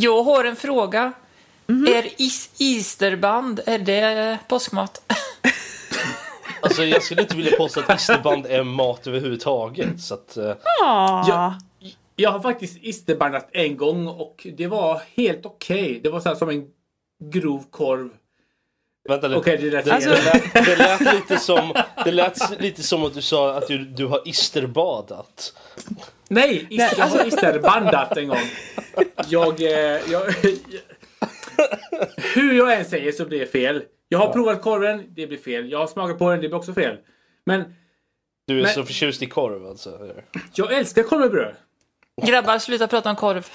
Jag har en fråga. Är is Easterband, är det påskmat? Alltså jag skulle inte vilja påstå att isterband är mat överhuvudtaget. Så att, eh, Ah, Ja. Jag har faktiskt isterbandat en gång och det var helt okej. Det var så här som en grov korv. Vänta lite. Okej, det lät fel. det, lät, det lät lite som Det lät lite som att du sa att du, du har isterbadat. Nej, ister, jag har isterbandat en gång. Jag, eh, jag, Hur jag än säger så blir det fel. Jag har provat korven, det blir fel. Jag har smakat på den, det blir också fel. Men Du är Men- så förtjust i korv alltså. jag älskar korv med bröd. Grabbar, sluta prata om korv.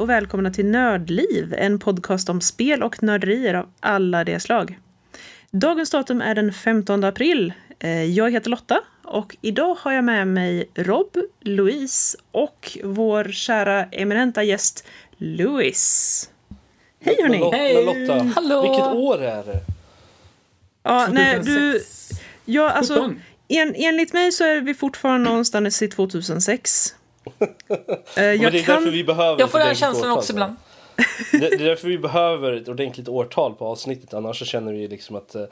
Och välkomna till Nördliv, en podcast om spel och nörderier av alla de slag. Dagens datum är den 15 april. Eh, Jag heter Lotta och idag har jag med mig Rob, Louise och vår kära eminenta gäst Louis. Hej hörni! Men Lotta, Hallå. vilket år är det? Ja, nej, du, 2006. ja, alltså, 17. en, enligt mig så är vi fortfarande någonstans i 2006. Eh, det är kan... därför vi behöver Jag får ett den känslan årtal också på ibland. det. Det, är därför vi behöver ett ordentligt årtal på avsnittet. Annars så känner vi liksom att eh,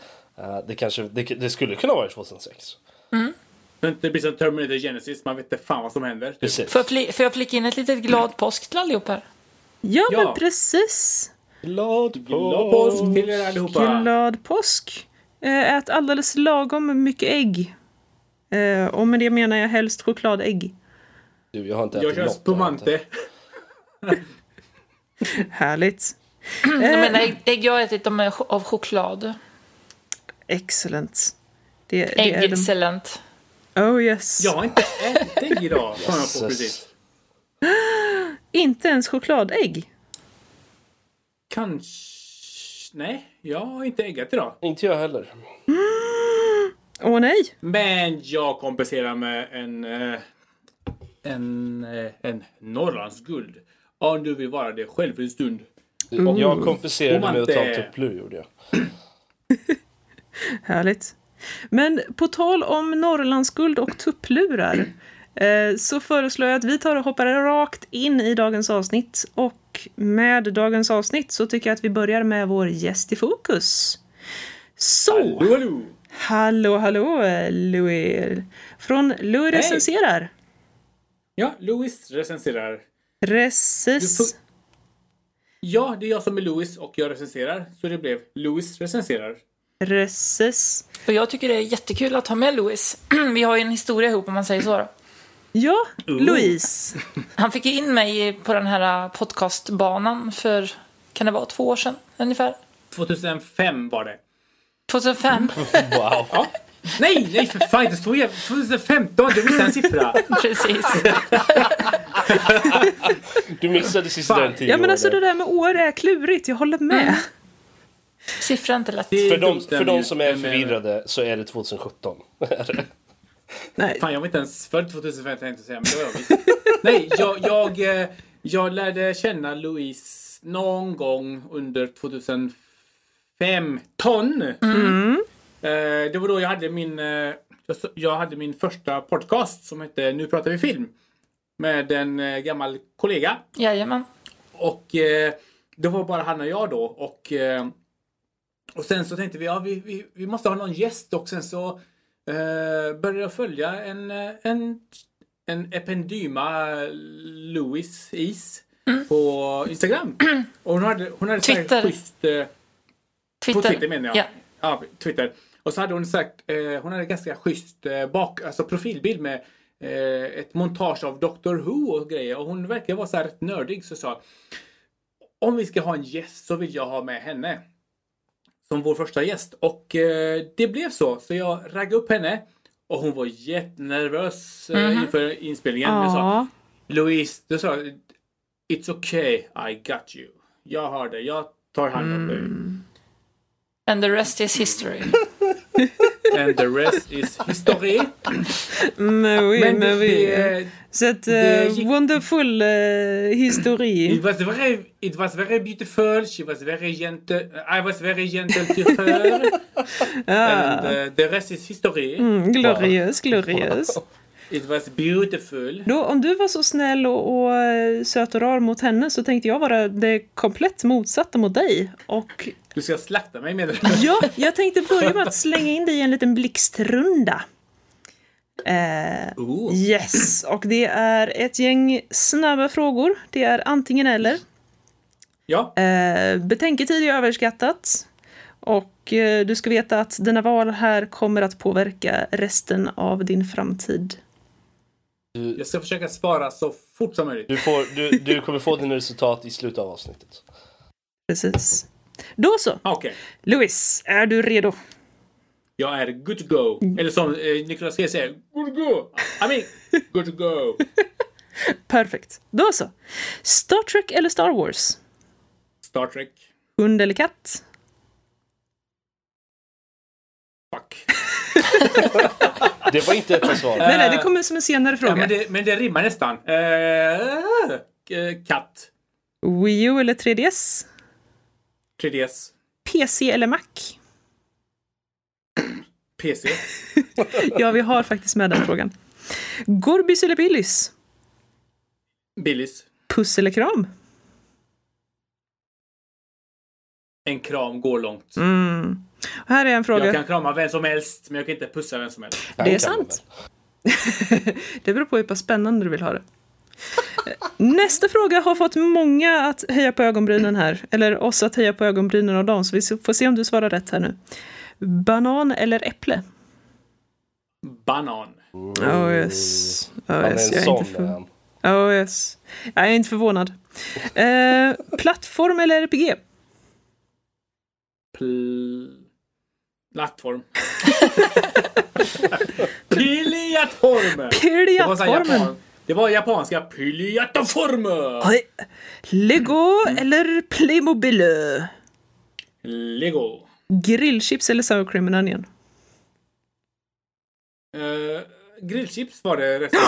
det kanske det, det skulle kunna vara 2006. Men Det blir som Terminator Genesis, man vet inte fan vad som händer. Typ. Precis. Får jag, fli- får jag flika in ett litet glad påsk till allihop här? Ja, Ja. men precis. Glad Glad påsk till er allihopa. Glad påsk. Ät alldeles lagom mycket ägg. Och med det menar jag helst chokladägg. Du, jag har inte Jag ätit kör något. spumante. Härligt. Jag Eh, ägg, ägg jag har ätit dem är av choklad. Excellent. Det, det är de... Äggexcellent. Oh yes. Jag har inte ätit ägg idag. Jag Jösses. precis. Inte ens chokladägg. Kanske... Nej, jag har inte äggat idag. Inte jag heller. Åh nej. Men jag kompenserar med en... eh, En... eh, En Norrlandsguld. Om du vill vara det själv för en stund. Jag kompenserade med att ta Spumante. tupplur gjorde jag. Härligt. Men på tal om Norrlandsguld och tupplurar eh, så föreslår jag att vi tar och hoppar rakt in i dagens avsnitt. Och med dagens avsnitt så tycker jag att vi börjar med vår gäst i fokus. Så, Hallå, hallå. hallå, hallå, eh, Louis. Från Louis Hej. recenserar. Ja, Louis recenserar. Får- Ja, det är jag som är Louis och jag recenserar. Så det blev Louis recenserar. Reces... Och jag tycker det är jättekul att ha med Louis. Vi har ju en historia ihop om man säger så. Då. Ja, Oh. Louise. Han fick in mig på den här podcastbanan för, kan det vara två år sedan ungefär? 2005 var det. 2005, Wow. Nej, nej för fan så jävla... 2015, det visste en siffra. precis. Du missade sista Fan. den tio Ja, men alltså det där med år är klurigt. Jag håller med. Siffra är inte lätt. Det är För de, för de som är förvirrade så är det 2017. Nej. Fan, jag var inte ens född 2005 tänkte jag säga, men det var jag visst. Nej, jag, jag, eh, jag lärde känna Louise någon gång under 2015. Eh, Det var då jag hade min, eh, jag hade min första podcast som hette Nu pratar vi film. Med en eh, gammal kollega. Jajamän. Och eh, det var bara han och jag då. Och, eh, och sen så tänkte vi, ja vi, vi, vi måste ha någon gäst. Och sen så eh, började jag följa en, eh, en, en Ependyma Louis Is på Instagram. Och hon hade, hon hade så här Twitter. schysst... Eh, Twitter. På Twitter menar jag. Ja. Ja, Twitter. Och så hade hon sagt, eh, hon hade ganska schysst eh, bak, alltså profilbild med eh, ett montage av Doctor Who och grejer. Och hon verkar vara så här rätt nördig så sa om vi ska ha en gäst så vill jag ha med henne. Som vår första gäst. Och eh, det blev så. Så jag raggade upp henne. Och hon var jättenervös eh, inför inspelningen. Jag sa. Louise, du sa It's okay, I got you. Jag har det, jag tar hand om dig. And the rest is history. And the rest is history. Men oui, Men men oui. det, Så det eh, wonderful uh, history. it was very, it was very beautiful. She was very gentle. I was very gentle to her. And uh, the rest is history. Mm, glorious, glorious. It was beautiful. Då, om du var så snäll och, och eh, söt och rar mot henne så tänkte jag vara det komplett motsatta mot dig. Och Du ska slakta mig menar du? ja, jag tänkte börja med att slänga in dig i en liten blixtrunda. Eh, Ooh. yes, och det är ett gäng snabba frågor. Det är antingen eller. Ja, Eh, betänketid är överskattat. Och eh, du ska veta att dina val här kommer att påverka resten av din framtid. Jag ska försöka svara så fort som möjligt. Du, får, du, du kommer få dina resultat i slutet av avsnittet. Precis. Då så. Okej. Louis, är du redo? Jag är good to go. Eller som eh, Nicolas Cage säger, good to go. I mean, good to go. Perfekt. Då så. Star Trek eller Star Wars? Star Trek. Hund eller katt? Fuck. Det var inte ett svar. Nej, nej, det kommer som en senare Ja, fråga. men, det, men det rimmar nästan. Eh, eh, katt. Wii U eller 3DS? 3DS. PC eller Mac? PC. Ja, vi har faktiskt med den frågan. Gorbis eller Billys? Billys. Puss eller kram? En kram går långt. Mm. Och här är en fråga. Jag kan krama vem som helst, men jag kan inte pussa vem som helst. Det är sant. det beror på hur pass spännande du vill ha det. Nästa fråga har fått många att höja på ögonbrynen här. Eller oss att höja på ögonbrynen av dem. Så vi får se om du svarar rätt här nu. Banan eller äpple? Banan. Oh yes. Oh, Han är yes. en Jag, är sån. inte för... oh, yes. jag är inte förvånad. Eh, plattform eller RPG? Pl... Plattform. Piljatorm! Det var, så här Piljatormen. japan... det var japanska piljatorm! Oj. Lego eller Playmobil? Lego. Grillchips eller sour cream and onion? Uh, grillchips var det rätt.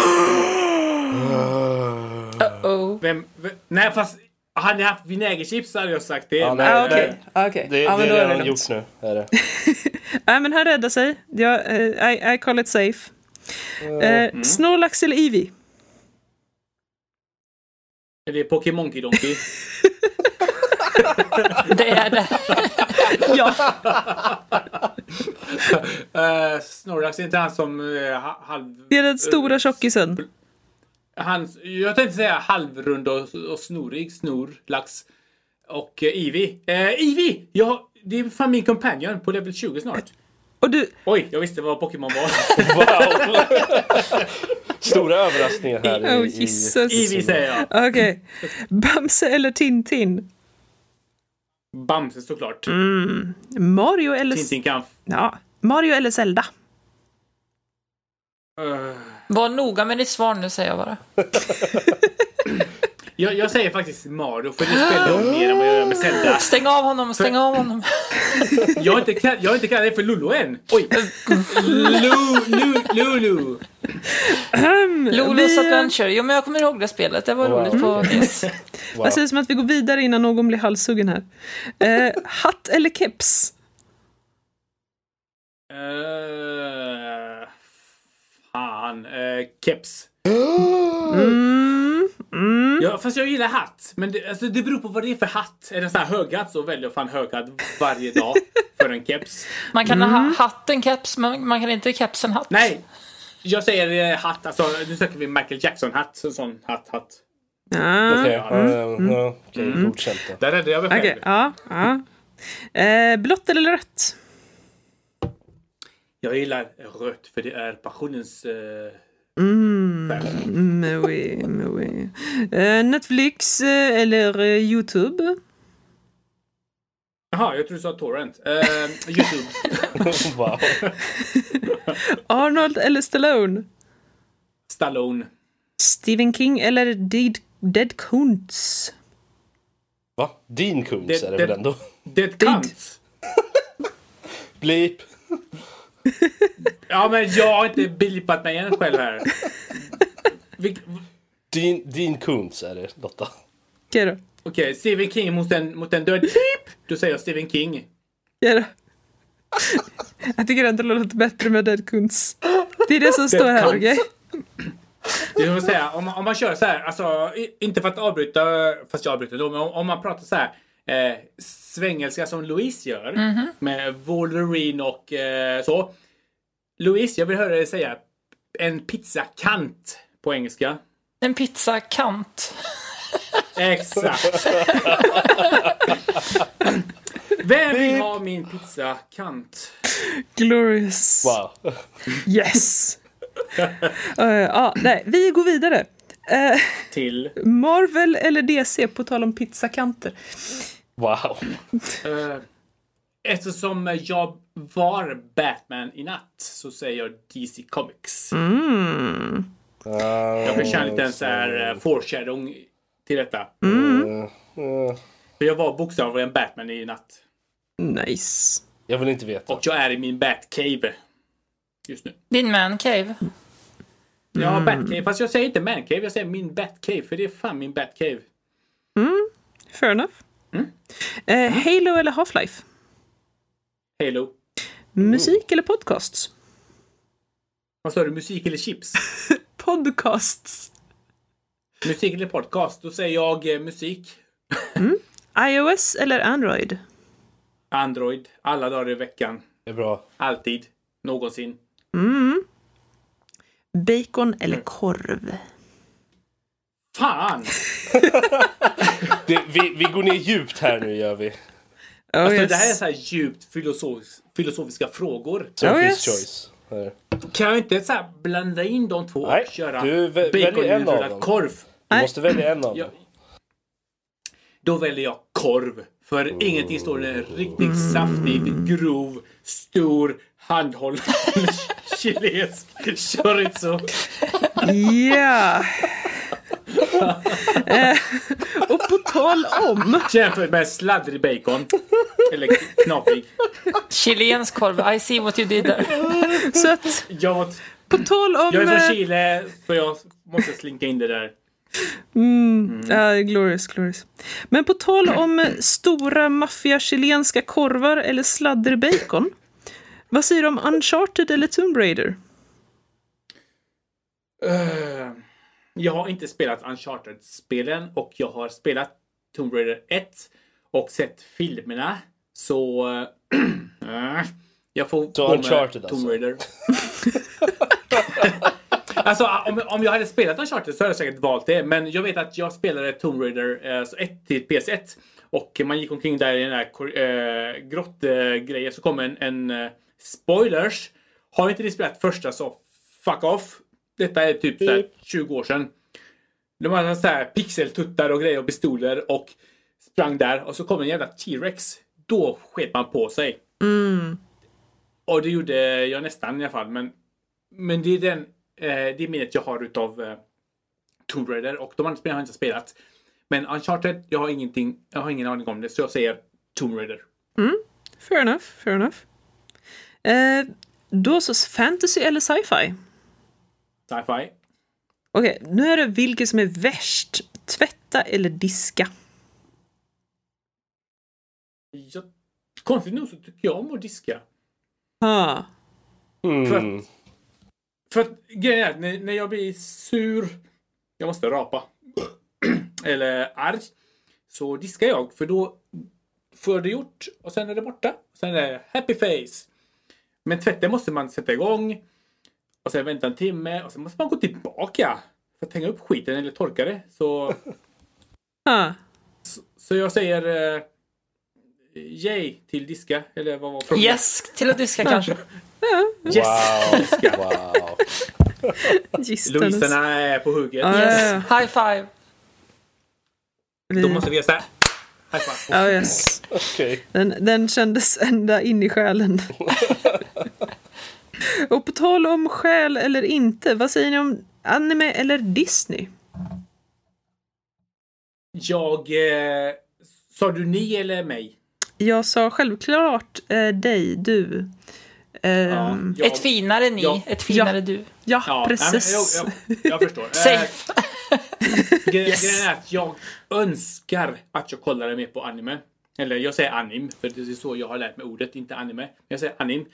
Uh-oh. Vem, vem, nej fast hade jag haft vinägerchips hade jag sagt det. Ja, nej, Ah, nej. okej. Okej. Det, Ja, men det då är är det redan gjort nu. Är det. Nej, men han räddar sig. Jag, eh, I, I call it safe. Eh, Snorlax eller Eevee? Är det Pokémon Donkey? Det är det. Ja. uh, Snorlax är inte han som uh, halv... Det är den stora tjockisen. Han, jag tänkte säga halvrund och, och snorig. Snor, lax. Och uh, Eevee. Uh, Eevee! Ja, det är fan min companion på level 20 snart. Och du, Oj, jag visste vad Pokémon var. Wow! Stora överraskningar här oh i, i Jesus. Eevee säger jag. Okej. Bamse eller Tintin? Bamse såklart. Mario eller... Tintin kan... Ja. Mario eller Zelda? Uh, Var noga med ditt svar nu, säger jag bara. jag, jag säger faktiskt Mario, för det spelar jag mer än vad jag gör med Zelda. Stäng av honom, stäng av honom. Jag har inte, kall- jag har inte kallat dig för Lulu än. Oj! Lu, lu, Lulu. Lolus eh, Adventure. Jo, men jag kommer ihåg det spelet. Det var Wow. roligt på NES. wow. Vad sägs om att vi går vidare innan någon blir halshuggen här? Eh, hatt eller keps? Uh, fan. Uh, keps. Mm, mm. Ja, fast jag gillar hatt. Men det, alltså, det beror på vad det är för hatt. Är det en sån här höghatt så väljer jag fan höghatt varje dag för en keps. Man kan ha hatten keps, men man kan inte kepsen hatt. Nej! Jag säger eh, hatt, alltså nu söker vi Michael Jackson-hatt. En sån hatt, hatt. Ja. Okej, godkänt då. Där räddade jag mig själv. Okej, ja. ja. Eh, blått eller rött? Jag gillar rött för det är passionens eh, färg. Mm, oui, oui. Eh, Netflix eh, eller eh, Youtube? Jaha, jag tror du sa torrent. Eh, Youtube. wow. Arnold eller Stallone? Stallone. Stephen King eller Dead, Dead Kuntz? Va? Dean Det- är det väl ändå? Dead cunt. Bleep. Ja, men jag har inte blipat mig än själv här. Vilk- Dean, Dean Koontz är det, Lotta. Okej då. Okej, Stephen King mot en, mot en död. Pip! Då säger jag Stephen King. Okej då. Jag tycker ändå det låter bättre med Dead Kunz. Det är det som står här, okej? Det är som att säga, om man, om man kör så här, alltså inte för att avbryta, fast jag avbryter då, men om, om man pratar så här eh, svengelska som Louise gör med Wolverine och eh, så. Louise, jag vill höra dig säga en pizzakant på engelska. En pizzakant. Exakt. Vem vill ha min pizzakant? Glorious. Wow. Yes! Eh, ja, nej, vi går vidare. Eh, Till Marvel eller DC, på tal om pizzakanter. Wow. Eh, eftersom jag var Batman i natt så säger jag DC Comics. Mm. Jag vill köra en liten så här uh, foreshadowing till detta. Uh, uh, För jag var bokstavligen Batman i natt. Nice. jag vill inte veta. Och jag är i min Batcave. Just nu. Din mancave. Ja, Batcave. Fast jag säger inte Mancave, jag säger min Batcave. För det är fan min Batcave. Fair enough. Eh, Halo eller Half-Life? Halo. Musik eller podcasts? Vad sa du? Musik eller chips? Podcasts. musik eller podcast? Då säger jag eh, musik. iOS eller Android? Android. Alla dagar i veckan. Det är bra. Alltid. Någonsin. Bacon eller korv? Fan! Det, vi, vi går ner djupt här nu gör vi. Oh, Alltså, yes. Det här är så här djupt filosofis- filosofiska frågor. Oh, yes. choice. Här. Kan jag inte så här blanda in de två Nej, och köra du vä- väljer en av baconrullad dem. korv? Du Nej. måste välja en av dem. Då väljer jag korv. För ingenting står en riktigt saftig, grov, stor, handhållen chilensk chorizo. Ja. eh, och på tal om... Jämfört med sladdrig bacon. Eller knaprig. Chilensk korv. I see what you did there. Så att, Jag, på tal om... jag är eh, från Chile så jag måste slinka in det där. Ja, glorious, glorious. Men på tal om eh, stora maffiga chilenska korvar eller sladderbacon. Vad säger du om Uncharted eller Tomb Raider? Eh, jag har inte spelat Uncharted-spelen och jag har spelat Tomb Raider 1 och sett filmerna. Så... eh, jag får Så Uncharted Tomb alltså? Raider. alltså om, om jag hade spelat Uncharted så hade jag säkert valt det. Men jag vet att jag spelade Tomb Raider eh, så 1 till PS1. Och man gick omkring där i den här kor- eh, grottgrejen så kom en, en eh, spoilers. Har inte ni spelat första så fuck off. Detta är typ så här 20 år sedan. De hade så här pixeltuttar och grejer och pistoler och sprang där och så kom en jävla T-Rex. Då sket man på sig. Och det gjorde jag nästan i alla fall. Men, men det är den eh, det minnet jag har utav eh, Tomb Raider och de andra spelen har jag inte spelat. Men Uncharted, jag har ingenting, jag har ingen aning om det så jag säger Tomb Raider. Fair enough, fair enough. Eh, då så, fantasy eller sci-fi? Sci-fi. Okej, nu är det vilket som är värst. Tvätta eller diska? Jag, konstigt nog så tycker jag om att diska. Ah. Mm. För att grejen är att när, när jag blir sur, jag måste rapa, eller arg, så diskar jag för då får jag det gjort och sen är det borta. Sen är det happy face. Men tvätten måste man sätta igång och sen vänta en timme och sen måste man gå tillbaka för att hänga upp skiten eller torka det. Så, Ah. så jag säger uh, yay till diska. Eller vad var frågan? Yes, till att diska kanske. Yes! Wow. wow. Gistandes. Louiserna är på hugget. Ja, Yes. High five. Då måste vi göra såhär. High five. Ja, yes. Okej. Den, den kändes ända in i själen. Och på tal om själ eller inte, vad säger ni om anime eller Disney? Jag... Eh, sa du ni eller mig? Jag sa självklart eh, dig, du. Ehm, jag- Ett finare ni, Ja. ett finare du. ja, Ja, precis. nej, jag, jag, jag förstår. Eh, Safe. Gre- Yes. Grejen är att jag önskar att jag kollade mer på anime. Eller jag säger anim, för det är så jag har lärt mig ordet, inte anime. Jag säger anim.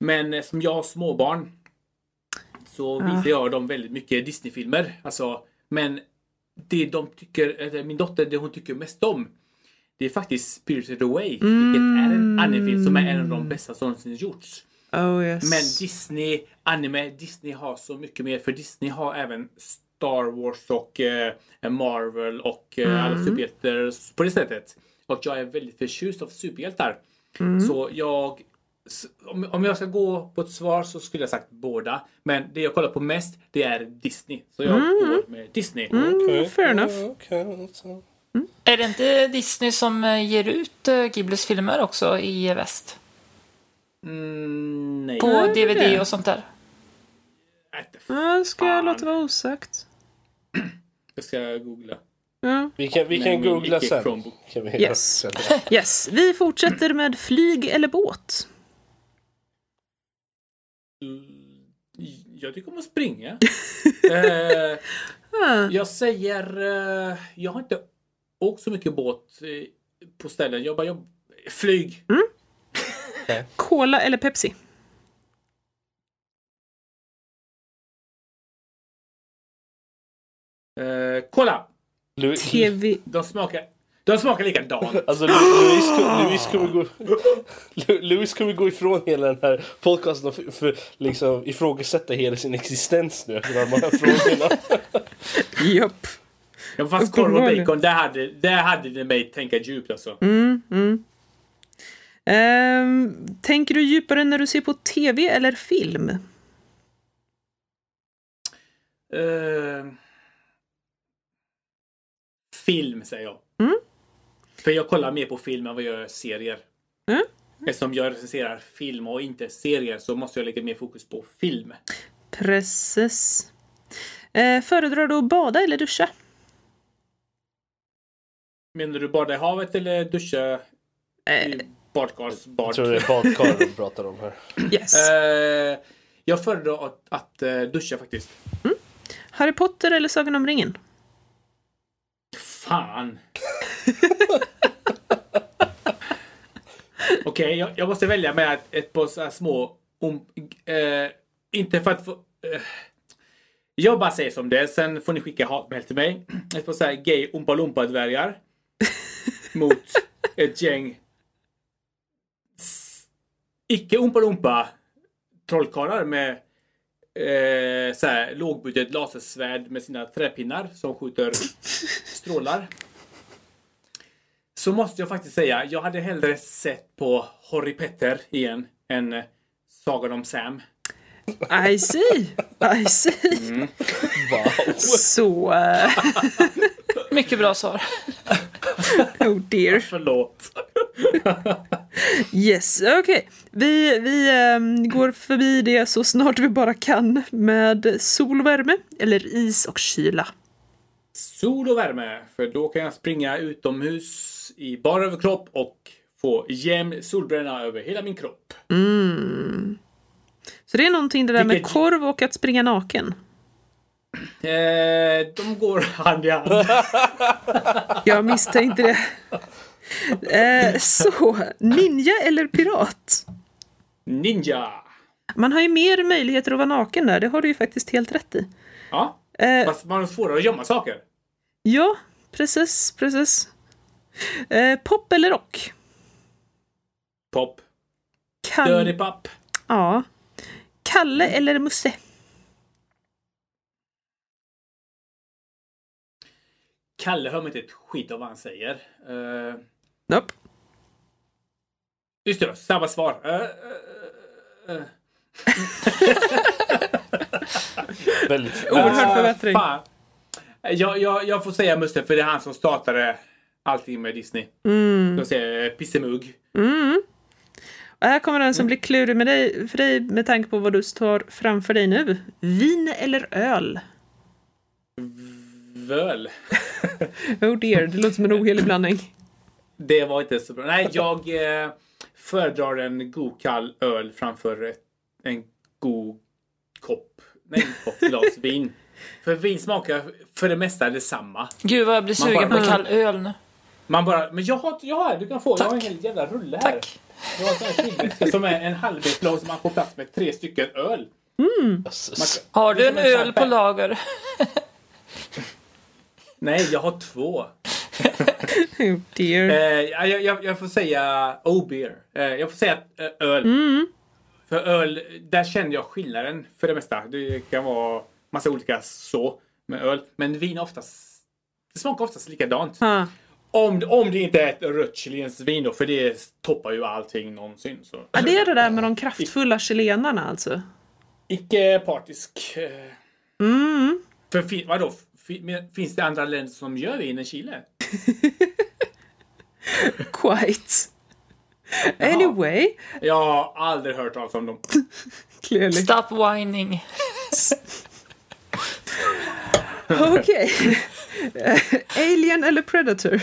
Men eh, som jag har småbarn så visar jag dem väldigt mycket Disney-filmer. Alltså, men det de tycker, min dotter, det hon tycker mest om det är faktiskt Spirited Away. Vilket är en animefilm som är en av de bästa som någonsin gjorts. Oh yes. Men Disney, anime, Disney har så mycket mer. För Disney har även Star Wars och eh, Marvel och eh, alla superhjältar på det sättet. Och jag är väldigt förtjust av superhjältar. Så jag... Om, om jag ska gå på ett svar så skulle jag sagt båda. Men det jag kollar på mest, det är Disney. Så jag går med Disney. Mm, fair enough. Okej, så. Är det inte Disney som eh, ger ut eh, Ghiblis filmer också i väst? Mm, nej. På det DVD det? och sånt där? Äh, Ja, ska jag låta vara osagt. Jag ska googla. Ja. Vi kan, vi Nej, kan googla sen. Kan vi Yes. Yes, vi fortsätter med flyg eller båt. Mm, Jag tycker om att springa. eh, Ah, jag säger... Eh, jag har inte åkt så mycket båt eh, på ställen. Jag bara... Jag, flyg. Cola eller Pepsi? Eh! Lu- TV... De smakar, de smakar likadant. Alltså Louis, Louis, kommer gå, Lu- Louis kommer gå ifrån hela den här podcasten och för, för, liksom ifrågasätta hela sin existens nu efter de här frågorna. Japp. Ja, fast korv och bacon, där hade, där hade det mig tänka djupt alltså. Mm, mm. Ehm, tänker du djupare när du ser på TV eller film? Eh, film säger jag. Mm. För jag kollar mer på film än vad jag gör serier. Mm. Eftersom jag recenserar film och inte serier så måste jag lägga mer fokus på film. Precis. Eh, föredrar du att bada eller duscha? Menar du bada i havet eller duscha Eh, i badkarsbad? Jag tror det är badkar de pratar om här. yes. Eh, jag föredrar att, att eh, duscha faktiskt. Harry Potter eller Sagan om ringen? Fan! Okej, jag, jag måste välja med ett, ett par så här små... Om, eh, inte för att få... Eh, jag bara säger som det är, sen får ni skicka hatmejl till mig. Ett par så här gay Oompa Loompa-dvärgar. mot ett gäng icke Oompa Loompa trollkarlar med eh, så här, lågbudget lasersvärd med sina träpinnar som skjuter strålar. Så måste jag faktiskt säga, jag hade hellre sett på Harry Petter igen än eh, Sagan om Sam. I see. I see. Wow. Så... eh, Mycket bra svar. oh dear. Förlåt. Yes, okej. Vi, vi ehm, går förbi det så snart vi bara kan med sol och värme eller is och kyla. Sol och värme, för då kan jag springa utomhus i bara överkropp och få jämn solbränna över hela min kropp. Mm. Så det är någonting det där med Vilket- korv och att springa naken. Eh, de går hand i hand. Jag misstänkte det. Eh, så, ninja eller pirat? Ninja! Man har ju mer möjligheter att vara naken där, det har du ju faktiskt helt rätt i. Ja, Eh, fast man har svårare att gömma saker. ja, precis, precis. Eh, pop eller rock? Pop. Kall- Dirty pop. ja. Kalle eller Musse? Kalle hör mig inte ett skit av vad han säger. Uh, Nope. just det, samma svar. Eh, eh, Väldigt, Oerhört Ah, förbättring. fan. Jag, jag, jag får säga Musse för det är han som startade allting med Disney. Mm. Jag säger pissemugg. Mm. Och här kommer den som blir klurig med dig, för dig med tanke på vad du står framför dig nu. Vin eller öl? Völ. Oh dear, det låter som en ohelig blandning. Det var inte så bra. Nej, jag eh, föredrar en god kall öl framför en god kopp, nej en kopp glas vin. För vin smakar för det mesta detsamma. Gud vad jag blir sugen bara- på kall öl nu. Man bara, men jag har, jag har, du kan få, jag har en Tack. hel jävla rulle här. Tack. Jag har en sån här kylväska som är en halvlek lång så man får plats med tre stycken öl. Jösses. Man- Har du en som här öl på lager? Nej, jag har två. Oh dear. Eh, jag, jag, jag får säga oh beer. Eh, jag får säga eh, öl. För öl, där känner jag skillnaden för det mesta. Det kan vara massa olika så med öl. Men vin oftast, det smakar oftast likadant. Ah. Om, om det inte är ett rött chilenskt vin då, för det toppar ju allting någonsin. Så. Ja, det är det där med de kraftfulla chilenarna alltså. Icke partisk. eh, Mm. För fi, vadå? Finns det andra länder som gör vin än Chile? Quite. Anyway, Jag har aldrig hört talas om dem. clearly. Stop whining. Okej. Eh, Alien eller Predator?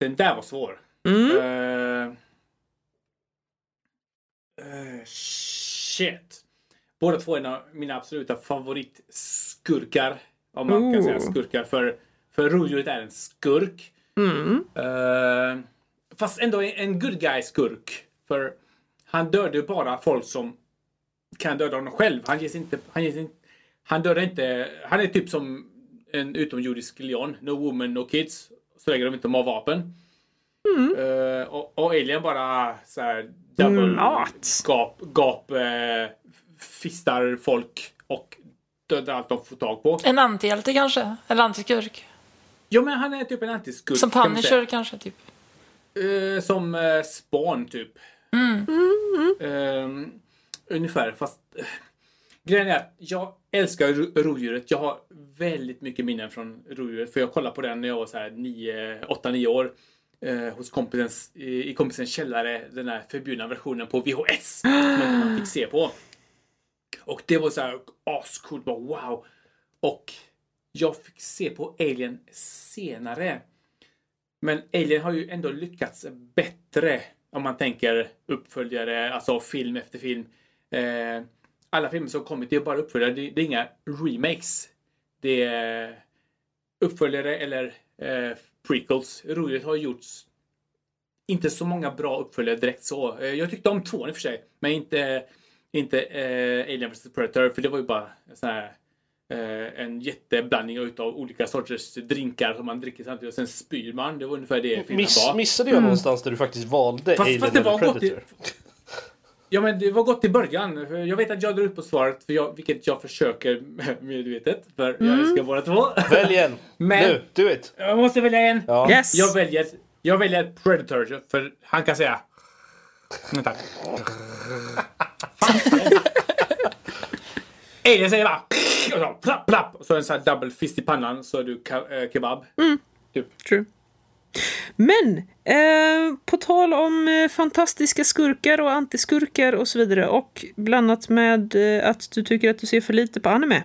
Den där var svår. Mm. Eh, eh, shit. Båda två är en av mina absoluta favoritskurkar. Om man kan Ooh. säga skurkar. För, för rovdjuret är en skurk. Mm. Eh, fast ändå en, good guy skurk. För han dödar bara folk som kan döda honom själv. Han ges inte... Han, ges inte, han dödar inte... Han är typ som en utomjordisk leon. No woman, no kids. Så länge de inte har vapen. Eh, och, och Alien bara så här double Mat. gap, gap eh, fistar folk och dödar allt de får tag på. En antihjälte kanske? Eller antiskurk? Ja men han är typ en antiskurk. Som kan. Punisher kanske, typ. Eh, som eh, Spawn typ. Eh, ungefär fast grejen är att jag älskar ro- rovdjuret. Jag har väldigt mycket minnen från rovdjuret för jag kollade på den när jag var så här 8-9 år. Eh, hos kompisens, i, i kompisens källare, den här förbjudna versionen på VHS. som man fick se på. Och det var så här ascoolt, bara wow. Och jag fick se på Alien senare. Men Alien har ju ändå lyckats bättre om man tänker uppföljare, alltså film efter film. Eh, alla filmer som kommit, det är bara uppföljare, det, det är inga remakes. Det är uppföljare eller eh, prequels. Roligt har gjorts inte så många bra uppföljare direkt så. Eh, jag tyckte om tvåan i och för sig, men inte, inte eh, Alien vs Predator, för det var ju bara en sån här eh, en jätteblandning utav olika sorters drinkar som man dricker samtidigt och sen spyr man. Det var ungefär det filmen Miss, var. missade jag någonstans där du faktiskt valde Fast- Alien eller var gott i- Predator? Ja men det var gott i början. Jag vet att jag drar ut på svaret, för jag, vilket jag försöker medvetet. För jag älskar båda två. Välj en! Men- Nu, do it! Jag måste välja en. Ja. Yes. Jag väljer, jag väljer Predator, för han kan säga... Vänta. Alien säger bara... Och så plapp, plapp. Och så en sån här double fist i pannan så är du eh, kebab. Typ. True. Men, eh, på tal om eh, fantastiska skurkar och antiskurkar och så vidare och blandat med eh, att du tycker att du ser för lite på anime.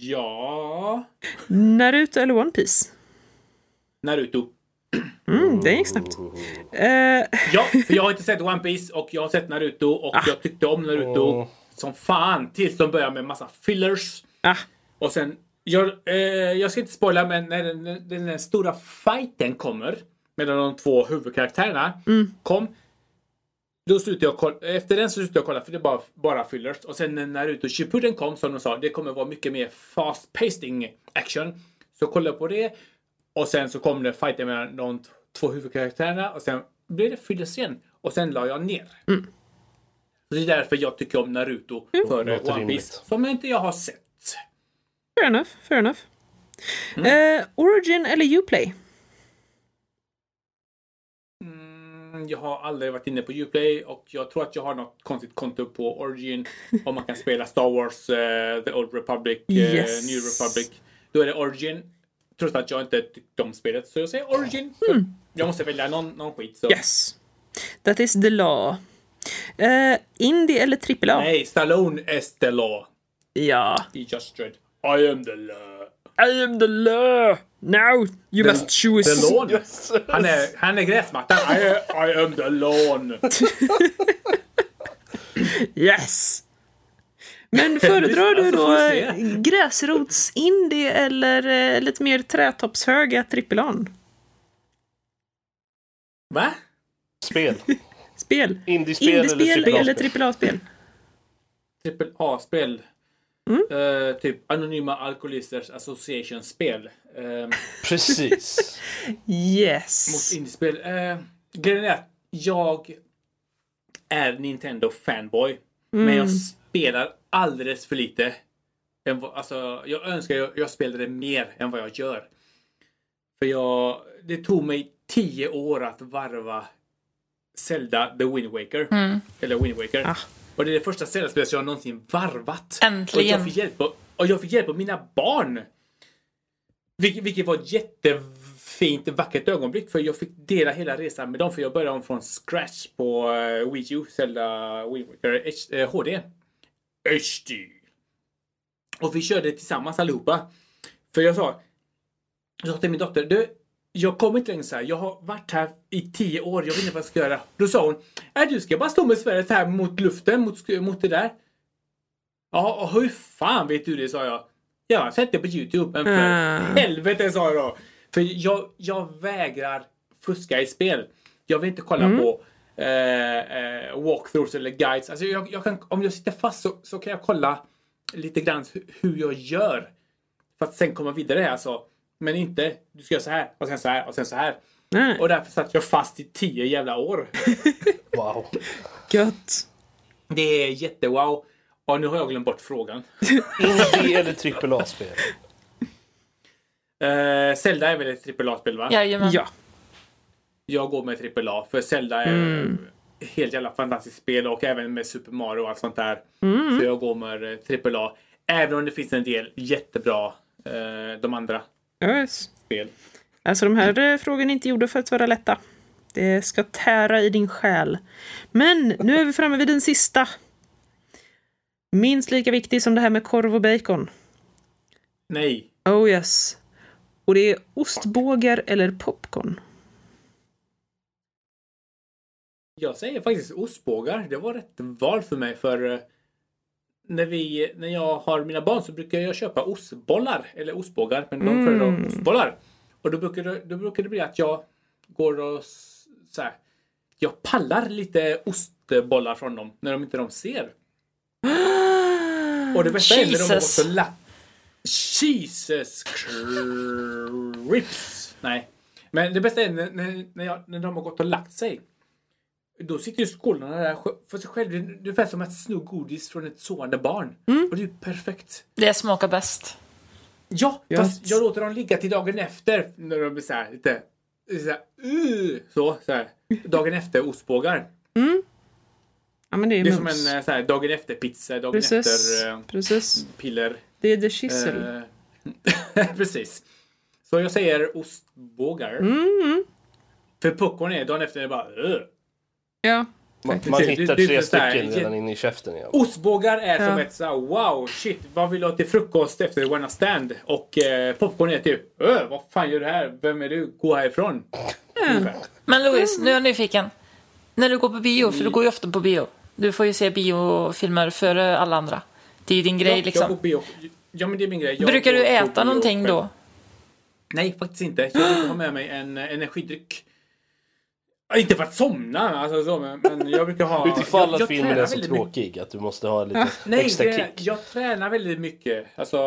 Ja... Naruto eller One Piece? Naruto. Mm, det gick snabbt. Eh, Ja, för jag har inte sett One Piece och jag har sett Naruto och jag tyckte om Naruto Åh. som fan tills de började med massa fillers. ah, Och sen, jag, eh, jag ska inte spoila men när den, den, den stora fighten kommer mellan de två huvudkaraktärerna kom. Då slutade jag kolla, efter den så slutade jag kolla för det var bara fillers. Och sen när Naruto Shippuden kom som de sa, det kommer vara mycket mer fast pacing action. Så kollade jag på det. Och sen så kom det fighten mellan de två huvudkaraktärerna och sen blev det fillers igen. Och sen la jag ner. Så det är därför jag tycker om Naruto före Låter One. Piece. Som inte jag har sett. Fair enough, fair enough. Eh, Origin eller Uplay? Mm, jag har aldrig varit inne på Uplay och jag tror att jag har något konstigt konto på Origin. Om man kan spela Star Wars, eh, The Old Republic, eh, Yes. New Republic. Då är det Origin. Trots att jag inte tyckte om spelet. Så jag säger Origin. För Jag måste välja någon, någon skit. Så. Yes. That is the law. Eh, indie eller AAA? Nej, Stallone is the law. Ja. I Just Dread. I am the law. I am the law! No, you The- must choose. The lawn. Yes. Han är, han är gräsmattan. I, I am the lawn. Yes! Men föredrar du då eh, gräsrotsindie eller eh, lite mer trätoppshöga trippelan? Va? Spel. Spel? Indiespel Indiespel eller trippel A-spel? Trippel A-spel. Mm. Eh, typ Anonyma Alkoholisters Association-spel. Uh, Yes! mot indiespel. Uh, grejen är att jag är Nintendo-fanboy. Men Mm. jag spelar alldeles för lite. Än vad- Alltså, jag önskar jag, jag spelade mer än vad jag gör. För jag, det tog mig tio år att varva Zelda The Wind Waker. Eller Wind Waker. Ah. Och det är det första Zelda-spelet jag någonsin varvat. Äntligen. Och jag fick hjälp av, och jag fick hjälp av mina barn. Vilket, vilket var ett jättefint, vackert ögonblick. För jag fick dela hela resan med dem. För jag började om från scratch på uh, Wii U, Zelda Wind Waker H- eh, HD. HD. Och vi körde tillsammans allihopa. För jag sa, jag sa till min dotter, du, jag kommer inte längre så här. Jag har varit här i tio år, jag vet inte vad jag ska göra. Då sa hon, äh, du ska bara stå med svärdet här mot luften, mot, mot det där. Ja, och hur fan vet du det, sa jag. Jag har sett det på Youtube, men för Ah. helvete, sa jag då. För jag, jag vägrar fuska i spel. Jag vill inte kolla Mm. på eh, eh, walkthroughs eller guides. Alltså jag, jag kan, om jag sitter fast så, så kan jag kolla lite grann hu- hur jag gör. För att sen komma vidare alltså. Men inte, du ska göra så här och sen så här och sen så här. Nej, Och därför satt jag fast i tio jävla år. Wow. gött. Det är jättewow. Och nu har jag glömt bort frågan. Indie eller trippel A-spel? Uh, Zelda är väl ett AAA-spel va? Jajamän. Ja. Jag går med AAA för Zelda är Mm. helt jävla fantastiskt spel och även med Super Mario och allt sånt där. Mm. Så jag går med eh, AAA. Även om det finns en del jättebra eh, de andra Yes. spel. Alltså de här eh, frågorna är inte gjorda för att vara lätta. Det ska tära i din själ. Men nu är vi framme vid den sista. Minst lika viktig som det här med korv och bacon. Nej. Oh yes. Och det är ostbågar eller popcorn. Jag säger faktiskt ostbågar. Det var rätt val för mig för eh, när, vi, när jag har mina barn så brukar jag köpa ostbollar. Eller ostbågar, men de Mm. föredrar ostbollar. Och då brukar, det, då brukar det bli att jag går och så här, jag pallar lite ostbollar från dem när de inte de ser. Och det bästa är när de Jesus. och lagt... Jesus Crips! Nej. Men det bästa är när, när, när, jag, när de har gått och lagt sig. Då sitter ju skolorna där för sig själv. Det är ungefär som att sno godis från ett sovande barn. Och det är ju perfekt. Det smakar bäst. Ja, Ja. fast jag låter dem ligga till dagen efter. När de blir så här lite... Så, här, uh, så, så här. Dagen efter ostbågar. Ja, men det är, Det är som en eh, så här, dagen efter pizza, dagen Precis. efter eh, Precis. piller. Det är the shizzle. Eh, Precis. Så jag säger ostbågar. Mm. För popcorn är dagen efter är bara "Ugh." Ja. Man, man hittar tre stycken redan inne i käften igen. Ostbågar är som Ja. ett så här, wow, shit, vad vill du ha till frukost efter one stand? Och eh, popcorn är typ, "Öh, vad fan gör du här? Vem är du? Gå härifrån. Ungefär. Men Louise, nu är jag nyfiken. När du går på bio, för du går ju ofta på bio. Du får ju se biofilmer före alla andra. Det är ju din grej Ja, jag går liksom. på bio. Ja, men det är min grej. Jag Brukar du äta någonting då? Nej, faktiskt inte. Jag brukar ha med mig en energidryck. Ja, Inte för att somna, alltså så, men, men jag brukar ha... Utifall att jag filmen är så mycket. tråkig att du måste ha lite Nej, extra det, kick. jag tränar väldigt mycket. Alltså,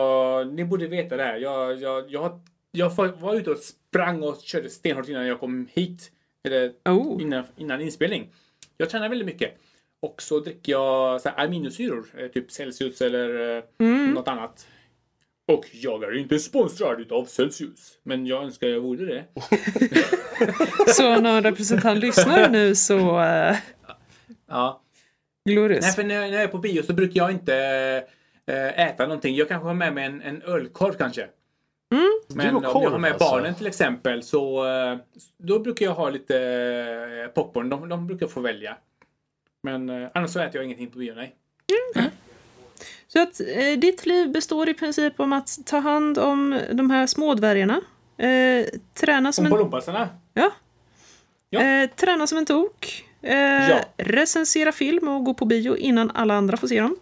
ni borde veta det här. Jag, jag, jag, jag var- ute och sprang och körde stenhårt innan jag kom hit. Eller Oh. innan, innan inspelning. Jag tränar väldigt mycket. Och så dricker jag så här, aminosyror. eh, Typ Celsius eller eh, något annat. Och jag är inte sponsrad utav Celsius. Men jag önskar jag vore det. Så om någon representant lyssnar nu så... Uh, Ja. glorious. Nej, för när jag, när jag är på bio så brukar jag inte eh, äta någonting. Jag kanske har med mig en, en ölkorv kanske. Men Du om har jag har korv, med alltså. barnen till exempel så eh, då brukar jag ha lite popcorn. De, de brukar få välja. Men annars så äter jag ingenting på bio, nej. Så att eh, ditt liv består i princip om att ta hand om de här smådvärgarna. Eh, träna som en... Ompalompasarna. Ja. Ja. Eh, träna som en tok. Eh, Ja. Recensera film och gå på bio innan alla andra får se dem.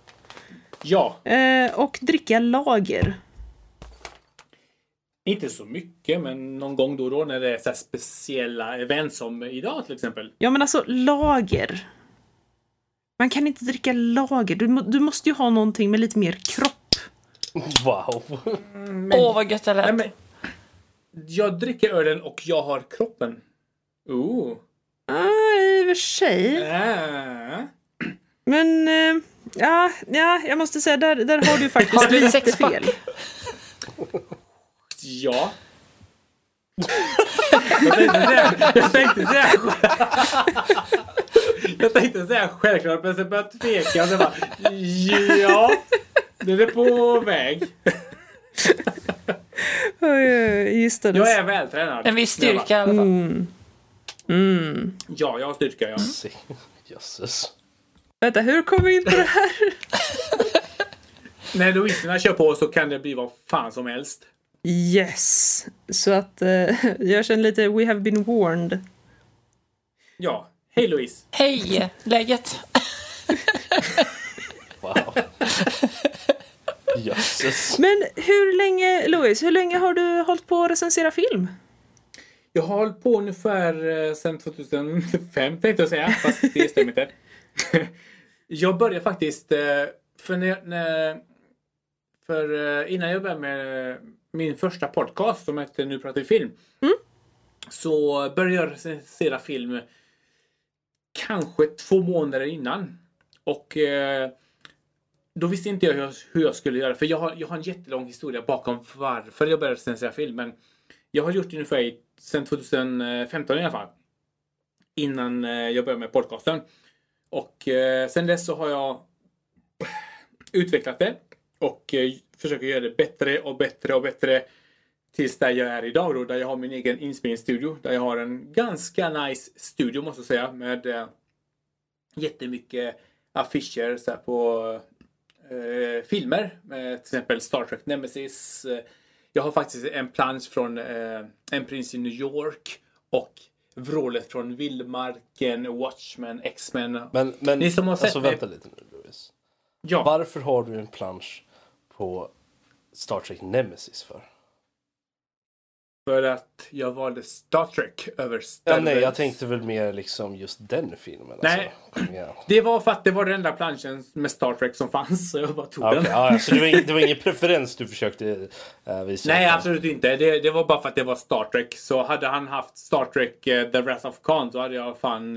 Ja, Eh, och dricka lager. inte så mycket men någon gång då och då när det är så speciella event som idag till exempel. Ja men alltså lager. Man kan inte dricka lager. Du, du måste ju ha någonting med lite mer kropp. Wow. Åh, vad gött det lät. Nej, men, jag dricker ölen och jag har kroppen. Ooh. Ah, I och för sig. Äh. Men eh, ja, ja, jag måste säga där, där har du faktiskt Har du lite sexpack? fel. Ja. Jag tänkte säga, jag tänkte säga, jag tänkte säga självklart men sen började jag tveka och bara ja, det är på väg. Oj, gissades. Jag är vältränad. En viss styrka i alla fall. Mm. Mm. Ja, jag har styrka ja. Se. Jösses. Vänta, hur kom vi in på det här? När Louiserna kör på så kan det bli vad fan som helst. Yes. Så att eh, jag känner lite we have been warned. Ja. Hej Louise. Hej, läget? Wow. Jösses. Men hur länge, Louise, hur länge har du hållit på att recensera film? Jag har hållit på ungefär eh, sedan 2005 tänkte jag säga, fast det stämmer inte. jag började faktiskt, eh, för, när, när, för eh, innan jag började med min första podcast som hette Nu pratar vi film. Så började jag recensera film kanske två månader innan. Och eh, då visste inte jag hur, jag hur jag skulle göra. För jag har, jag har en jättelång historia bakom varför jag började recensera film. Men jag har gjort det ungefär sedan 2015 i alla fall. Innan eh, jag började med podcasten. Och eh, sen dess så har jag utvecklat det. Och eh, försöker göra det bättre och bättre och bättre. Tills där jag är idag då, där jag har min egen inspelningsstudio. Där jag har en ganska nice studio måste jag säga. Med eh, jättemycket affischer så på eh, filmer. Med till exempel Star Trek Nemesis. Eh, jag har faktiskt en plansch från eh, En prins i New York. Och vrålet från Vildmarken, Watchmen, X-Men. Men, men Ni som har sett alltså det- vänta lite nu Louis. Ja, Varför har du en plansch på Star Trek Nemesis för? För att jag valde Star Trek över Star Ja, nej, jag Wars. tänkte väl mer liksom just den filmen. Nej. Alltså. Igen. Det var för att det var den enda planschen med Star Trek som fanns. Så jag bara tog Ja, den. okej, ja, så det var, ing, det var ingen preferens du försökte uh, visa? Nej, absolut inte. Det, det var bara för att det var Star Trek. Så hade han haft Star Trek eh, The Wrath of Khan så hade jag fan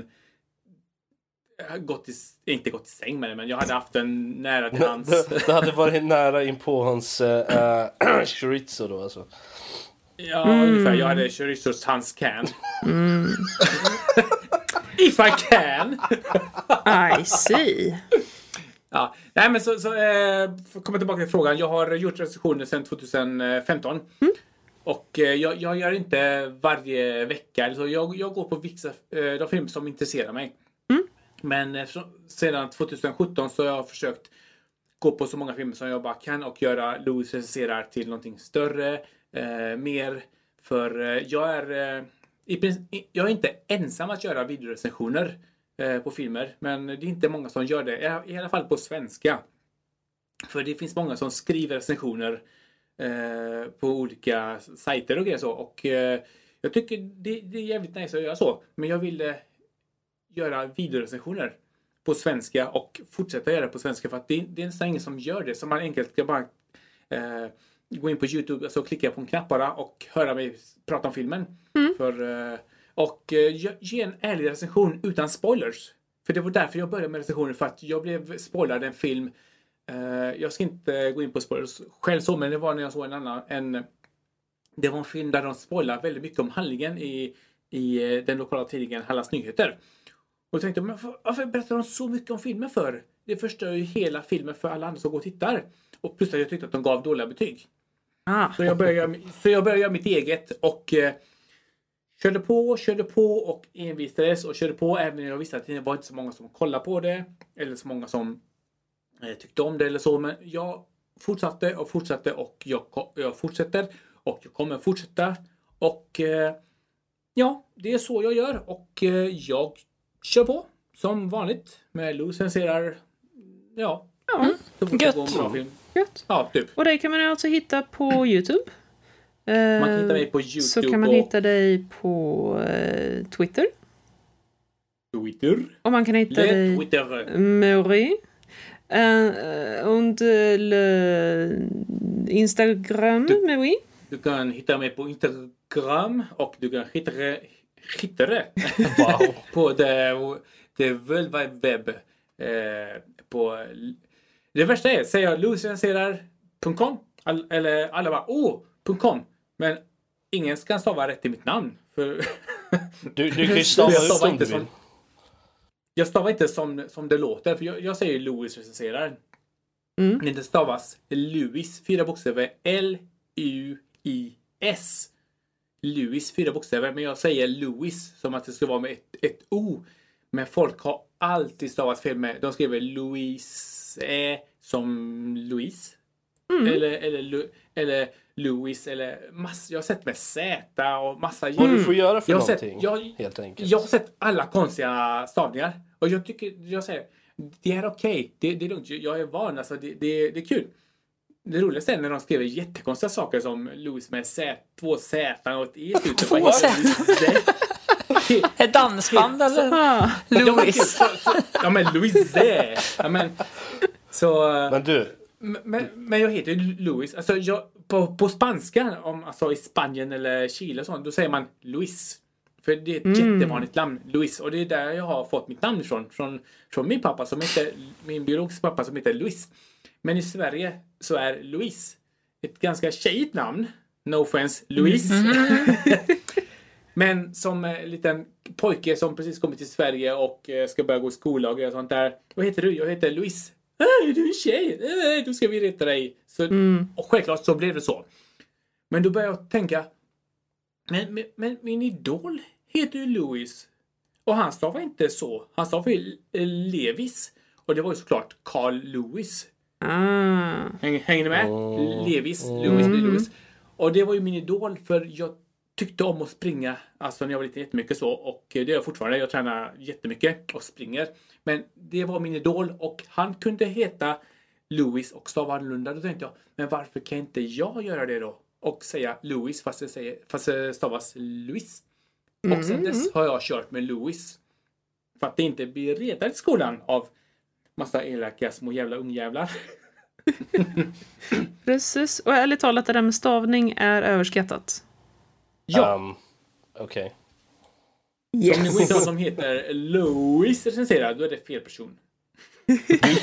eh, gått i, inte gått i säng med det, men jag hade haft den nära till hans. Det, det hade varit nära in på hans uh, chorizo då alltså. Ja, ungefär. Jag hade Chorizos hans can. If I can! I see. Ja, nej men så, så eh, komma tillbaka till frågan. Jag har gjort recensioner sedan 2015. Och eh, jag, jag gör inte varje vecka. Så jag, jag går på vissa eh, de filmer som intresserar mig. Men eh, så, sedan 2017 så har jag försökt gå på så många filmer som jag bara kan och göra Louis recenserar till någonting större. Eh, mer. För eh, jag är eh, i, princip- jag är inte ensam att göra videorecensioner eh, på filmer. Men det är inte många som gör det. I, I alla fall på svenska. För det finns många som skriver recensioner eh, på olika sajter och grejer så. Och eh, jag tycker det, det är jävligt nice att göra så. Men jag ville göra videorecensioner på svenska och fortsätta göra det på svenska för att det, det är nästan ingen som gör det. Så man enkelt ska bara eh, gå in på Youtube och så klicka på en knapp bara och höra mig prata om filmen. För, eh, och eh, ge- en ärlig recension utan spoilers. För det var därför jag började med recensioner för att jag blev spoilad en film. Eh, jag ska inte gå in på spoilers själv så men det var när jag såg en annan. En, det var en film där de spoilade väldigt mycket om handlingen i, i den lokala tidningen Hallands Nyheter. Och då tänkte jag, men varför berättar de så mycket om filmen för? Det förstör ju hela filmen för alla andra som går och tittar. Och plus att jag tyckte att de gav dåliga betyg. Ah. Så jag började, göra- så jag började mitt eget och eh, körde på, körde på och envisades och körde på även när jag visste att det var inte så många som kollade på det. Eller så många som eh, tyckte om det eller så. Men jag fortsatte och fortsatte och jag, jag fortsätter och jag kommer fortsätta. Och eh, ja, det är så jag gör och eh, jag kör på som vanligt med Lou senserar. Ja, Ja, det Gött. gött. Ja, typ. Och dig kan man alltså hitta på Youtube. Man kan hitta Eh, mig på Youtube Så kan man och hitta dig på eh, Twitter. Twitter. Och man kan hitta Le dig Twitter. Mori. Uh, und eh, le Instagram, Du- Mori. Du kan hitta mig på Instagram och du kan hitta hitta det Wow. på the, the World Wide Web. Eh, på, det värsta är, säger jag lucianserar.com all, eller alla bara åh, .com. Men ingen kan stava rätt i mitt namn. För Du, du kan ju stava Jag ut stavar om inte du vill. som- jag stavar inte som, som det låter. För jag, jag säger Louis recenserar. Mm. Men det stavas Louis, fyra bokstäver. L-U-I-S. Louis, fyra bokstäver. Men jag säger Louis som att det ska vara med ett, ett O. Men folk har alltid stavat fel med. De skriver Louise eh, som Louise. Eller, eller, Lu- eller Louis eller mass, Jag har sett med Z och massa Vad du får göra för Jag sett- någonting. jag- helt enkelt. jag har sett alla konstiga stavningar. Och jag tycker, jag säger, det är okej. Det, det är lugnt. Jag är van. Alltså, det, det, det är kul. Det roligaste är när de skriver jättekonstiga saker som Louis med Z, två Z och ett E i slutet. Två Z? Ett dansband eller? Ja, men Louis. Ja men Louise. Ja, men, så, Men du, men, men jag heter ju Louis. Alltså jag, på, på spanska, om, alltså i Spanien eller Chile och sånt, då säger man Luis. För det är ett jättevanligt namn, Luis. Och det är där jag har fått mitt namn ifrån. Från, från min pappa, som heter, min biologiska pappa som heter Luis. Men i Sverige så är Louise ett ganska tjejigt namn. No offense, Louise. Men som eh, liten pojke som precis kommit till Sverige och eh, ska börja gå i skola och sånt där. Vad heter du? Jag heter Louise. Äh, är du en tjej? Äh, då ska vi reta dig. Så, Och självklart så blev det så. Men då började jag tänka. Men, men, men min idol heter ju Louis. Och han stavar inte så. Han stavar ju eh, Levis. Och det var ju såklart Carl Lewis. ah. Häng, hänger ni med? Levis, Lewis blir Lewis. Och det var ju min idol för jag tyckte om att springa. Alltså när jag var liten jättemycket så. Och det gör jag fortfarande. Jag tränar jättemycket och springer. Men det var min idol och han kunde heta Louis och stava annorlunda. Då tänkte jag, men varför kan inte jag göra det då? Och säga Louis fast det, säger, fast det stavas Louis. Och sen dess har jag kört med Louis. För att det inte blir retad i skolan av massa elaka små jävla ungjävlar. Precis. Och ärligt talat, det där med stavning är överskattat. Ja, um, okej. Om det Yes. inte någon som heter Louis recenserar, då är det fel person. Du,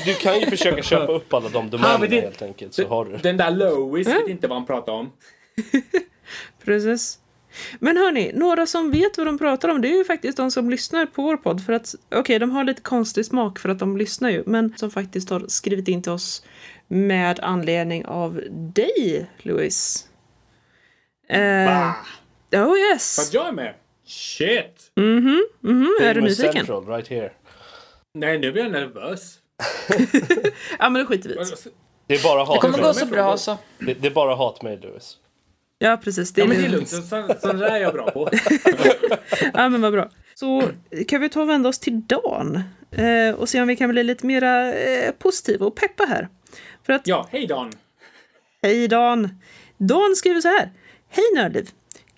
du kan ju försöka köpa upp alla de domänerna helt enkelt. Så har du. Den där Louis vet inte vad han pratar om. Precis. Men hörni, några som vet vad de pratar om, det är ju faktiskt de som lyssnar på vår podd. För att, okej, de har lite konstig smak för att de lyssnar ju, men som faktiskt har skrivit in till oss med anledning av dig, Louis. Eh? Oh För yes! att jag är med? Shit! Mhm, mhm, är du nyfiken? Central, right here. Nej, nu blir jag nervös. Ja, men då skiter vi i det. Det är bara Det hat kommer med gå så bra så. Det, det är bara hat med Louis. Ja, precis. Det är Ja, men det är lugnt. lugnt. Så- Sånt där är jag bra på. Ja, men vad bra. Så kan vi ta och vända oss till Dan eh, och se om vi kan bli lite mera eh, positiva och peppa här. För att Ja, hej Dan! Hej Dan! Dan skriver så här. Hej Nördliv!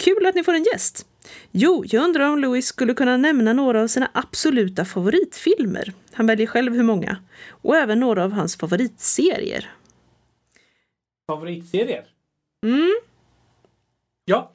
Kul att ni får en gäst. Jo, jag undrar om Louis skulle kunna nämna några av sina absoluta favoritfilmer. Han väljer själv hur många. Och även några av hans favoritserier. Favoritserier? Mm. Ja.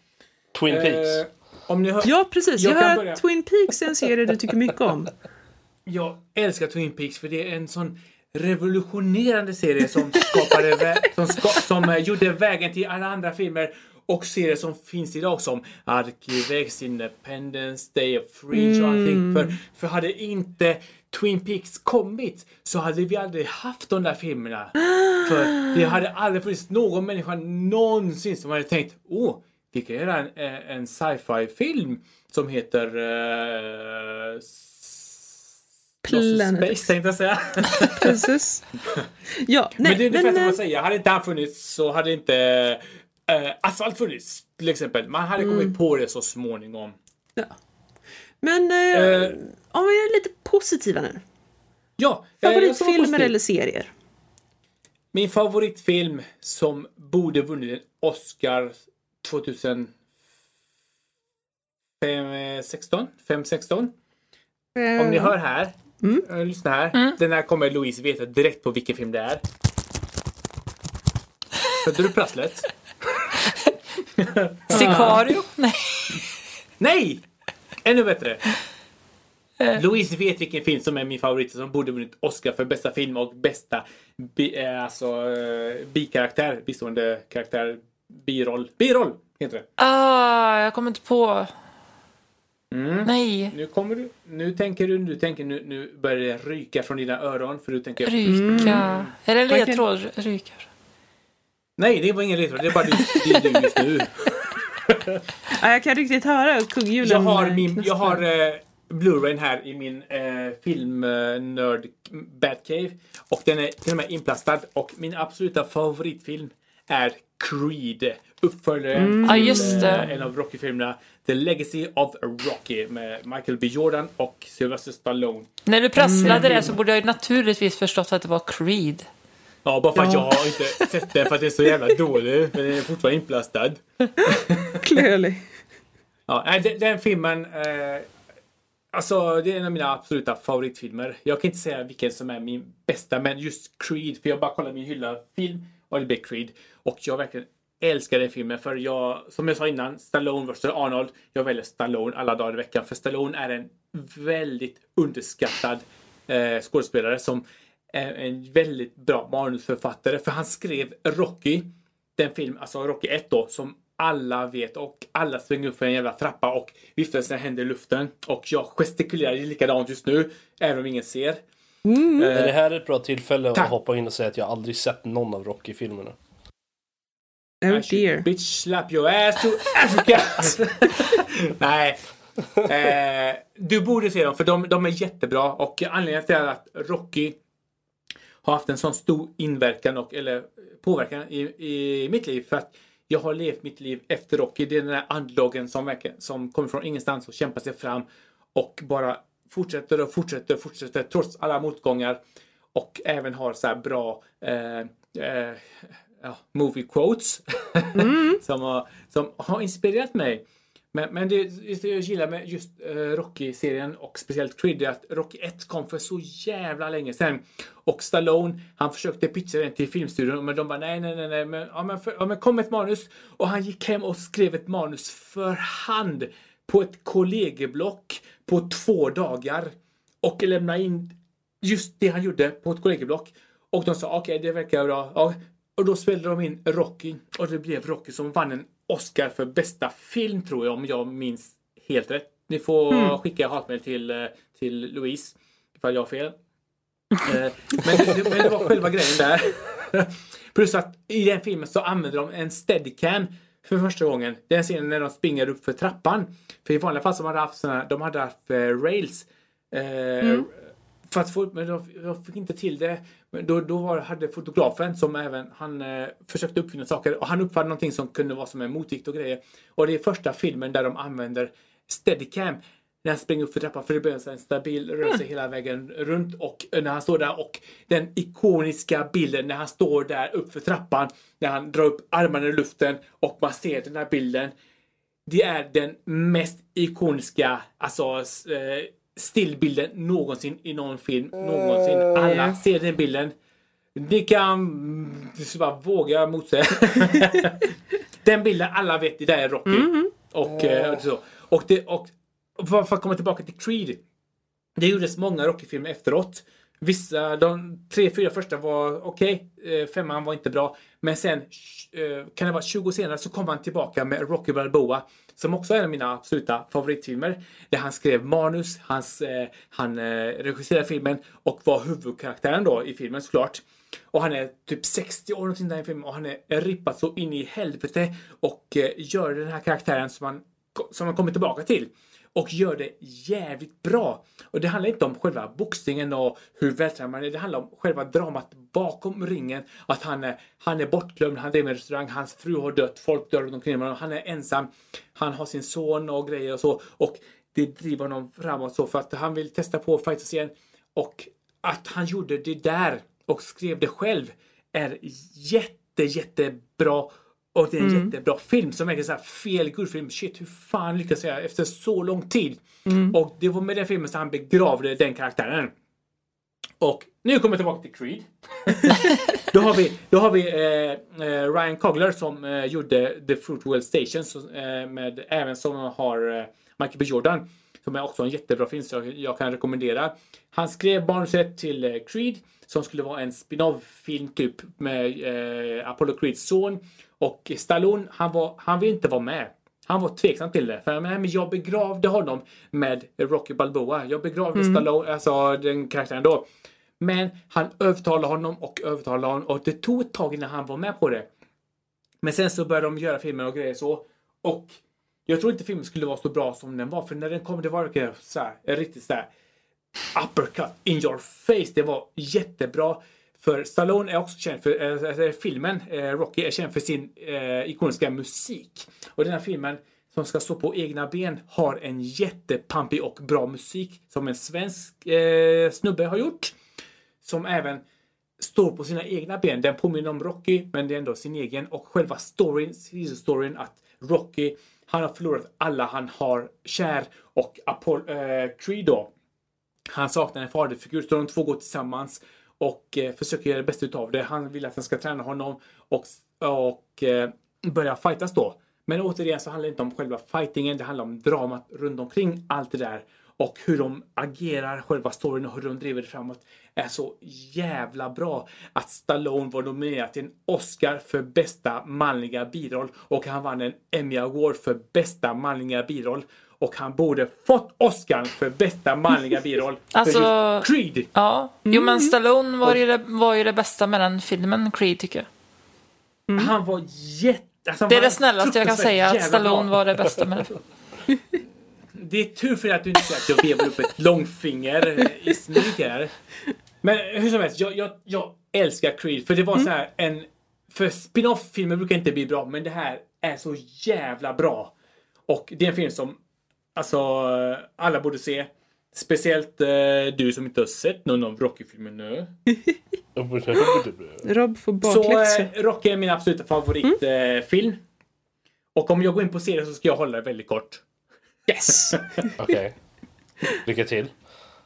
Twin Peaks. Eh, om ni hör... Ja, precis. Jag, Jag hör börja. att Twin Peaks är en serie du tycker mycket om. Jag älskar Twin Peaks för det är en sån revolutionerande serie som skapade vä- som, ska, som eh, gjorde vägen till alla andra filmer och serier som finns idag som Arkivex, Independence Day, Fringe och allting. För, för hade inte Twin Peaks kommit så hade vi aldrig haft de där filmerna. För det hade aldrig funnits någon människa någonsin som hade tänkt åh, vi kan göra en, eh, en sci-fi film som heter uh, Planet. Space tänkte jag säga. Precis. Ja, nej, men det är ungefär som eh, att säga, hade inte han funnits så hade inte eh, Asfalt funnits till exempel. Man hade kommit på det så småningom. Ja. Men eh, Eh. om vi är lite positiva nu. Ja, eh, Favoritfilmer eller serier? Min favoritfilm som borde vunnit en Oscar 2016? 5, 16? Om ni hör här, eh, lyssna här. Den här kommer Louise veta direkt på vilken film det är. Hörde du prasslet? Sicario? Nej. Nej! Ännu bättre. Louise vet vilken film som är min favorit som borde vunnit Oscar för bästa film och bästa bi, eh, alltså, eh, bikaraktär, bistående karaktär, biroll. Biroll heter det. Ah, jag kommer inte på. Nej. Nu kommer du, nu tänker du, nu tänker nu, nu börjar det ryka från dina öron för du tänker Ryka. Är det en ledtråd? Rykar. Nej, det var ingen ledtråd, det är bara du, det är du just nu. Ja, jag kan riktigt höra kugghjulen. Jag har, eh, min, jag har eh, Blu-rayn här i min eh, filmnörd Batcave. Och den är till och med inplastad. Och min absoluta favoritfilm är Creed. Uppföljaren Ja, till just det. eh, en av Rocky-filmerna. The Legacy of Rocky med Michael B Jordan och Sylvester Stallone. När du prasslade det så borde jag ju naturligtvis förstått att det var Creed. Ja, bara för att Ja. jag har inte sett den för att den är så jävla dålig. Men den är fortfarande inplastad. Clearly. Ja, den, den filmen. Eh, alltså, det är en av mina absoluta favoritfilmer. Jag kan inte säga vilken som är min bästa, men just Creed. För jag bara kollar min hylla film och det blir Creed. Och jag verkligen älskar den filmen. För jag, som jag sa innan, Stallone vs Arnold. Jag väljer Stallone alla dagar i veckan. För Stallone är en väldigt underskattad eh, skådespelare som en väldigt bra manusförfattare. För han skrev Rocky den film, alltså Rocky 1 då, som alla vet och alla springer upp för en jävla trappa och viftar sina händer i luften. Och jag gestikulerar likadant just nu, även om ingen ser. Är det här ett bra tillfälle Tack. att hoppa in och säga att jag aldrig sett någon av Rocky-filmerna? Oh dear. Bitch slap your ass to Africa! Nej. Eh, du borde se dem för de, de är jättebra och anledningen till att Rocky har haft en sån stor inverkan och eller påverkan i, i mitt liv för att jag har levt mitt liv efter Rocky. Det är den där andlogen som, verkar, som kommer från ingenstans och kämpar sig fram och bara fortsätter och fortsätter och fortsätter trots alla motgångar och även har så här bra eh, eh, ja, movie quotes som, har, som har inspirerat mig. Men, men det, det jag gillar med just eh, Rocky-serien och speciellt Creed är att Rocky 1 kom för så jävla länge sedan. Och Stallone, han försökte pitcha den till filmstudion men de bara nej, nej, nej, nej, men, ja, men, för, ja, men kom med ett manus. Och han gick hem och skrev ett manus för hand på ett kollegieblock på två dagar. Och lämnade in just det han gjorde på ett kollegieblock. Och de sa okej, det verkar bra. Ja. Och då spelade de in Rocky och det blev Rocky som vann en Oscar för bästa film tror jag om jag minns helt rätt. Ni får skicka hatmejl till, eh, till Louise ifall jag har fel. Eh, men, det, men det var själva grejen där. Plus att i den filmen så använder de en steadicam för första gången. Den scenen när de springer upp för trappan. För i vanliga fall så hade de haft såna, de hade haft eh, rails. Eh, För att få, men jag fick inte till det. Men då, då var, hade fotografen som även, han eh, försökte uppfinna saker och han uppfann någonting som kunde vara som en motvikt och grejer. Och det är första filmen där de använder steadicam när han springer upp för trappan för det blir en stabil rörelse hela vägen runt och eh, när han står där och den ikoniska bilden när han står där upp för trappan när han drar upp armarna i luften och man ser den här bilden. Det är den mest ikoniska alltså, eh, stillbilden någonsin i någon film. Någonsin. Alla ser den bilden. Ni kan bara våga motsäga. den bilden alla vet, det där är Rocky. Och, eh, och så. Och, det, och för, för att komma tillbaka till Creed. Det gjordes många Rocky-filmer efteråt. Vissa, de tre, fyra första var okej. Eh, femman var inte bra. Men sen, eh, kan det vara 20 år senare, så kom han tillbaka med Rocky Balboa. Som också är en av mina absoluta favoritfilmer. Där han skrev manus, hans, eh, han eh, regisserade filmen och var huvudkaraktären då i filmen såklart. Och han är typ 60 år någonting där i filmen och han är rippad så in i helvete och eh, gör den här karaktären som han, som han kommer tillbaka till och gör det jävligt bra. Och det handlar inte om själva boxningen och hur vältränad man är. Det handlar om själva dramat bakom ringen. Att han är, han är bortglömd, han driver en restaurang, hans fru har dött, folk dör runt omkring honom. Han är ensam. Han har sin son och grejer och så. Och det driver honom framåt så för att han vill testa på fightas igen. Och att han gjorde det där och skrev det själv är jätte, jättebra. Och det är en jättebra film som är en sån här fel good film. Shit, hur fan lyckas jag efter så lång tid? Och det var med den filmen som han begravde den karaktären. Och nu kommer jag tillbaka till Creed. då har vi, då har vi eh, eh, Ryan Coogler som eh, gjorde The Fruitwell Station. Så, eh, med, även som har eh, Michael B Jordan. Som är också en jättebra film som jag, jag kan rekommendera. Han skrev manuset till eh, Creed. Som skulle vara en spin-off-film typ med eh, Apollo Creeds son. Och Stallone, han, var, han vill inte vara med. Han var tveksam till det. För men, jag begravde honom med Rocky Balboa. Jag begravde Stallone, alltså den karaktären då. Men han övertalade honom och övertalade honom och det tog ett tag innan han var med på det. Men sen så började de göra filmer och grejer så. Och jag tror inte filmen skulle vara så bra som den var. För när den kom det var så här, riktigt så här uppercut in your face. Det var jättebra. För Stallone är också känd för, äh, filmen äh, Rocky är känd för sin äh, ikoniska musik. Och den här filmen som ska stå på egna ben har en jättepampig och bra musik som en svensk äh, snubbe har gjort. Som även står på sina egna ben. Den påminner om Rocky, men det är ändå sin egen. Och själva storyn, storyn att Rocky, han har förlorat alla han har kär och Apollo, eh, Creed då. Han saknar en faderfigur, så de två går tillsammans och eh, försöker göra det bästa utav det. Han vill att den ska träna honom och, och eh, börja fightas då. Men återigen så handlar det inte om själva fightingen, det handlar om dramat runt omkring allt det där. Och hur de agerar, själva storyn och hur de driver det framåt är så jävla bra. Att Stallone var nominerad till en Oscar för bästa manliga biroll och han vann en Emmy Award för bästa manliga biroll. Och han borde fått Oscar för bästa manliga biroll Alltså- för just Creed. Ja, jo men Stallone var ju, det, var ju det bästa med den filmen, Creed tycker jag. Han var jätte... Alltså, Det är det snällaste jag kan säga, att Stallone bra. var det bästa med den filmen. Det är tur för att du inte säger att jag vevar upp ett långfinger i smyg här. Men hur som helst, jag, jag, jag älskar Creed. För det var så här en... För spin-off-filmer brukar inte bli bra, men det här är så jävla bra. Och det är en film som alltså alla borde se. Speciellt eh, du som inte har sett någon av Rocky-filmerna nu. Rob får Så bakläxa. eh, Rocky är min absoluta favoritfilm. Eh, film. och om jag går in på serien så ska jag hålla det väldigt kort. Yes! Okej. Lycka till.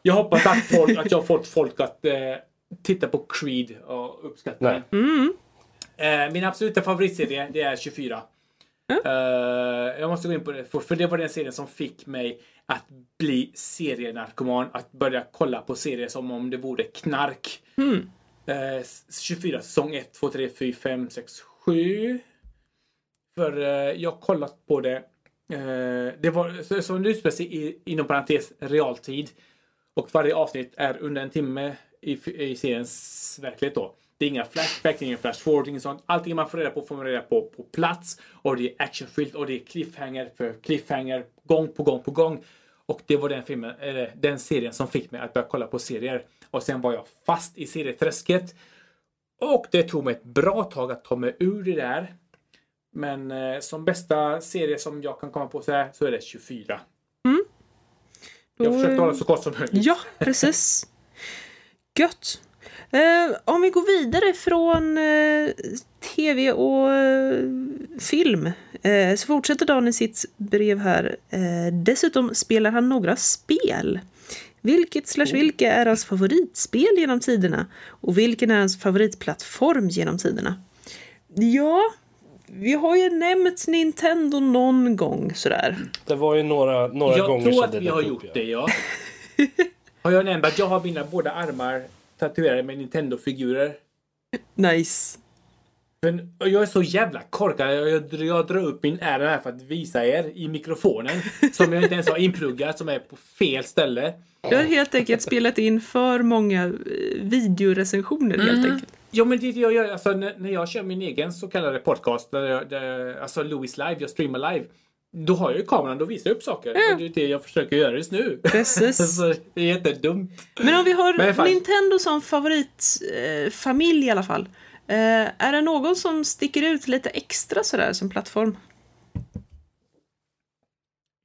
Jag hoppas att, folk, att jag har fått folk att eh, titta på Creed och uppskatta Nej. den. Eh, min absoluta favoritserie det är 24. Eh, jag måste gå in på det, för, för det var den serien som fick mig att bli serienarkoman. Att börja kolla på serier som om det vore knark. Eh, 24 säsong 1, 2, 3, 4, 5, 6, 7. För eh, jag har kollat på det. Det var så det utspelar sig inom parentes realtid. Och varje avsnitt är under en timme i, i seriens verklighet då. Det är inga flashback, det är inga flash forward, inget sånt. Allting man får reda på får man reda på på plats. Och det är actionfyllt och det är cliffhanger för cliffhanger gång på gång på gång. Och det var den filmen, eller den serien som fick mig att börja kolla på serier. Och sen var jag fast i serieträsket. Och det tog mig ett bra tag att ta mig ur det där. Men eh, som bästa serie som jag kan komma på så, här, så är det 24. Jag Då, försökte eh, hålla så kort som möjligt. Ja, precis. Gött. Eh, om vi går vidare från eh, tv och eh, film eh, så fortsätter Dan i sitt brev här. Eh, dessutom spelar han några spel. Vilket slash vilka är hans favoritspel genom tiderna? Och vilken är hans favoritplattform genom tiderna? Ja, vi har ju nämnt Nintendo någon gång sådär. Det var ju några, några jag gånger tror sedan att det vi har gjort det, ja. har jag nämnt att jag har mina båda armar tatuerade med Nintendo-figurer? Nice. Men jag är så jävla korkad. Jag, jag, jag drar upp min ärm här för att visa er i mikrofonen. Som jag inte ens har inpluggat, som är på fel ställe. Jag har helt enkelt spelat in för många eh, videorecensioner helt enkelt. Jo men det jag gör, alltså när, när jag kör min egen så kallade podcast, där jag, där, alltså Louis Live, jag streamar live. Då har jag ju kameran, då visar jag upp saker. Och det är det jag försöker göra just nu. Precis. så det är jättedumt. Men om vi har Nintendo som favoritfamilj eh, i alla fall. Eh, är det någon som sticker ut lite extra sådär som plattform?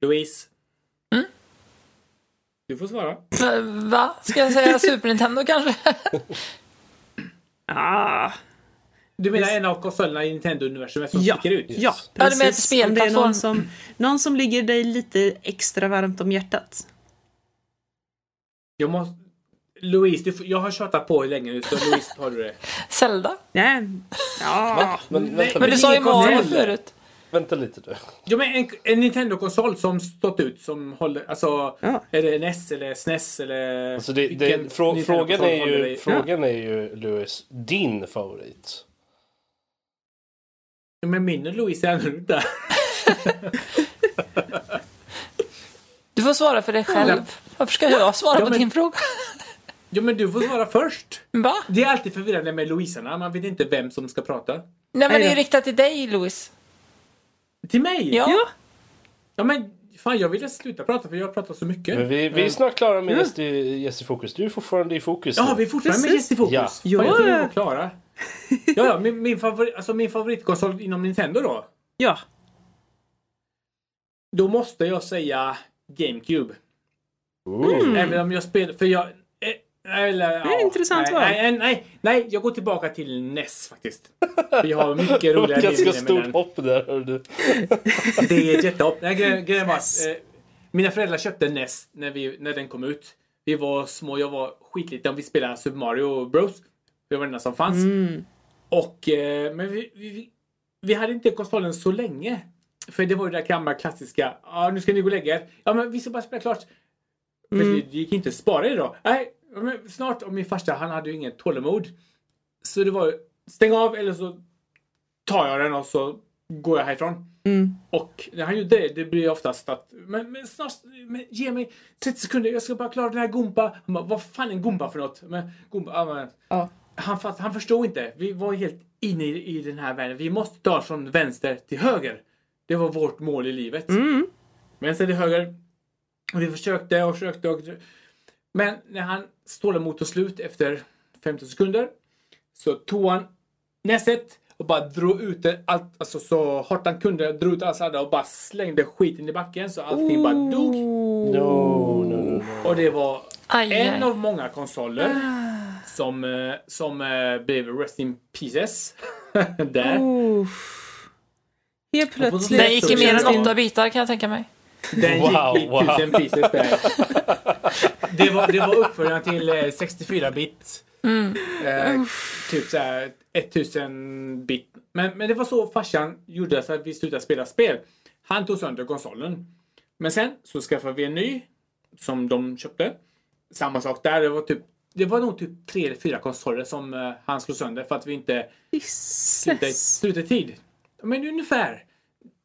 Louise. Mm? Du får svara. Va- Va? Ska jag säga Super Nintendo kanske? Ah, Du menar en av konsolerna i Nintendo-universumet som ja, sticker ut? ja, Ja, du precis. ett Om det är någon som, någon som ligger dig lite extra varmt om hjärtat. Jag måste... Louise, du får... jag har tjatat på länge nu så Louise tar du det. Zelda? Nej. Ja. Men Nej, vänta, Men du sa ju. Mario förut. vänta lite nu. Ja, men en, en Nintendo-konsol som stått ut som håller... Alltså, Ja. är det NES eller SNES eller... Alltså det, det, frå, frågan, är ju, frågan är ju, Louis, din favorit. Men min och Louise är annorlunda. Du får svara för dig själv. Varför ska jag svara Ja, på men- din fråga? Ja, men du får svara först. Va? Det är alltid förvirrande med Louisarna. Man vet inte vem som ska prata. Nej men det är riktat till dig Louis. Till mig? Ja. Ja. Ja, men fan, jag ville sluta prata för jag pratar så mycket. Men vi, vi är Men- snart klara med Ja. gäst, i, gäst i fokus. Du är fortfarande i fokus. Ja, vi är fortfarande med Precis. gäst i fokus. Ja. Fan, jag trodde vi Ja. var klara. Ja, ja, min, min, favorit, alltså min favoritkonsol inom Nintendo då. Ja. Då måste jag säga GameCube. Ooh. Även om jag spelar, för jag... Eller, är ett intressant nej, val. nej, nej, nej, jag går tillbaka till NES faktiskt. Vi har mycket roliga Ganska minnen med stort den. hopp där. hör du. Det är ett jättehopp. Nej, grejen, grejen var att eh, mina föräldrar köpte NES när, vi, när den kom ut. Vi var små, jag var skitliten. Vi spelade Super Mario Bros. Det var det enda som fanns. Mm. Och, eh, men vi, vi, vi, hade inte konsolen så länge. För det var ju det där gamla klassiska. Ja, nu ska ni gå och lägga er. Ja, men vi ska bara spela klart. För Mm. det, det gick inte att spara idag. Nej, snart. Och min farsa, han hade ju inget tålamod. Så det var ju, stäng av eller så tar jag den och så går jag härifrån. Mm. Och när han gjorde det, det blir oftast att men, men snart, men, ge mig 30 sekunder, jag ska bara klara den här Gumpa. Han bara, vad fan är en Gumpa för något? Men, Gumpa, ja, men, Ja. han, fatt, han förstod inte. Vi var helt inne i, i den här världen. Vi måste ta från vänster till höger. Det var vårt mål i livet. Mm. Vänster till höger. Och vi försökte och försökte. Och... Men när han stålade mot och slut efter 15 sekunder så tog han näset och bara drog ut det allt, alltså så hårt han kunde. Drog ut allt sladdar och bara slängde skiten i backen så allting bara dog. No, no, no, no. Och det var Aj, en aj. av många konsoler som, eh, som eh, blev Rest in Pieces. Där. Helt plötsligt. Den gick i mer än åtta bitar kan jag tänka mig. Den Wow, gick i wow. tusen pieces där. Det var, det var uppföljaren till eh, 64-bit. Eh, typ såhär 1000 bit. Men, men det var så farsan gjorde så att vi slutade spela spel. Han tog sönder konsolen. Men sen så skaffade vi en ny som de köpte. Samma sak där. Det var, typ, det var nog typ tre eller fyra konsoler som eh, han slog sönder för att vi inte slutade, slutade tid. Men ungefär.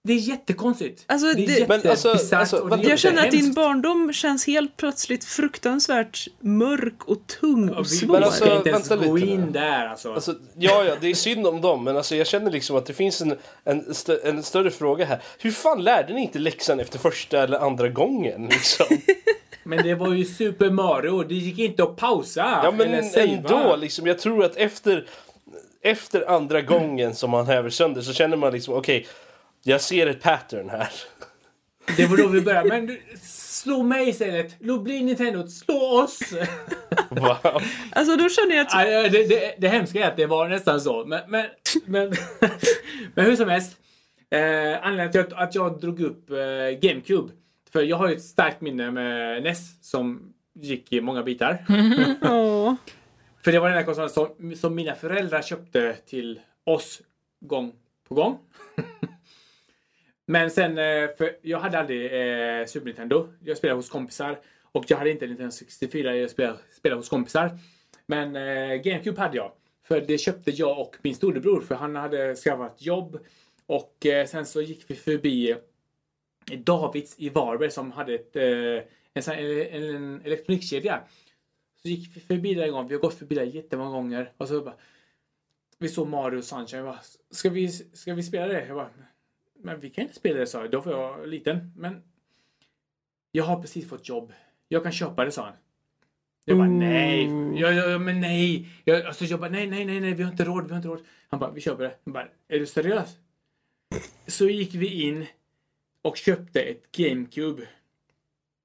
Det är jättekonstigt. Alltså, det är Men alltså- alltså, och det är vad- Jag känner att din barndom känns helt plötsligt fruktansvärt mörk och tung och svår. Men alltså- inte ens vänta gå lite in där alltså. Alltså, ja, ja, det är synd om dem, men alltså, jag känner liksom att det finns en, en, stö, en större fråga här. Hur fan lärde ni inte läxan efter första eller andra gången? Liksom? Men det var ju Super Mario. Det gick inte att pausa. Ja, men eller ändå, liksom, jag tror att efter, efter andra gången som man häver sönder så känner man liksom, okej, jag ser ett pattern här. Det var då vi började. Men du, slå mig istället. Låt bli Nintendo. Slå oss. Wow. Alltså då känner jag att det, det, det hemska är att det var nästan så. Men, men, men, men hur som helst. Eh, anledningen till att, att jag drog upp eh, GameCube. För jag har ju ett starkt minne med NES som gick i många bitar. Åh. För det var den här konsolen som, som mina föräldrar köpte till oss gång på gång. Men sen, eh, för jag hade aldrig eh, Super Nintendo. Jag spelade hos kompisar. Och jag hade inte Nintendo 64, jag spelade, spelade hos kompisar. Men eh, GameCube hade jag. För det köpte jag och min storebror för han hade skaffat jobb. Och eh, sen så gick vi förbi eh, Davids i Varberg som hade ett, eh, en, en, en elektronikkedja. Så gick vi förbi där en gång. Vi har gått förbi där jättemånga gånger. Och så bara, vi såg Mario Sunshine. Jag bara, ska, vi, ska vi spela det? Jag bara, men vi kan inte spela det, sa jag. Då var jag liten. Men jag har precis fått jobb. Jag kan köpa det, sa han. Jag bara nej, jag, jag, men nej. Jag, alltså, jag bara nej, nej, nej, nej, vi har inte råd, vi har inte råd. Han bara, vi köper det. Jag bara, är du seriös? Så gick vi in och köpte ett GameCube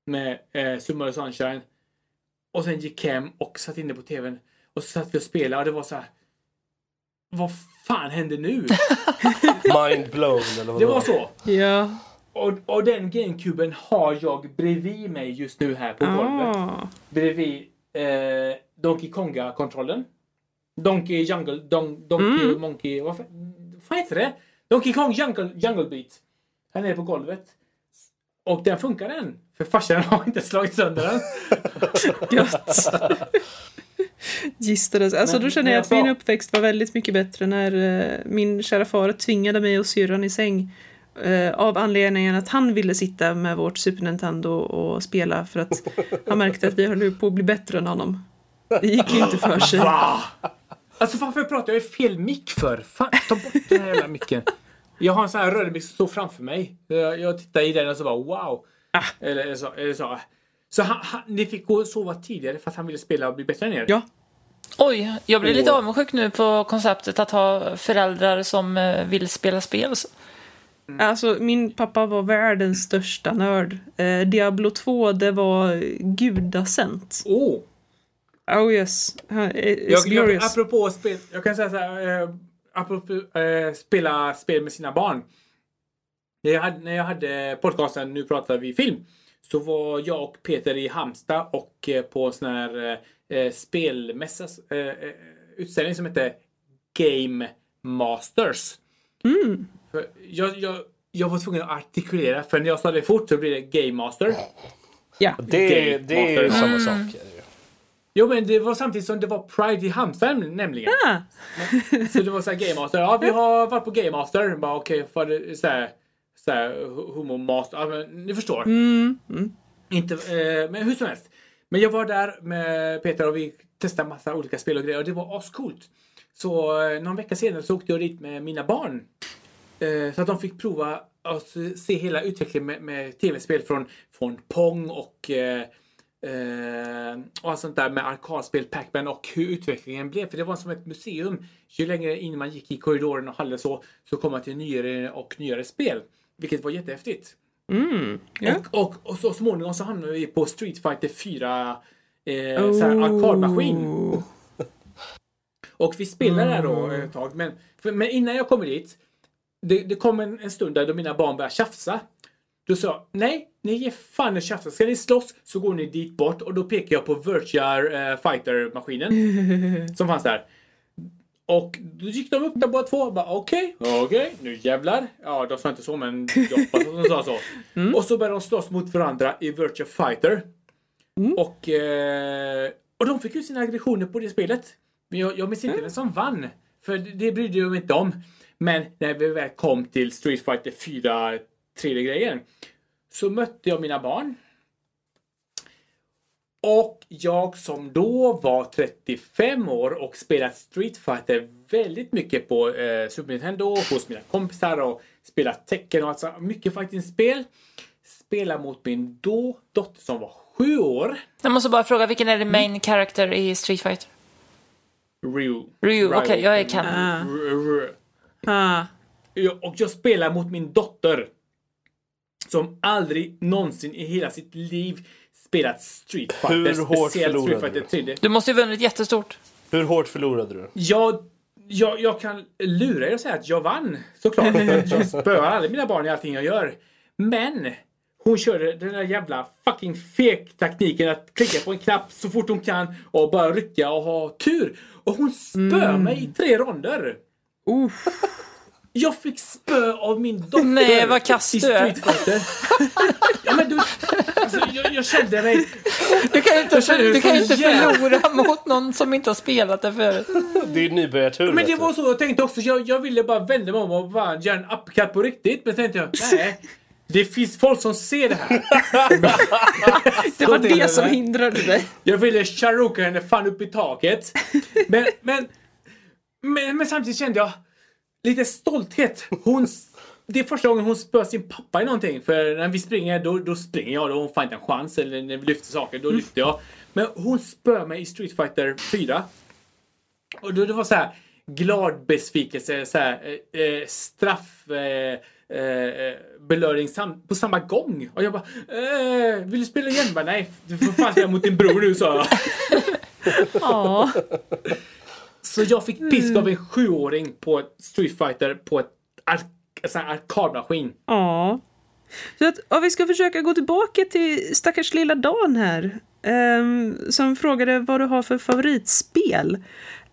med eh, Summer Sunshine. Och sen gick hem och satt inne på TVn. Och så satt vi och spelade och det var så här. Vad fan händer nu? Mind blown eller vad Det var så. Ja. Och, och den GameCuben har jag bredvid mig just nu här på golvet. Ah. Bredvid eh, Donkey Konga-kontrollen. Donkey Jungle... Don, donkey Mm. Monkey... Vad fan heter det? Donkey Kong Jungle, Jungle Beat. Här nere på golvet. Och den funkar än. För farsan har inte slagit sönder den. Gött. Gistades. Alltså Men- då känner jag jag att min uppväxt var väldigt mycket bättre när eh, min kära far tvingade mig och syrran i säng. Eh, av anledningen att han ville sitta med vårt Super Nintendo och spela för att han märkte att vi höll på att bli bättre än honom. Det gick ju inte för sig. Alltså varför pratar jag i fel mick för? Fan, ta bort den här jävla micken. Jag har en sån här röd mick som står framför mig. Jag, jag tittar i den och så bara wow. Ah. Eller, eller så. Eller så. Så han, han, ni fick gå och sova tidigare för att han ville spela och bli bättre än er? Ja. Oj, jag blir lite Åh. avundsjuk nu på konceptet att ha föräldrar som eh, vill spela spel. Så- Alltså min pappa var världens största nörd. Eh, Diablo 2 det var gudasänt. Oh. Oh yes. Uh, It's Jag, jag, glorious. apropå spel, jag kan säga så här. Eh, apropå eh, spela spel med sina barn. När jag, hade, när jag hade podcasten Nu pratar vi film. Så var jag och Peter i Halmstad och eh, på en sån här eh, spelmässa. Eh, eh, utställning som heter Game Masters. För jag, jag, jag var tvungen att artikulera för när jag sa det fort så blir det Game Master. Ja. Det, Game det är ju Master. samma sak. Jo men det var samtidigt som det var Pride i Halmstad nämligen. Ah, Så det var så här Game Master. Ja, vi har varit på Game Master. Bara okej, för det så här, så här homo master. Ja, men ni förstår. mm, mm. Inte, eh, men hur som helst. Men jag var där med Peter och vi testade massa olika spel och grejer och det var ascoolt. Så eh, någon vecka senare så åkte jag dit med mina barn. Eh, så att de fick prova att se- hela utvecklingen med, med tv-spel från, från Pong och eh, eh, och allt sånt där med arkadspel, Pac-Man och hur utvecklingen blev. För det var som ett museum. Ju längre in man gick i korridoren och hallen så, så kom man till nyare och nyare spel. Vilket var jättehäftigt. Mm. Ja. Och, och, och så småningom så hamnade vi på Street Fighter 4 eh, så här arkadmaskin. Oh. Och vi spelade där då ett tag. Men, för, men innan jag kommer dit. Det, det kom en, en stund där då mina barn började tjafsa. Då sa jag, nej, ni ger fan i tjafsa. Ska ni slåss så går ni dit bort. Och då pekar jag på Virtual eh, Fighter-maskinen. som fanns där. Och då gick de upp där båda två okej, okej, nu jävlar. Ja, de sa inte så men jag hoppas att de sa så. Och så började de slåss mot varandra i Virtual Fighter. Och, eh, och de fick ju sina aggressioner på det spelet. Men jag, jag minns inte vem som vann. För det, det brydde jag mig inte om. Men när vi väl kom till Street Fighter 4 3D-grejen. Så mötte jag mina barn. Och jag som då var 35 år och spelat Street Fighter väldigt mycket på eh, Super Nintendo hos mina kompisar och spelat Tekken och alltså mycket fighting-spel. Spelar mot min då dotter som var sju år. Jag måste bara fråga, vilken är din main character i Street Fighter? Ryu. Ryu, okej, jag är Ken. Ah. Ah. Och jag spelar mot min dotter. Som aldrig någonsin i hela sitt liv spelat Street Fighter. Hur hårt förlorade Street Fighter 3D. Du måste ju vunnit jättestort. Hur hårt förlorade du? Jag, jag, jag kan lura er och säga att jag vann. Såklart. Jag spöar alla mina barn i allting jag gör. Men hon körde den där jävla fucking fek taktiken att klicka på en knapp så fort hon kan och bara rycka och ha tur. Och hon spöar mig i tre ronder. Uff. Jag fick spö av min dotter. Nej, vad kass i du är. Ja, men du, alltså, jag, jag kände mig... Du kan ju inte, du det kan inte förlora mot någon som inte har spelat det förut. Det är nybörjartur. Men det var så jag tänkte också. Jag, jag ville bara vända mig om och bara göra en uppercut på riktigt. Men tänkte jag, nej. Det finns folk som ser det här. Det var till det som henne. hindrade dig. Jag ville charuka henne fan upp i taket. Men, men, men, men samtidigt kände jag lite stolthet. Hon, det är första gången hon spöar sin pappa i någonting. För när vi springer, då, då springer jag. Då hon får inte en chans. Eller när vi lyfter saker, då lyfter jag. Men hon spöar mig i Street Fighter 4. Och då det var så här glad besvikelse, så här, eh, eh, straff, eh, eh, belöning sam på samma gång. Och jag bara, eh, vill du spela igen? Bara, Nej, du får fan spela mot din bror nu, sa jag. Ja. Så jag fick pisk av en sjuåring på Street Fighter på ett sån här arkadmaskin. Ja. Så att, ja, vi ska försöka gå tillbaka till stackars lilla Dan här. ehm, som frågade vad du har för favoritspel.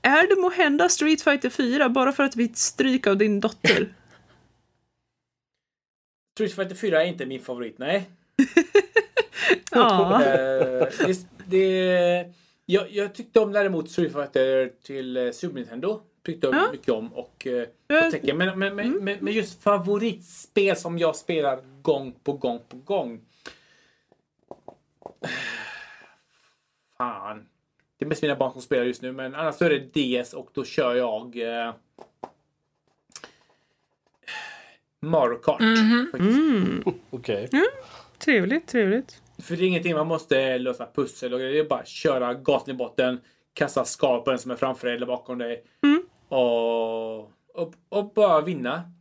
Är det måhända Street Fighter 4 bara för att vi stryk av din dotter? Street Fighter 4 är inte min favorit, nej. ja. Eh, det, det, jag, jag tyckte om däremot Street Fighter till eh, Super Nintendo. Tyckte jag Ja. mycket om. Och, eh, och men, men, men, men, men just favoritspel som jag spelar gång på gång på gång. Fan. Det är mest mina barn som spelar just nu men annars är det DS och då kör jag eh, Mario Kart. faktiskt. Okej. Trevligt, trevligt. För det är ingenting man måste lösa pussel och grejer. Det är bara att köra gasen i botten, kasta skal på den som är framför dig eller bakom dig. Och, och, och bara vinna.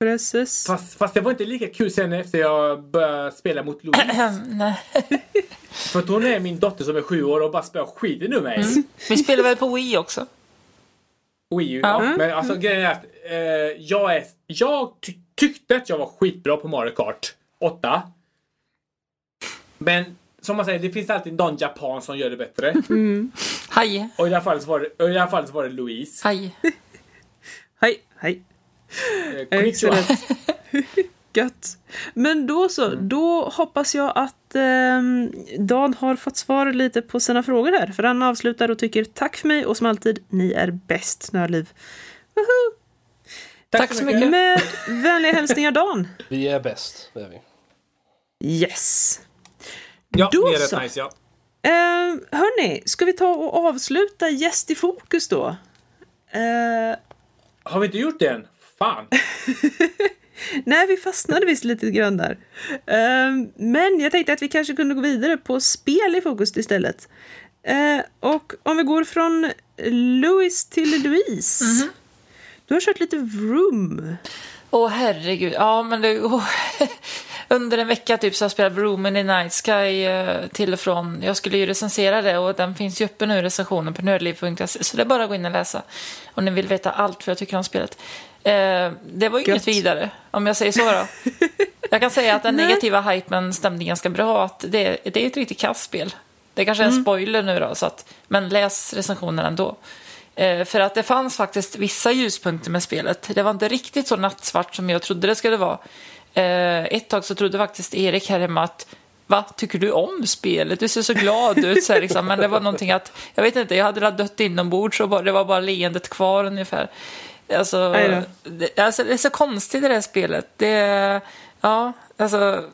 Precis. Fast, fast det var inte lika kul sen efter jag började spela mot Louise. Nej. För att hon är min dotter som är sju år och bara spelar skiten ur mig. Vi spelar väl på Wii också? Wii U. Ja. Ja. Men alltså grejen är att eh, jag, är, jag ty tyckte att jag var skitbra på Mario Kart 8. Men som man säger, det finns alltid någon japan som gör det bättre. Hej. Och i det här fallet så var det, i det här fallet så var det Louise. Hej. Hej, hej. Eh. Excellent. Gött. Men då så, då hoppas jag att ehm, Dan har fått svar lite på sina frågor här. För han avslutar och tycker tack för mig och som alltid, ni är bäst, Nördliv. Woho! Tack så mycket. Med vänliga hälsningar Dan. Vi är bäst, det är vi. Yes. Ja, Då det är rätt så. nice ja. Uh, hörni, ska vi ta och avsluta Gäst i fokus då? Eh, Har vi inte gjort det än? Fan. Nej, vi fastnade visst lite grann där. Ehm, men jag tänkte att vi kanske kunde gå vidare på spel i fokus istället. Eh, och om vi går från Louis till Louise. Du har kört lite Vroom. Åh herregud. Ja, men det... åh. Under en vecka typ så har jag spelat Room in the Night Sky eh, till och från. Jag skulle ju recensera det och den finns ju uppe nu i recensionen på nördliv.se. Så det är bara att gå in och läsa. Om ni vill veta allt för jag tycker om spelet. Eh, det var ju inget vidare, om jag säger så då. Jag kan säga att den negativa hypen stämde ganska bra. Att det, det är ett riktigt kastspel. Det kanske är en spoiler nu då, så att, men läs recensionen ändå. Eh, för att det fanns faktiskt vissa ljuspunkter med spelet. Det var inte riktigt så nattsvart som jag trodde det skulle vara. Eh, ett tag så trodde faktiskt Erik här hemma att Va, tycker du om spelet? Du ser så glad ut. Så här, liksom. Men det var någonting att, jag vet inte, jag hade väl dött inombords bara, det var bara leendet kvar ungefär. Alltså, det, alltså, det är så konstigt det där spelet. Det, ja, alltså,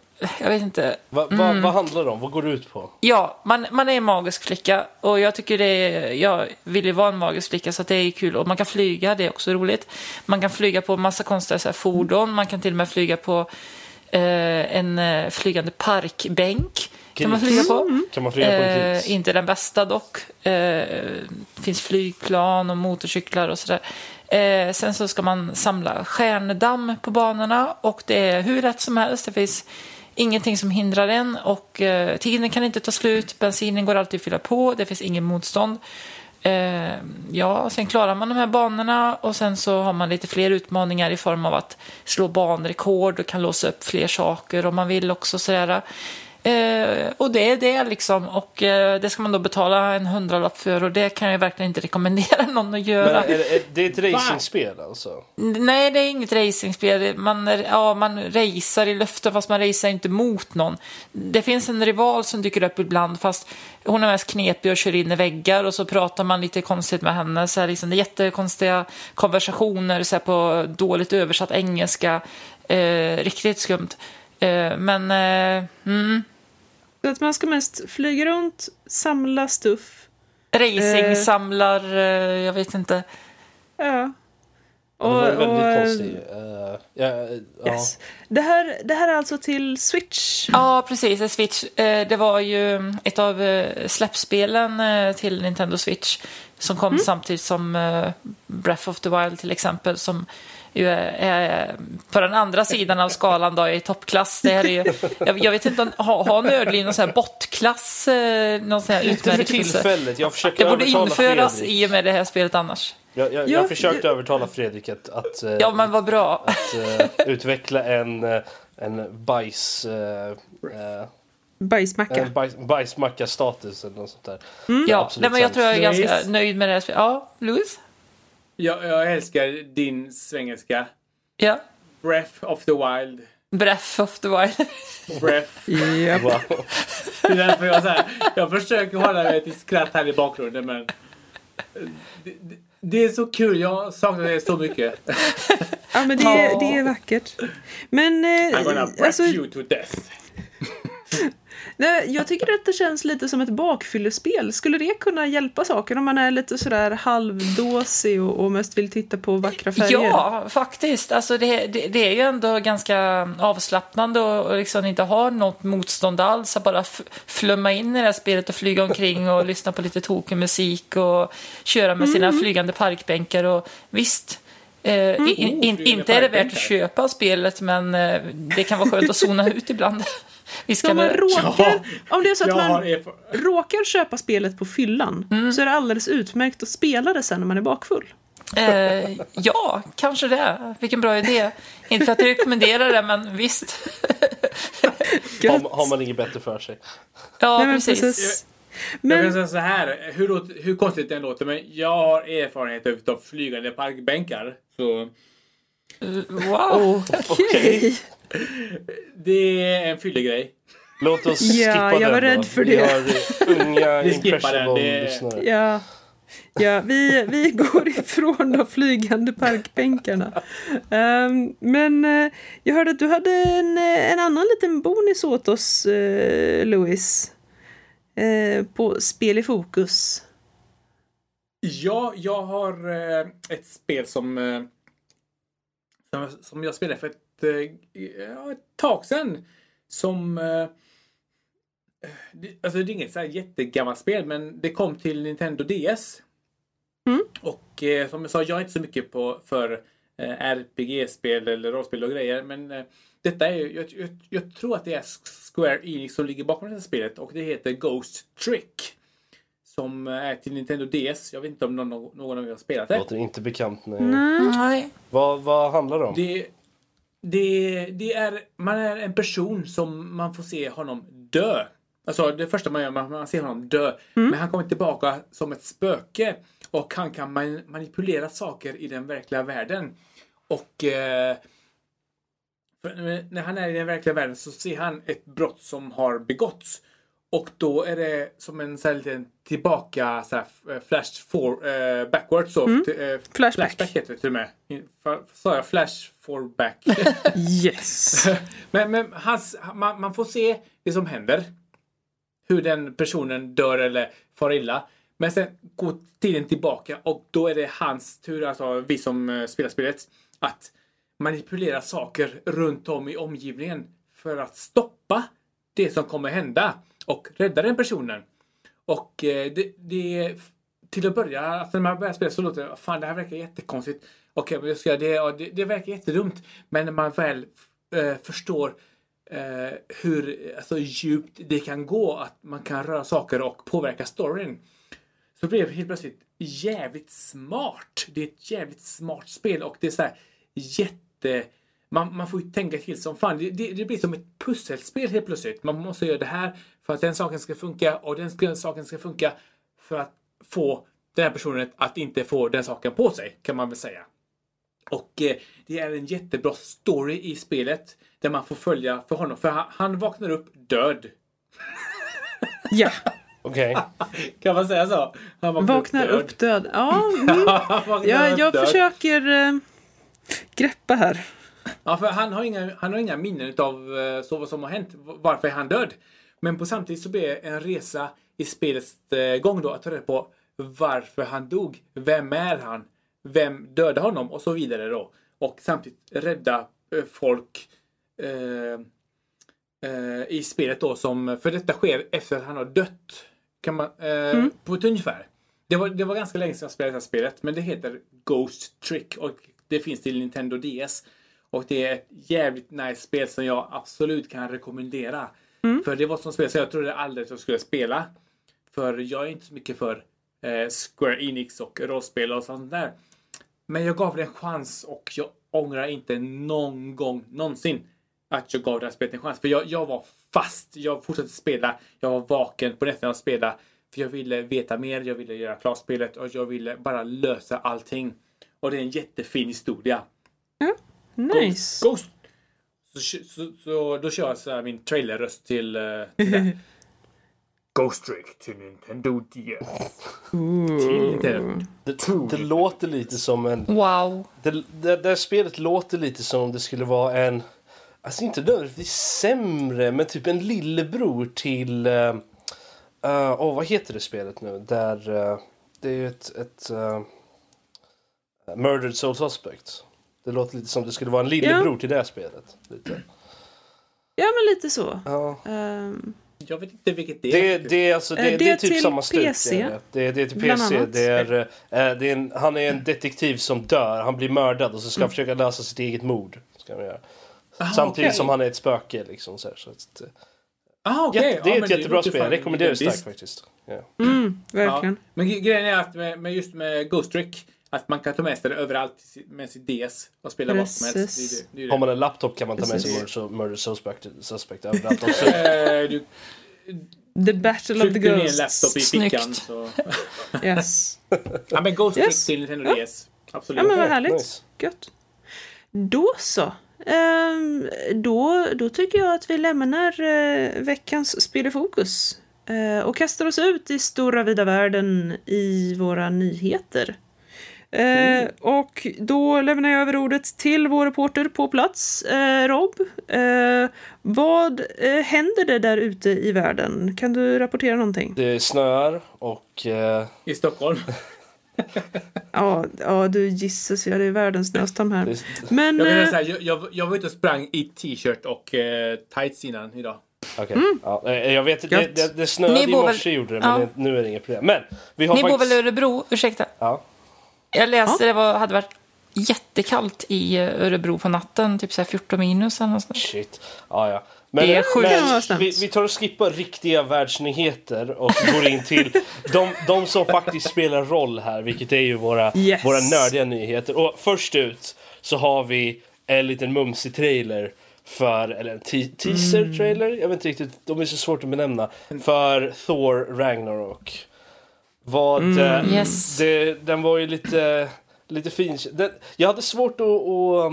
jag vet inte. Va, va, Vad handlar det om? Vad går det ut på? Ja, man, man är en magisk flicka och jag tycker det är, jag vill ju vara en magisk flicka så det är kul och man kan flyga, det är också roligt. Man kan flyga på massa konstiga så här, fordon, man kan till och med flyga på eh, en eh, flygande parkbänk. Kan man flyga på. Kan man flyga på en gris? Eh, inte den bästa dock. Eh, finns flygplan och motorcyklar och sådär. Eh, sen så ska man samla stjärndamm på banorna och det är hur rätt som helst. Det finns ingenting som hindrar en och eh, tiden kan inte ta slut. Bensinen går alltid att fylla på. Det finns ingen motstånd. Eh, ja, sen klarar man de här banorna och sen så har man lite fler utmaningar i form av att slå banrekord och kan låsa upp fler saker om man vill också sådär. Eh, och det är det liksom och eh, det ska man då betala en hundralapp för och det kan jag verkligen inte rekommendera någon att Men göra. är det, är, det är ett racingspel alltså? Nej, det är inget racingspel. Man, ja, man racear i luften fast man racear inte mot någon. Det finns en rival som dyker upp ibland fast hon är mest knepig och kör in i väggar och så pratar man lite konstigt med henne. Så här, liksom, det är jättekonstiga konversationer så här, på dåligt översatt engelska. Eh, riktigt skumt. Eh, men, eh, mm, Så att man ska mest flyga runt, samla stuff. racing Eh. samlar, eh, jag vet inte. Ja. Ja, det var ju väldigt och- konstigt. Eh, ja, ja. Yes. Det, här, det här är alltså till Switch. Ja, precis. en Switch. Eh, Det var ju ett av eh, släppspelen eh, till Nintendo Switch som kom samtidigt som eh, Breath of the Wild till exempel som på den andra sidan av skalan då i toppklass. Det här är ju, jag, jag vet inte har, har Nördliv någon sån här bottklass, eh, någon sån här Inte för utmärkelse? tillfället. Jag försöker Det borde införas Fredrik. i och med det här spelet annars. Jag, jag, Ja, jag försökte övertala Fredrik att, att, eh, Ja, men vad bra. att eh, utveckla en, eh, en bajs... eh, eh, Bajsmacka. en bajs, bajsmacka-status eller något sånt där. Ja, absolut nej, men jag tror jag är ganska nöjd med det här spelet. Ja, Louis? Jag, jag älskar din svengelska. Ja. Breath of the Wild. Breath of the Wild. Breath. Japp. Wow. Det är därför jag, så här, jag försöker hålla mig till skratt här i bakgrunden men det, det, det är så kul. Jag saknar det så mycket. Ja, men det, är- det är vackert. Men eh, I'm gonna breath alltså, you to death. Nej, jag tycker att det känns lite som ett bakfyllespel. Skulle det kunna hjälpa saker om man är lite sådär halvdåsig och, och mest vill titta på vackra färger? Ja, faktiskt. Alltså det, det, det är ju ändå ganska avslappnande och, och liksom inte ha något motstånd alls. Att bara flumma in i det här spelet och flyga omkring och lyssna på lite tokig musik och köra med sina flygande parkbänkar. Och visst, eh, in, in, flygande inte är det värt att köpa spelet men eh, det kan vara skönt att zona ut ibland. Vi Så ska om man råkar, om det är så att Jag man har råkar köpa spelet på fyllan Mm. så är det alldeles utmärkt att spela det sen när man är bakfull. Eh, ja, kanske det. Vilken bra idé. Inte för att jag rekommenderar det, men visst. Har, har man inget bättre för sig. Ja, Nej, men precis. precis. Jag kan Men, säga så här, hur, hur konstigt det än låter, men jag har erfarenhet av flygande parkbänkar. Så Wow. okej. Det är en fyllegrej. Låt oss Ja, skippa jag var den rädd för Vi det. har unga Vi skippar den, det-. Ja, ja vi, vi går ifrån de flygande parkbänkarna. Ehm, men eh, jag hörde att du hade en, eh, en annan liten bonus åt oss, uh, Louis. Eh, på Spel i fokus. Ja, jag har ett spel som, som, som jag spelade för ett, eh, ett tag sedan. Som... Eh, alltså det är inget så här jättegammalt spel men det kom till Nintendo DS. Mm. Och eh, som jag sa, jag är inte så mycket på för RPG-spel eller rollspel och grejer. Men detta är ju, jag, jag, jag tror att det är Square Enix som ligger bakom det här spelet och det heter Ghost Trick. Som är till Nintendo DS. Jag vet inte om någon, någon av er har spelat det. Låter inte bekant. Nej. Nej. Vad, vad handlar det om? Det, det, det är, man är en person som man får se honom dö. Alltså det första man gör, man, man ser honom dö. Men han kommer tillbaka som ett spöke. Och han kan man, manipulera saker i den verkliga världen. Och eh, när han är i den verkliga världen så ser han ett brott som har begåtts. Och då är det som en sån här liten tillbaka så här, f- flash for, eh, backwards. Så, Mm. eh, Flashback. Flashback heter det till och med. Sa jag flash forback? Yes. men men hans, man, man får se det som händer. Hur den personen dör eller far illa. Men sen går tiden tillbaka och då är det hans tur, alltså vi som eh, spelar spelet, att manipulera saker runt om i omgivningen för att stoppa det som kommer hända och räddar den personen. Och eh, det, det till att börja, alltså när man börjar spela så låter det, fan det här verkar jättekonstigt. Okej, men jag ska göra det, och det, det verkar jättedumt. Men när man väl äh, förstår äh, hur alltså, djupt det kan gå, att man kan röra saker och påverka storyn. Så blev det helt plötsligt jävligt smart. Det är ett jävligt smart spel och det är så här jätte... Man, man får ju tänka till som fan. Det, det, det blir som ett pusselspel helt plötsligt. Man måste göra det här för att den saken ska funka och den saken ska funka för att få den här personen att inte få den saken på sig, kan man väl säga. Och eh, det är en jättebra story i spelet där man får följa för honom. För han, han vaknar upp död. Ja, Okej. Kan man säga så? Han vaknar upp död. Ja, mm. Vaknar jag, upp jag död. försöker eh, greppa här. Ja, för han har inga, han har inga minnen av eh, så vad som har hänt. Varför är han död? Men på samtidigt så blir det en resa i spelets eh, gång då att ta reda på varför han dog. Vem är han? vem dödade honom och så vidare då. Och samtidigt rädda eh, folk eh, eh, i spelet då som, för detta sker efter att han har dött. Kan man, eh, På ett ungefär. Det var, det var ganska länge sedan jag spelade det här spelet men det heter Ghost Trick och det finns till Nintendo DS. Och det är ett jävligt nice spel som jag absolut kan rekommendera. För det var som spel så jag trodde aldrig att jag skulle spela. För jag är inte så mycket för eh, Square Enix och rollspel och sånt där. Men jag gav det en chans och jag ångrar inte någon gång någonsin att jag gav det här spelet en chans. För jag, jag var fast. Jag fortsatte spela. Jag var vaken på nätterna och spela. För jag ville veta mer. Jag ville göra klart spelet och jag ville bara lösa allting. Och det är en jättefin historia. Nice. Ghost! Så, så, så då kör jag så här min trailerröst till, uh, till det. Ghost Trick till Nintendo DS. Till Nintendo. Det, det låter lite som en... Wow. Det, det, det här spelet låter lite som om det skulle vara en... Alltså inte nödvändigtvis sämre, men typ en lillebror till... Åh, uh, oh, vad heter det spelet nu? Där... Uh, det är ju ett... ett uh, Murdered Soul Suspect. Det låter lite som det skulle vara en lillebror till det här spelet. Lite. Ja, men lite så. Ja. Ehm, Jag vet inte vilket det är. Det, det, är alltså, det, Eh, det, det är är typ samma stuk. PC, Det är, det. det är, det är till PC. Det är, eh, det är en, han är en detektiv som dör. Han blir mördad och så ska han försöka lösa sitt eget mord. Ska han göra. Samtidigt okej. som han är ett spöke. Liksom, så här, så att, eh, Ah, okej. jätte, det är Ja, ett men jättebra spel. Jag rekommenderar det starkt faktiskt. Ja. mm, Ja. verkligen. Men gre- grejen är att med, med just med Ghost Trick att man kan ta med sig det överallt med sitt DS och spela vad som helst. Det det, det, Har man en laptop kan man ta med sig. Murder, Murder Suspect, suspect överallt också. Eh, du The Battle of the tryckte ner en Ghosts. laptop i Snyggt. fickan. Så. Yes. ja, men Ghost Yes. Till Nintendo DS. Absolut. Ja, men vad härligt. nice. Gött. Då så. Ehm, då, då tycker jag att vi lämnar eh, veckans spel i fokus eh, och kastar oss ut i stora vida världen i våra nyheter. Eh, och då lämnar jag över ordet till vår reporter på plats, eh, Rob. Eh, vad eh, händer det där ute i världen? Kan du rapportera någonting? Det snöar och... Eh, I Stockholm. Ja, ja du gissas ja, det är världens snöstorm här. Men... Jag, kan eh, säga, jag, jag, var ute och sprang i t-shirt och eh, tights innan idag. Okej. Ja, eh, jag vet, det, det, det snöade Ni i bor morse väl- gjorde det, men Ja. nu är det inget problem. Men vi har Ni bor faktiskt... väl i Örebro? Ursäkta. Ja. Jag läste det var, hade varit jättekallt i eh, Örebro på natten. Typ så här 14 minus eller något. Shit. Ja, ja. Men, Det är sjukt. Men vi, vi tar och skippar riktiga världsnyheter och går in till de, de som faktiskt spelar roll här, vilket är ju våra, Yes. våra nördiga nyheter. Och först ut så har vi en liten mumsig trailer för, eller en te- teaser trailer, jag vet inte riktigt, de är så svårt att benämna, för Thor Ragnarok. Vad, eh, Yes. det, den var ju lite, lite fin. Den, jag hade svårt att, att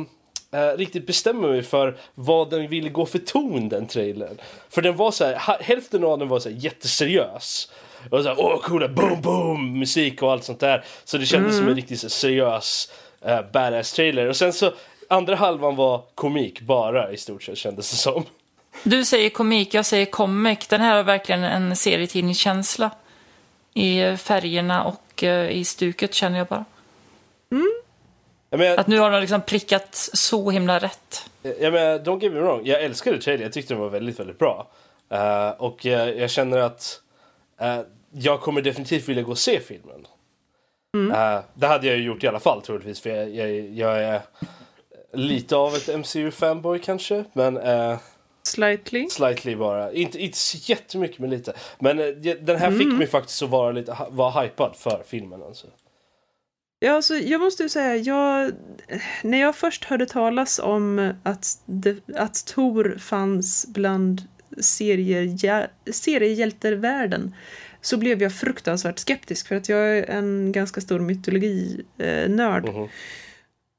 eh, riktigt bestämma mig för vad den ville gå för ton den trailern. För den var så här, hälften av den var så här jätteseriös. Och så här, åh coola boom boom musik och allt sånt där. Så det kändes som en riktigt seriös uh, badass trailer. Och sen så andra halvan var komik bara i stort sett kändes det som. Du säger komik, jag säger comic. Den här har verkligen en serietidningskänsla. I färgerna och eh, i stuket känner jag bara. Jag menar, Att nu har de liksom prickat så himla rätt. jag menar, don't get me wrong, jag älskade trailern, jag tyckte den var väldigt, väldigt bra. Eh, och eh, jag känner att eh, jag kommer definitivt vilja gå och se filmen. Eh, det hade jag ju gjort i alla fall troligtvis, för jag, jag, jag är lite av ett MCU-fanboy kanske, men Slightly. slightly bara. Inte, inte jättemycket, men lite. Men eh, den här fick mig faktiskt att vara lite vara hypad för filmen. Alltså. Ja, alltså, jag måste ju säga, jag, när jag först hörde talas om att, det, att Tor fanns bland seriehjä- seriehjältervärlden så blev jag fruktansvärt skeptisk för att jag är en ganska stor mytologinörd. Mhm.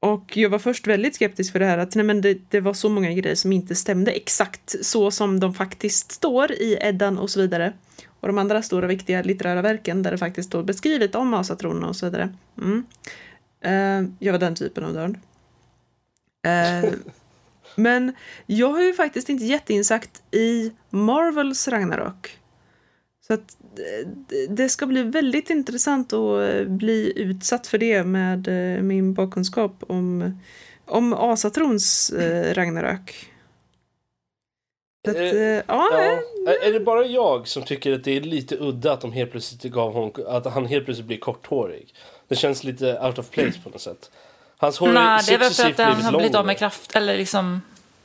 Och jag var först väldigt skeptisk för det här att nej, men det, det var så många grejer som inte stämde exakt så som de faktiskt står i Eddan och så vidare. Och de andra stora viktiga litterära verken där det faktiskt står beskrivet om asatronerna och så vidare. Mm. Eh, jag var den typen av nörd. Eh, men jag har ju faktiskt inte jätteinsatt i Marvels Ragnarok. Så att det- ska bli väldigt intressant att eh, bli utsatt för det med eh, min bakkunskap om, om Asatrons eh, Ragnarök. Att, Eh, ja, Ja. Är är det bara jag som tycker att det är lite udda att de helt plötsligt gav honom, att han helt plötsligt blir korthårig? Det känns lite out of place på något sätt. Hans hår har Nej, det är väl för successivt att han har blivit av med kraft, eller liksom,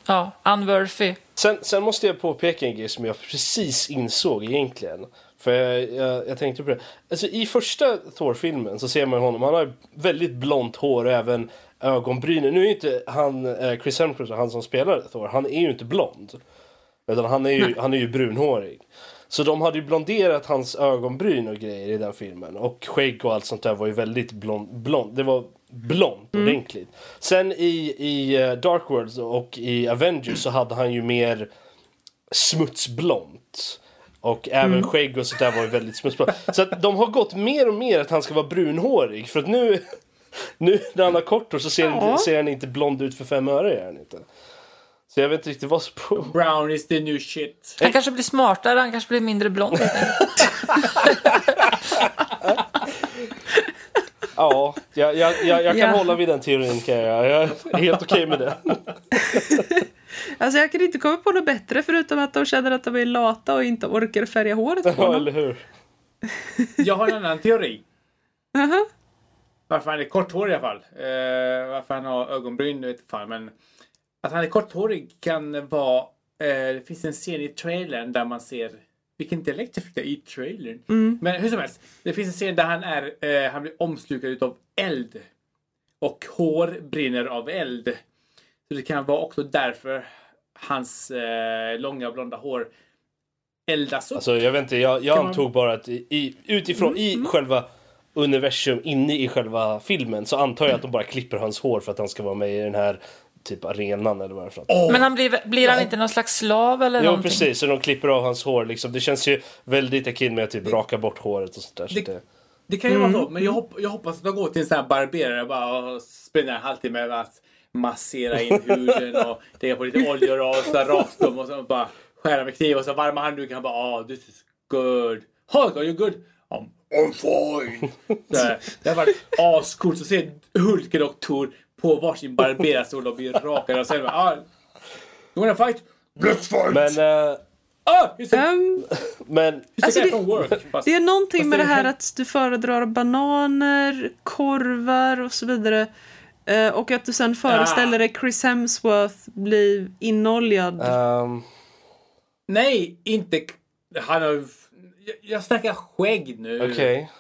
ja, unworthy. Sen, sen måste jag påpeka en grej som jag precis insåg egentligen. För jag, jag, jag tänkte på det. Alltså i första Thor-filmen så ser man honom, han har väldigt blont hår och även ögonbrynen. Nu är ju inte han, eh, Chris Hemsworth, han som spelar Thor, han är ju inte blond. Utan han är ju, han är ju brunhårig. Så de hade ju blonderat hans ögonbryn och grejer i den filmen. Och skägg och allt sånt där var ju väldigt blond. blond. Det var blont ordentligt. Sen i, i eh, Dark World och i Avengers så hade han ju mer smutsblont. Och även skägg och sånt där var ju väldigt smutsblont. Så att de har gått mer och mer att han ska vara brunhårig. För att nu, nu när han har kort så ser, Ja. ser han inte blond ut för fem öre. Är han inte. Så jag vet inte riktigt vad som på. Brown is the new shit. Han kanske blir smartare, han kanske blir mindre blond. Ja, jag, jag, jag, jag kan Ja. hålla vid den teorin kan jag. Jag är helt okej med det. alltså jag kan inte komma på något bättre förutom att de känner att de är lata och inte orkar färga håret på Ja, honom. eller hur? Jag har en annan teori. Aha. Varför han är korthårig i alla fall. Eh, varför han har ögonbryn vet fan. Men att han är korthårig kan vara... Eh, det finns en scen i trailern där man ser... Vilken dialekt jag fick där i trailern. Men hur som helst. Det finns en scen där han är... Eh, han blir omslukad utav eld. Och hår brinner av eld. Så det kan vara också därför hans eh, långa blonda hår eldas upp. Alltså jag vet inte, jag, jag Kan man- antog bara att i, utifrån i själva universum inne i själva filmen så antar jag att de bara klipper hans hår för att han ska vara med i den här typ arenan eller vad det är för något. Men han blir, blir han inte någon slags slav eller Jo någonting? precis, så de klipper av hans hår liksom. Det känns ju väldigt akin med att typ raka bort håret och sånt där. Så Det- det, Det kan ju vara så, men jag, hopp, jag hoppas att de går till en sån här barberare bara och spenderar en halvtimme med att massera in huden och lägga på lite oljor och så rakt dem och så bara skära med kniv och så varma handduken. Han bara ah, this is good. Hulk, are you good? I'm, I'm fine. Det har varit ascoolt att se Hulken och Thor på varsin barberarstol och bli rakade och sen bara ah, you wanna fight? Let's fight! Men, eh, ah, a, Ehm, men Alltså, det- work. Det är någonting med det här är- att du föredrar bananer, korvar och så vidare. Eh, och att du sen föreställer dig Chris Hemsworth bli inoljad. ehm, Nej, inte... Han har... Jag, jag snackar skägg nu. okej.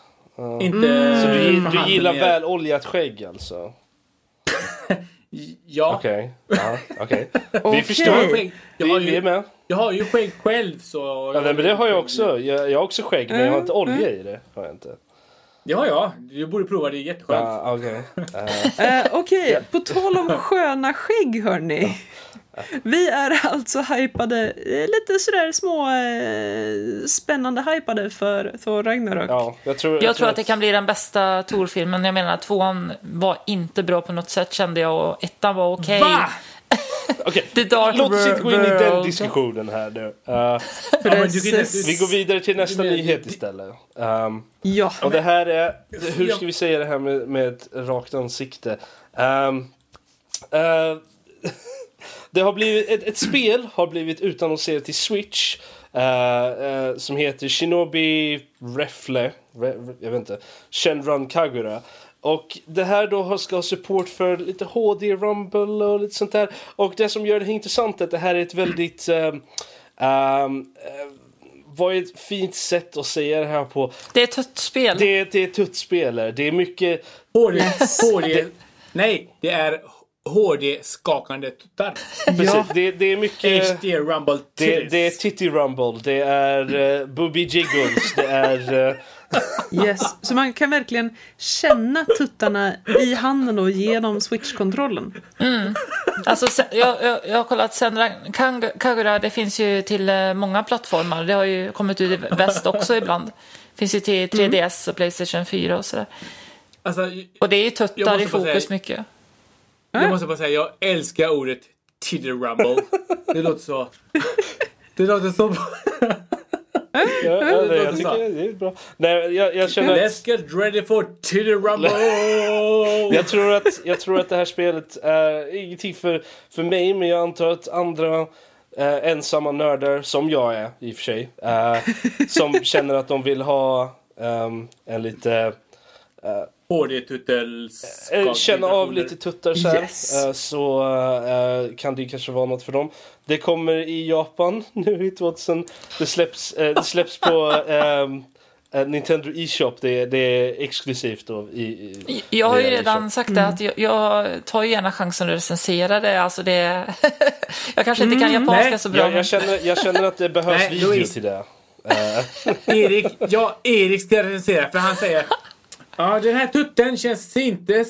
Inte... Så du, gi- från du handen gillar ner. väl oljat skägg alltså? Ja. Okej, ja, okej. Vi Okej. förstår. Jag har skägg. Jag Vi, vi är ju, med. jag har ju skägg själv så... Ja, men det har jag också. Jag, jag har också skägg men jag har inte Mm, olja i det. Har jag inte. Det har jag. Du borde prova, det är jätteskönt. Ja, okej. Eh, Eh, Okej, på tal om sköna skägg hörni. Vi är alltså hypade, eh, lite sådär små eh, spännande hypade för Thor Ragnarök. ja, jag tror, Jag tror att det kan bli den bästa Tor-filmen. Jag menar, tvåan var inte bra på något sätt kände jag och ettan var okej. Va? Okej, Dark låt oss inte gå in i den diskussionen här nu. Eh, Ja, vi går vidare till nästa nyhet istället. Um, Ja. och det här är, hur ska vi säga det här med, med ett rakt ansikte? Um, eh, det har blivit, ett, ett spel har blivit utannonserat till Switch. eh, eh, som heter Shinobi Refle, Re, jag vet inte, Shenron Kagura. Och det här då har- ska ha support för lite HD Rumble och lite sånt där. Och det som gör det intressant är att det här är ett väldigt um, um, vad är ett fint sätt att säga det här på? Det är ett tött spel. Det, det är tuttspelare. Det är mycket... HD... HD... Nej, det är HD-skakande tuttar. Precis, Ja. det, det är mycket... HD Rumble Det, titties. det är Titty Rumble, det är uh, Booby Jiggles, det är... eh, Yes. Så man kan verkligen känna tuttarna i handen och genom switch-kontrollen. Alltså, se- jag, jag, jag har kollat Senra Kang- Kagura, det finns ju till eh, många plattformar. Det har ju kommit ut i väst också ibland. Finns ju till 3DS och Playstation 4 och sådär. Alltså, Och det är ju Jag tuttar måste i fokus säga- mycket. jag måste bara säga, jag älskar ordet titty rumble. Det låter så... Det låter så... Ja, ja, det, jag låter så. tycker det är bra. Nej, jag, jag känner att... Let's get ready for Titty Rumble! Jag tror, att, jag tror att det här spelet är ingenting för, för mig, men jag antar att andra eh, ensamma nördar, som jag är i och för sig, eh, som känner att de vill ha ehm, en lite... HD-tuttels... eh, känna av lite tuttar så här, Yes. eh, så eh, kan det kanske vara något för dem. Det kommer i Japan nu i 2000. Det släpps, eh, det släpps på eh, Nintendo eShop. Det, är- det är exklusivt då i, i Jag har ju redan eShop. sagt det att jag, jag tar ju gärna chansen att recensera det. Alltså det jag kanske inte kan japanska nej, så bra. Jag, jag, känner, jag känner att det behövs Nej, video till det. Eh, Erik, ja, Erik ska recensera för han säger Ja, den här tutten känns inte...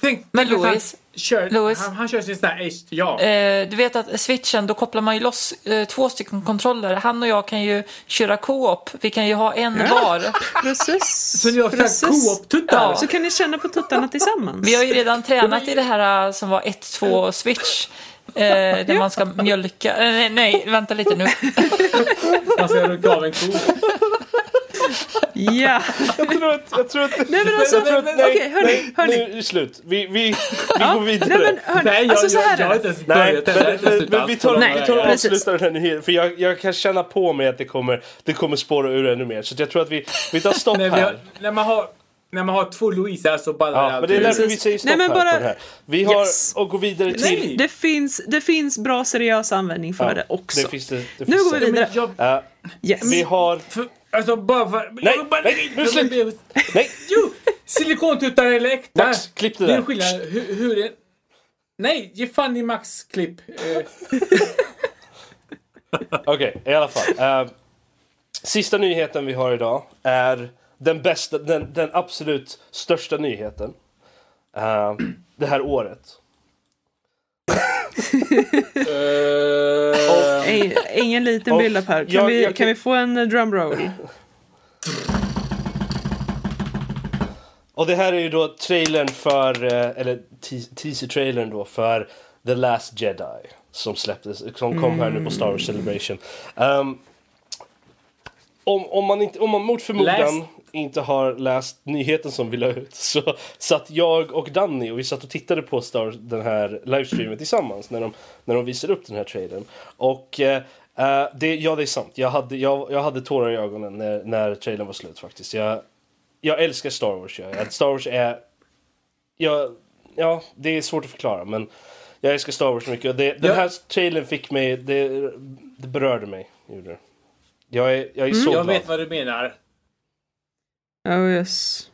Tänk, Men att han Louis, kör, Louis. Han, han kör sin sån här... Ja. Eh, du vet att switchen, då kopplar man ju loss eh, två stycken kontroller. Han och jag kan ju köra co-op. Vi kan ju ha en var. Precis. så ni har co-op-tuttar? Ja. Så kan ni känna på tuttarna tillsammans. Vi har ju redan tränat i det här eh, som var 1-2 switch. Eh, där man ska mjölka. Eh, nej, nej, vänta lite nu. Han ska runka av en ko. Ja. jag tror att... Jag tror att Nej men alltså, jag nej, okej hörni, nej, hörni. nu är det slut. Vi, vi, vi Ja, går vidare. Nej men hörni, Nej, jag, alltså så jag, här jag är har det. inte ens Nej, börjat. Det här men, men, men vi tar, Nej, vi tar jag och avslutar den här nyheten. För jag, jag kan känna på mig att det kommer, det kommer spåra ur ännu mer. Så jag tror att vi, vi tar stopp När, vi här. har, när, man har, när man har två Louisa så ballar Ja, men det är därför vi säger stopp Nej, men här bara- på den här. Vi har Yes. och går vidare till... Nej. Det finns, det finns bra seriös användning för Ja, det också. Det finns det, det Nu finns går vi det. vidare. Jag, Eh, Yes. vi har... för, alltså bara för... Nej, nej, nu slut. Nej, Jo! Silikontuttar eller äkta? Max, klipp det Det är där. en skillnad. Hur, hur är... Nej, ge fan i Max klipp. Eh, Okej, i alla fall. Eh, sista nyheten vi har idag är den bästa, den, den absolut största nyheten. eh, det här året. Ing- Ingen liten build-up här. Kan, jag- vi, jag kan kan- vi få en eh, drumroll? Och det här är ju då trailern för, eh, eller te- teaser-trailern då för The Last Jedi. Som släpptes, som kom här nu på Star Wars Celebration. Ehm, om, om, man inte, om man mot förmodan Läst. inte har läst nyheten som vi la ut så satt jag och Danny och vi satt och tittade på Star den här livestreamen tillsammans när de, när de visade upp den här trailern. Och eh, eh, det, ja, det är sant. Jag hade, jag, jag hade tårar i ögonen när, när trailern var slut faktiskt. Jag, jag älskar Star Wars. Jag. Star Wars är... Jag, ja, det är svårt att förklara men jag älskar Star Wars mycket. Det, den här trailern fick mig... Det, det berörde mig. Gjorde. Jag är, jag är så jag glad. vet vad du menar. Oh yes.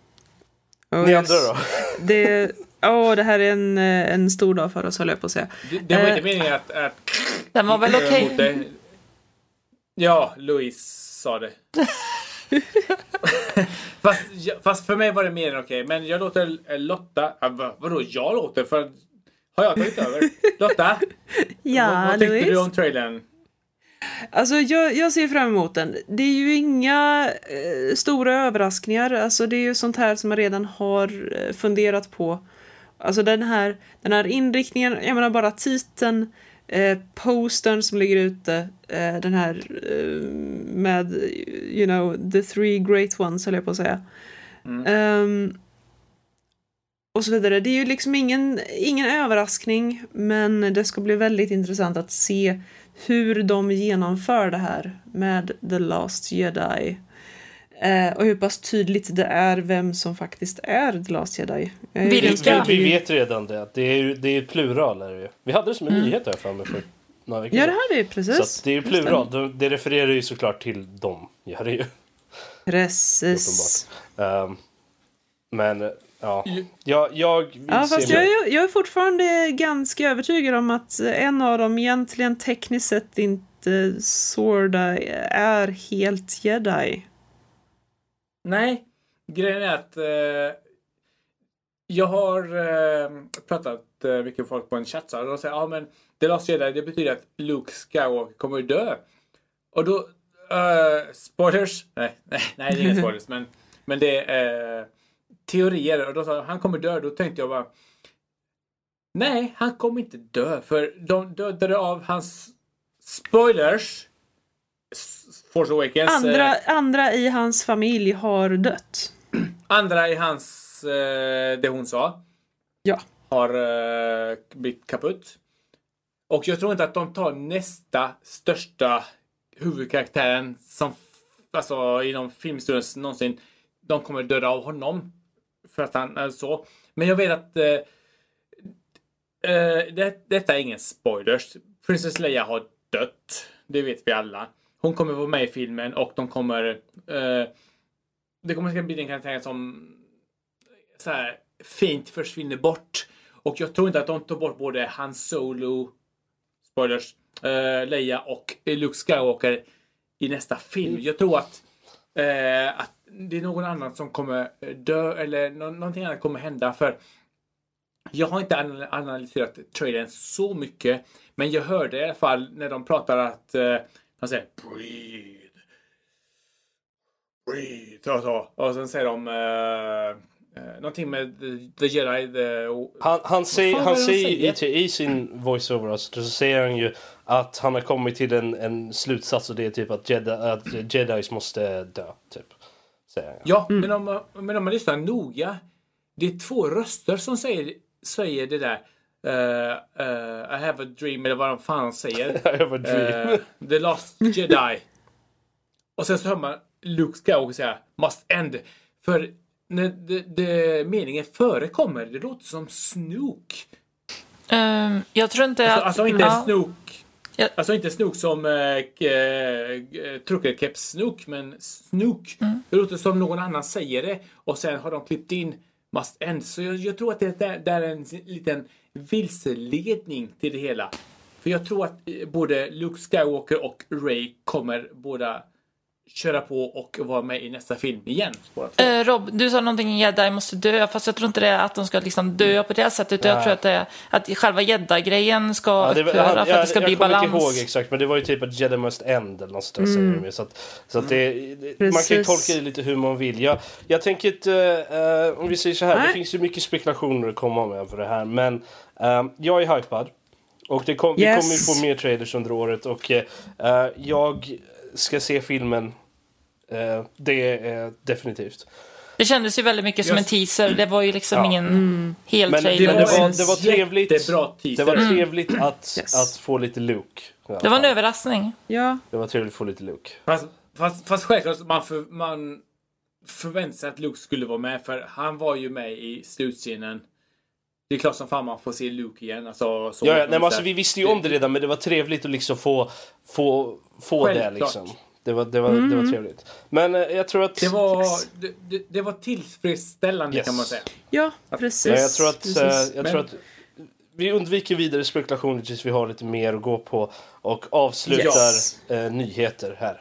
Oh, Ni yes. andra då? Det, oh, det här är en, eh, en stor dag för oss höll jag på att säga. Det, det var Eh. inte meningen att... att Den var väl okej. dig. Ja, Louise sa det. fast, fast för mig var det mer än okej. Men jag låter eh, Lotta... Ah, vad, vadå jag låter? För, har jag tagit över? Lotta? Ja, vad, vad tyckte Louise? du om trailern? Alltså jag, jag ser fram emot den. Det är ju inga eh, stora överraskningar. Alltså det är ju sånt här som man redan har eh, funderat på. Alltså den här, den här inriktningen, jag menar bara titeln, eh, postern som ligger ute, eh, den här eh, med, you know, the three great ones höll jag på att säga. Ehm, och så vidare. Det är ju liksom ingen, ingen överraskning, men det ska bli väldigt intressant att se hur de genomför det här med The Last Jedi. Eh, och hur pass tydligt det är vem som faktiskt är The Last Jedi. Vilka? Vi, vi vet redan det. Det är, ju- det är plural. Är det. Vi hade det som en nyhet här för mig för några veckor Mm. Ja, det hade vi precis. Så det är ju plural. Det, det refererar ju såklart till dem. Gör det ju. Precis. Ehm, men ja, jag, jag vill Ja, se fast jag, är- jag är fortfarande ganska övertygad om att en av dem egentligen tekniskt sett inte Sorda är helt jedi. Nej, grejen är att eh, jag har eh, pratat eh, mycket med folk på en chatt och de säger ja men The Last Jedi det betyder att Luke Skywalker kommer dö. Och då, eh, spoilers? Nej, nej, nej det är inga spoilers men, men det är eh, teorier och då sa de, han kommer dö. Då tänkte jag bara Nej, han kommer inte dö för de dödade av hans spoilers Force Awakens. Andra, Eh, andra i hans familj har dött. andra i hans, eh, det hon sa, Ja. har eh, blivit kaputt. Och jag tror inte att de tar nästa största huvudkaraktären som alltså inom filmhistorien någonsin. De kommer döda av honom. För att han är så. Men jag vet att eh, eh, det, detta är ingen spoilers. Princess Leia har dött. Det vet vi alla. Hon kommer vara med i filmen och de kommer eh, det kommer att bli en karaktär som så här, fint försvinner bort. Och jag tror inte att de tar bort både Han Solo, spoilers, eh, Leia och Luke Skywalker i nästa film. Jag tror att, eh, att det är någon annan som kommer dö eller nå- någonting annat kommer hända. För jag har inte anal- analyserat trailern så mycket. Men jag hörde i alla fall när de pratar att eh, de säger breathe. Breathe och så. Och sen säger de eh, eh, någonting med the, the jedi. The, Han, han, säger, han säger i, i sin voiceover alltså, så säger han ju att han har kommit till en, en slutsats och det är typ att, Jedi, att jedis måste dö. Typ. Säger. Ja, men, om, man- men om man lyssnar noga. Det är två röster som säger, säger det där. eh, eh, I have a dream eller vad de fan säger. I have a dream. Eh, the last jedi. Och sen så hör man Luke Skywalker säga must end. För när det, det, meningen förekommer, det låter som Snook. Ehm, jag tror inte Alltså, att... alltså inte ja. Snook. Ja. Alltså inte Snook som äh, truckerkeps Snook, men Snook. Mm. Det låter som någon annan säger det och sen har de klippt in Must End. Så jag, jag tror att det där, där är en liten vilseledning till det hela. För jag tror att eh, både Luke Skywalker och Ray kommer båda köra på och vara med i nästa film igen. Eh, Rob, du sa någonting jedi måste dö, fast jag tror inte det är att de ska liksom dö på det sättet. Utan jag tror att, det är, att själva jedi-grejen ska Ja, det, upphöra han, för att jag, det ska jag bli kommer balans. inte ihåg exakt men det var ju typ att Jedi must end eller något sånt där ju. Så att, så att det, det- man kan ju tolka det lite hur man vill. Jag, jag tänker inte, eh, om vi säger så här, det Nej. finns ju mycket spekulationer att komma med för det här men eh, jag är hypad. Och det kom, vi Yes. kommer ju få mer trailers under året och eh, jag ska se filmen. Eh, det är definitivt. Det kändes ju väldigt mycket som en teaser. Det var ju liksom Ja. ingen hel Men det trailer. var- Det, var- det var trevligt. Det var trevligt att, Yes. att få lite Luke. det var en överraskning. Ja, Det var trevligt att få lite Luke. Fast, fast, fast självklart, man, för, man förväntar sig att Luke skulle vara med för han var ju med i slutscenen. Det är klart som fan man får se Luke igen. Alltså, så, Ja, ja, nej, men alltså, vi visste ju om det redan men det var trevligt att liksom få, få, få det liksom. Det var, det, var, det var trevligt. Men eh, jag tror att... Det var, det, det, det var tillfredsställande Yes. kan man säga. ja precis. Ja, jag tror att, precis. eh, jag Men- tror att vi undviker vidare spekulationer tills vi har lite mer att gå på och avslutar Yes. eh, nyheter här.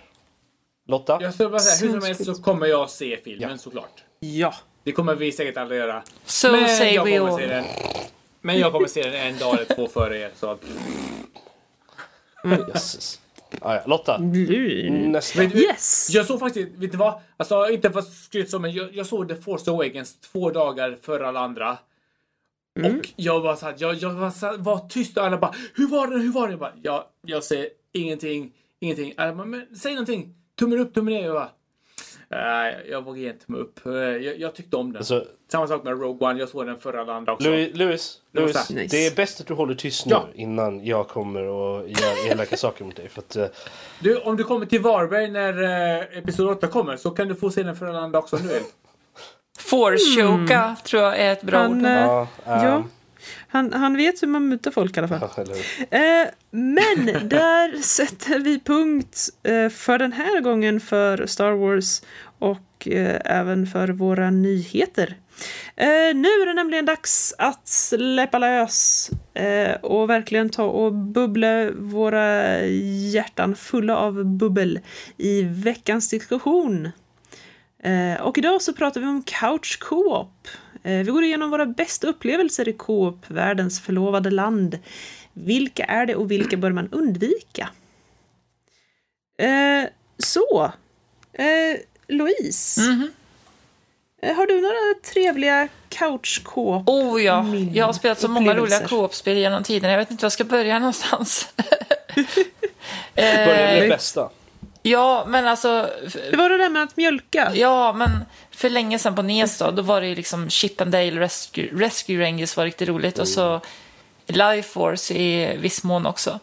Lotta? Jag skulle bara säga, hur som helst så kommer jag se filmen Ja. såklart. Ja. Det kommer vi säkert alla göra. So men say jag we kommer all. se den. Men jag kommer se den en dag eller två före er. Så att, Jösses. Ah, ja. Lotta, Mm. nästa. Yes! Jag såg faktiskt, vet ni vad? Alltså inte för att skryta så, men jag, jag såg The Force Awakens två dagar före alla andra. Och jag var så här, jag, jag var, så var tyst och alla bara Hur var den? Hur var den? Jag bara, jag, jag säger ingenting, ingenting. Alla bara, men säg någonting. Tummen upp, tummen ner. Jag bara, Nej, jag vågar en tumme upp. Eh, Jag, jag tyckte om den. Alltså, Samma sak med Rogue One, jag såg den före alla andra också. Louis, Louis, Louis här. det är bäst att du håller tyst nu Ja. innan jag kommer och gör elaka saker mot dig. För att, eh, Du, om du kommer till Varberg när eh, Episod 8 kommer så kan du få se den före alla andra också om du vill. Force-choka tror jag är ett bra Han, ord. ja, ehm, ja. Han, han vet hur man mutar folk i alla fall. hur? Eh, men där sätter vi punkt eh, för den här gången för Star Wars och eh, även för våra nyheter. Nu är det nämligen dags att släppa lös och verkligen ta och bubbla våra hjärtan fulla av bubbel i veckans diskussion. Och idag så pratar vi om couch co-op. Eh, vi går igenom våra bästa upplevelser i co-op, världens förlovade land. Vilka är det och vilka bör man undvika? Eh, så, eh, Louise. Mhm. Eh, Har du några trevliga couch co-op? Oh ja, jag har spelat så många roliga co-op-spel genom tiden. Jag vet inte var jag ska börja någonstans. Börja med eh, det bästa. Ja, men alltså... Det var det där med att mjölka. Ja, men för länge sedan på NES då, då var det ju liksom Chip and Dale Rescue, Rescue Rangers var riktigt roligt och så Life Force i viss mån också.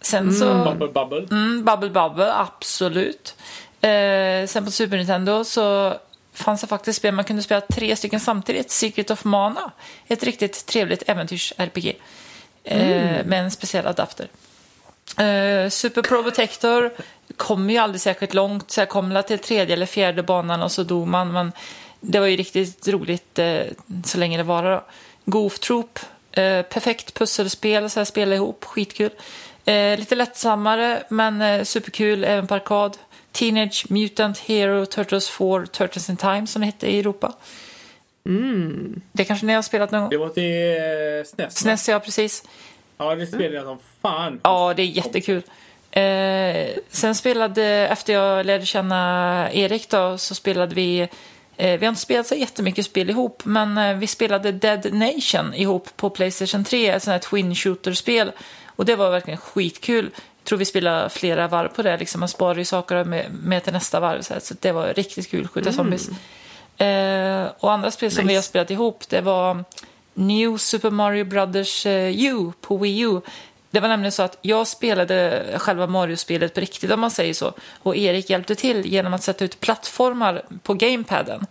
Sen så... Bubble Bubble. Mm, Bubble Bubble, absolut. Eh, sen på Super Nintendo så fanns det faktiskt spel man kunde spela tre stycken samtidigt. Secret of Mana, ett riktigt trevligt äventyrs-RPG. Eh, med en speciell adapter. Eh, Super Pro Protector kom ju aldrig särskilt långt, så jag kom till tredje eller fjärde banan och så dog man. Men det var ju riktigt roligt eh, så länge det var då. Goof Troop, eh, perfekt pusselspel, så här spela ihop, skitkul. Eh, lite lättsammare, men eh, superkul, även på arkad. Teenage Mutant Hero Turtles 4 Turtles in Time som det hette i Europa. Det kanske ni har spelat någon gång? Det var till eh, SNES. SNES, ja precis. Ja, det spelade jag som fan. Ja, det är jättekul. Eh, sen spelade, efter jag lärde känna Erik då, så spelade vi eh, vi har inte spelat så jättemycket spel ihop, men eh, vi spelade Dead Nation ihop på Playstation 3, ett sånt här twin shooter-spel. Och det var verkligen skitkul. Jag tror vi spelade flera varv på det, liksom. man sparar ju saker med, med till nästa varv. Så, här, så det var riktigt kul, skjuta zombies. Eh, och andra spel som vi har spelat ihop, det var New Super Mario Brothers eh, U på Wii U. Det var nämligen så att jag spelade själva Mario-spelet på riktigt om man säger så. Och Erik hjälpte till genom att sätta ut plattformar på gamepaden.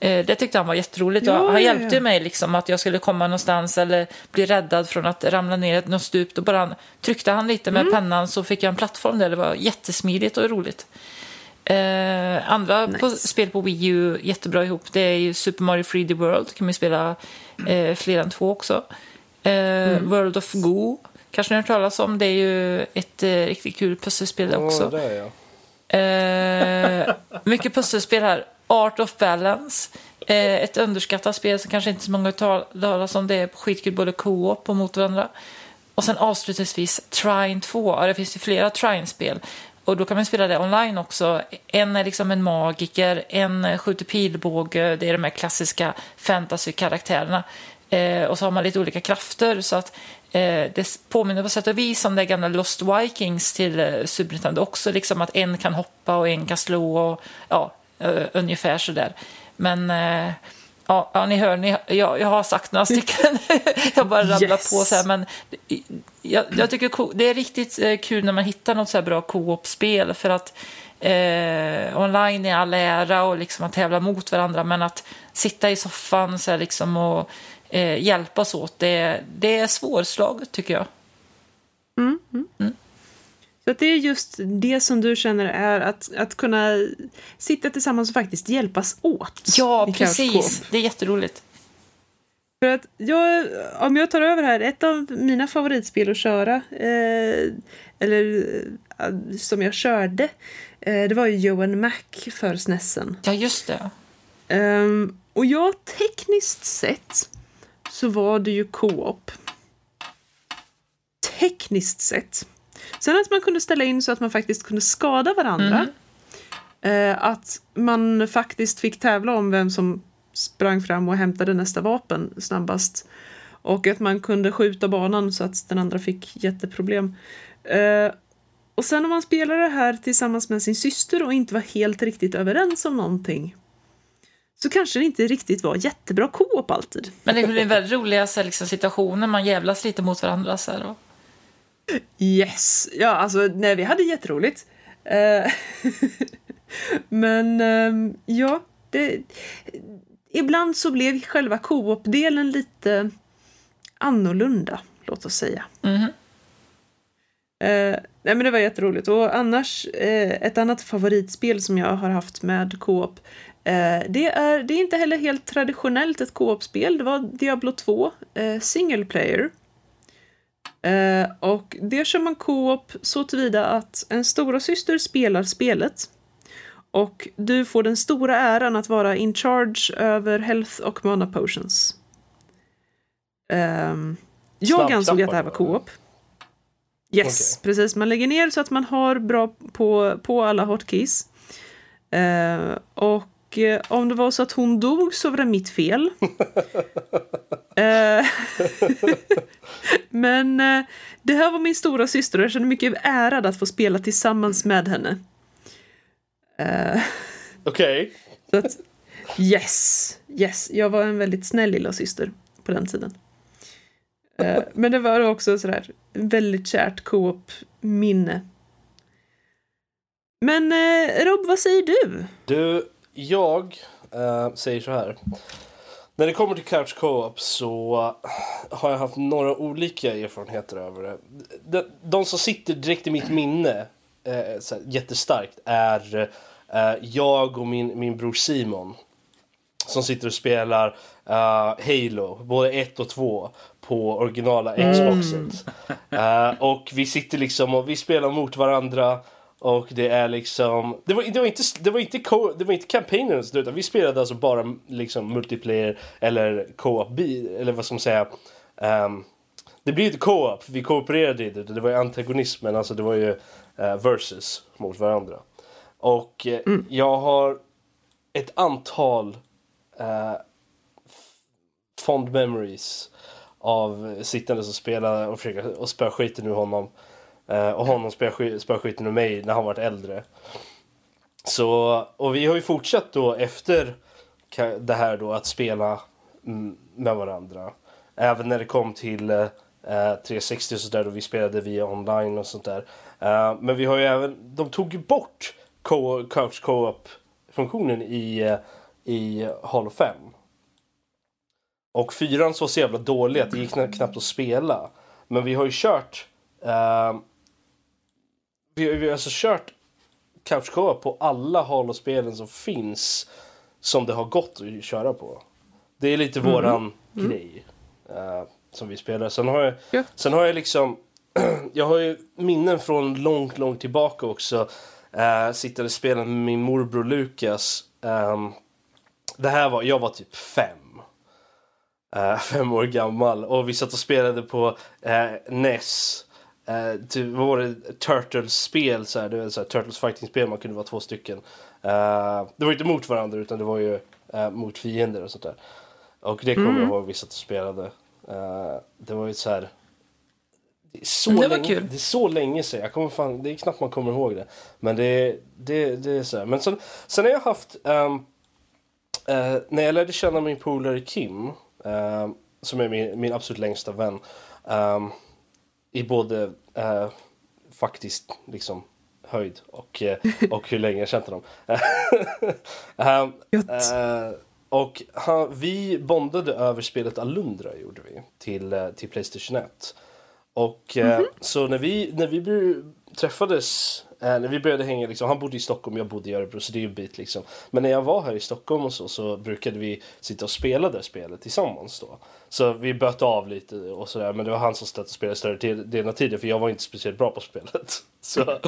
Eh, Det tyckte han var jätteroligt. och Ja, han hjälpte ja. mig liksom att jag skulle komma någonstans eller bli räddad från att ramla ner ett något stup. Då bara han, tryckte han lite med pennan så fick jag en plattform där. Det var jättesmidigt och roligt. Eh, andra på, Nice. spel på Wii U jättebra ihop. Det är ju Super Mario 3D World. kan man spela eh, fler än två också. Eh, World of Go kanske ni har hört talas om. Det är ju ett eh, riktigt kul pusselspel det också. Det är jag. Eh, mycket pusselspel här. Art of Balance. Eh, ett underskattat spel som kanske inte så många har talas om. Det är skitkul både co-op och mot varandra. Och sen avslutningsvis Trine 2. Ja, det finns ju flera Trine-spel. Och då kan man spela det online också. En är liksom en magiker, en skjuter pilbåge. Det är de här klassiska fantasy-karaktärerna. Eh, och så har man lite olika krafter. Så att eh, det påminner på sätt och vis om det gamla Lost Vikings till eh, Super Nintendo också. Liksom att en kan hoppa och en kan slå och ja, eh, ungefär sådär. Men eh, ja, ja, ni hör, ni, jag, jag har sagt några stycken. jag bara rabblar Yes. på så här. Men jag, jag tycker det är riktigt eh, kul när man hittar något så här bra co-op-spel. För att eh, online är all ära och liksom att tävla mot varandra. Men att sitta i soffan så här liksom och eh, hjälpas åt, det, det är svårslaget tycker jag. Så att det är just det som du känner är att, att kunna sitta tillsammans och faktiskt hjälpas åt. Ja, precis. Det är jätteroligt. För att jag, om jag tar över här, ett av mina favoritspel att köra, eh, eller eh, som jag körde, eh, det var ju Johan Mac för SNESen. Ja, just det. Ehm, och ja, tekniskt sett så var det ju co-op. Tekniskt sett. Sen att man kunde ställa in så att man faktiskt kunde skada varandra. Eh, att man faktiskt fick tävla om vem som sprang fram och hämtade nästa vapen snabbast. Och att man kunde skjuta banan så att den andra fick jätteproblem. Eh, och sen om man spelar det här tillsammans med sin syster och inte var helt riktigt överens om någonting så kanske det inte riktigt var jättebra co-op alltid. Men det blir väldigt roliga så här, liksom, situationer. Man jävlas lite mot varandra. Så här, och... Yes! Ja, alltså nej, vi hade jätteroligt. Eh, Men ehm, ja, det, ibland så blev själva co-op-delen lite annorlunda, låt oss säga. Mhm. Eh, nej men det var jätteroligt. Och annars, eh, ett annat favoritspel som jag har haft med co-op eh, det, är, det är inte heller helt traditionellt ett co-op-spel. Det var Diablo 2, eh, single player. Eh, och det kör man co-op så tillvida att en stora syster spelar spelet. Och du får den stora äran att vara in charge över health och mana potions. Ehm, jag ansåg att det här var co-op. Yes, Okej. precis. Man lägger ner så att man har bra på, på alla hotkeys. Eh, och eh, om det var så att hon dog så var det mitt fel. Eh, Men eh, det här var min stora syster och jag kände mig mycket ärad att få spela tillsammans med henne. Okej. att, yes, yes. Jag var en väldigt snäll lilla syster på den tiden. Men det var också sådär väldigt kärt co-op-minne. Men eh, Rob, vad säger du? Du, jag eh, säger så här. När det kommer till Couch Co-op så har jag haft några olika erfarenheter över det. De, de som sitter direkt i mitt minne eh, så här, jättestarkt är eh, jag och min, min bror Simon. Som sitter och spelar eh, Halo, både 1 och 2 på originala Xboxet. Eh, och vi sitter liksom och vi spelar mot varandra. Och det är liksom, det var, det var inte, det var inte, co, det var inte kampanjen utan vi spelade alltså bara liksom multiplayer eller co-op, eller vad ska man säga. ehm, det blir ju inte co-op, vi koopererade inte, det var ju antagonismen, alltså det var ju uh, versus mot varandra. Och eh, jag har ett antal f- fond memories av sittandes och spela och försöka och spöa skiten ur honom. Eh, och honom spöa sk- skiten ur mig när han varit äldre. Så, och vi har ju fortsatt då efter det här då att spela med varandra. Även när det kom till eh, eh 360 och sådär då vi spelade via online och sånt där. Eh, men vi har ju även, de tog ju bort co- couch co-op funktionen i, eh, i Halo 5. Och fyran så så jävla dålig att det gick knappt att spela. Men vi har ju kört eh, vi, vi har alltså kört couch co-op på alla Halo-spelen som finns som det har gått att köra på. Det är lite våran grej eh, som vi spelar. Sen har jag, Ja. sen har jag liksom jag har ju minnen från långt, långt tillbaka också. Uh, sitter och spelar med min morbror Lukas. Det här var, jag var typ fem. Eh, fem år gammal. Och vi satt och spelade på eh, NES. Uh, typ, vad var det? Turtles-spel. Så här, det var så här, Turtles fighting-spel. Man kunde vara två stycken. Eh, det var inte mot varandra utan det var ju eh, mot fiender och sånt där. Och det kommer jag ihåg vi satt och spelade. Det var ju så här. Det är så, Det länge, det är så länge sedan. Jag kommer fan, det är knappt man kommer ihåg det. Men det, det, det är så här. Men sen, sen har jag haft ehm, Eh, när jag lärde känna min polare Kim, eh, som är min, min absolut längsta vän, ehm, i både eh, faktiskt liksom höjd och, eh, och hur länge jag känt honom. Gött. eh, och han, vi bondade över spelet Alundra gjorde vi till, till Playstation 1. Och eh, så när vi, när vi träffades, eh, när vi började hänga, liksom, han bodde i Stockholm, jag bodde i Örebro, så det är ju en bit liksom. Men när jag var här i Stockholm och så, så brukade vi sitta och spela det spelet tillsammans då. Så vi böt av lite och sådär, men det var han som satt och spelade större delen av tiden, för jag var inte speciellt bra på spelet. Så,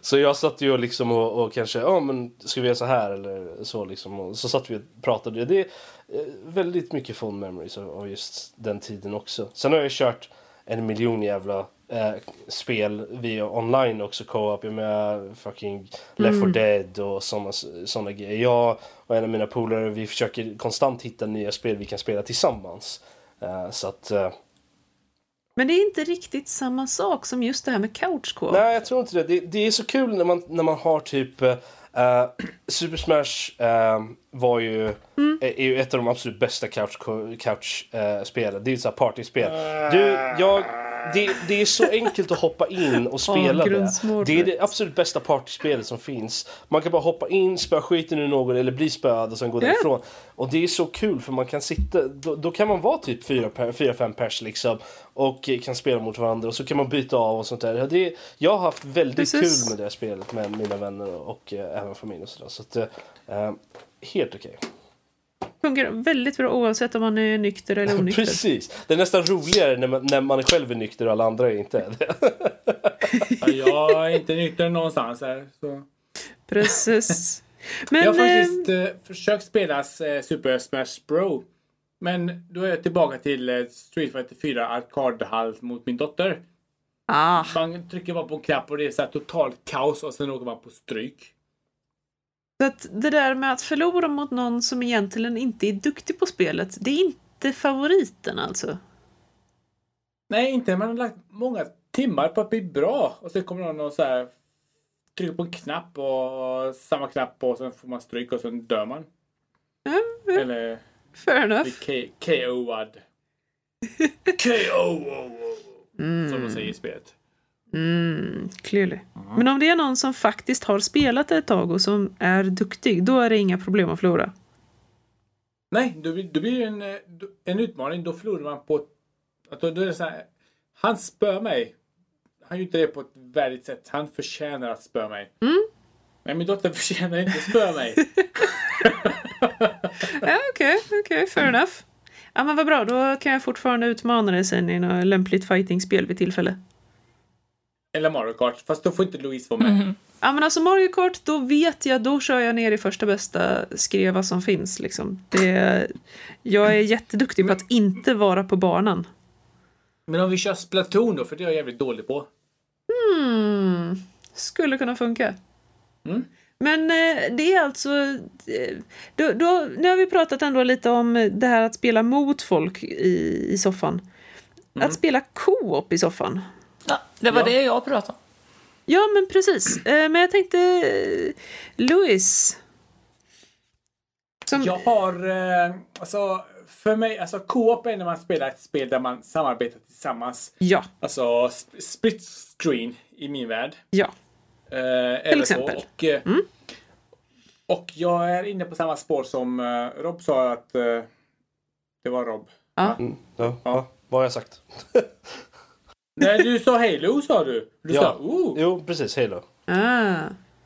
så jag satt ju liksom och, och kanske, ja men ska vi göra så här eller så liksom. Och så satt vi och pratade. Det är eh, väldigt mycket fond memories av av just den tiden också. Sen har jag kört en miljon jävla eh, spel via online också co-op. Jag menar fucking Left 4 Dead och såna grejer. Jag och en av mina polare vi försöker konstant hitta nya spel vi kan spela tillsammans. Eh, så att eh, Men det är inte riktigt samma sak som just det här med couch co Nej, jag tror inte det. Det, det är så kul när man, när man har typ... eh, eh, Super Smash eh, var ju, är, är ju ett av de absolut bästa couch-spelen. Couch, eh, spelen. det är ju ett sånt här partyspel. Du, jag, det, det är så enkelt att hoppa in och spela det. Det är det absolut bästa partyspelet som finns. Man kan bara hoppa in, spöa skiten ur någon eller bli spöad och sen gå Ja. därifrån. Och det är så kul för man kan sitta, då, då kan man vara typ 4-5 pers liksom och eh, kan spela mot varandra och så kan man byta av och sånt där. Det, jag har haft väldigt Precis. kul med det här spelet med mina vänner och, och eh, även familj och sådär. Så att, eh, eh, helt okej. Fungerar väldigt bra oavsett om man är nykter eller onykter. Precis. Det är nästan roligare när man, när man själv är nykter och alla andra är inte. Ja, jag är inte nykter någonstans här. Så. Precis. Men, jag har faktiskt eh, försökt spela eh, Super Smash Bro. Men då är jag tillbaka till eh, Street Fighter 4 arkadhall mot min dotter. ah, Man trycker bara på en knapp och det är så här totalt kaos och sen åker man på stryk. Så att det där med att förlora mot någon som egentligen inte är duktig på spelet, det är inte favoriten alltså. Nej, inte. Man har lagt många timmar på att bli bra och sen kommer någon och så här trycker på en knapp och samma knapp och sen får man stryk och sen dör man. Ja, Eller fair enough. KO'ad. KO! Som de säger i spelet. Mm, clearly. Men om det är någon som faktiskt har spelat ett tag och som är duktig, då är det inga problem att förlora. Nej, då blir, då blir det en, eh, en utmaning. Då förlorar man på... Då, då är det så här, han spör mig. Han gör inte det på ett värdigt sätt. Han förtjänar att spöa mig. Men min dotter förtjänar inte att spöa mig. Ja, okej, okej, fair enough. Ja, men vad bra, då kan jag fortfarande utmana dig sen i något lämpligt fightingspel vid tillfälle. Eller Mario Kart. Fast då får inte Louise vara med. Ja, men alltså Mario Kart, då vet jag, då kör jag ner i första bästa skreva som finns. Liksom. Det, jag är jätteduktig på att inte vara på banan. Men om vi kör Splatoon då, för det är jag jävligt dålig på. Hmm, skulle kunna funka. Mm. Men eh, det är alltså... Eh, då, då, nu har vi pratat ändå lite om det här att spela mot folk i, i soffan. Att spela co-op i soffan. Ja, det var Ja. det jag pratade om. Ja, men precis. Eh, men jag tänkte... Eh, Louis. Som, Jag har, eh, alltså för mig, alltså co-op är när man spelar ett spel där man samarbetar tillsammans. ja, Alltså sp- split screen i min värld. ja. Eh, eller exempel. Så. Och, eh, och jag är inne på samma spår som Rob sa att det var Rob. ja. Mm, ja, ja. Vad har jag sagt? Nej, du sa Halo sa du. Du Ja. sa oh. Jo, precis. Halo. Ah.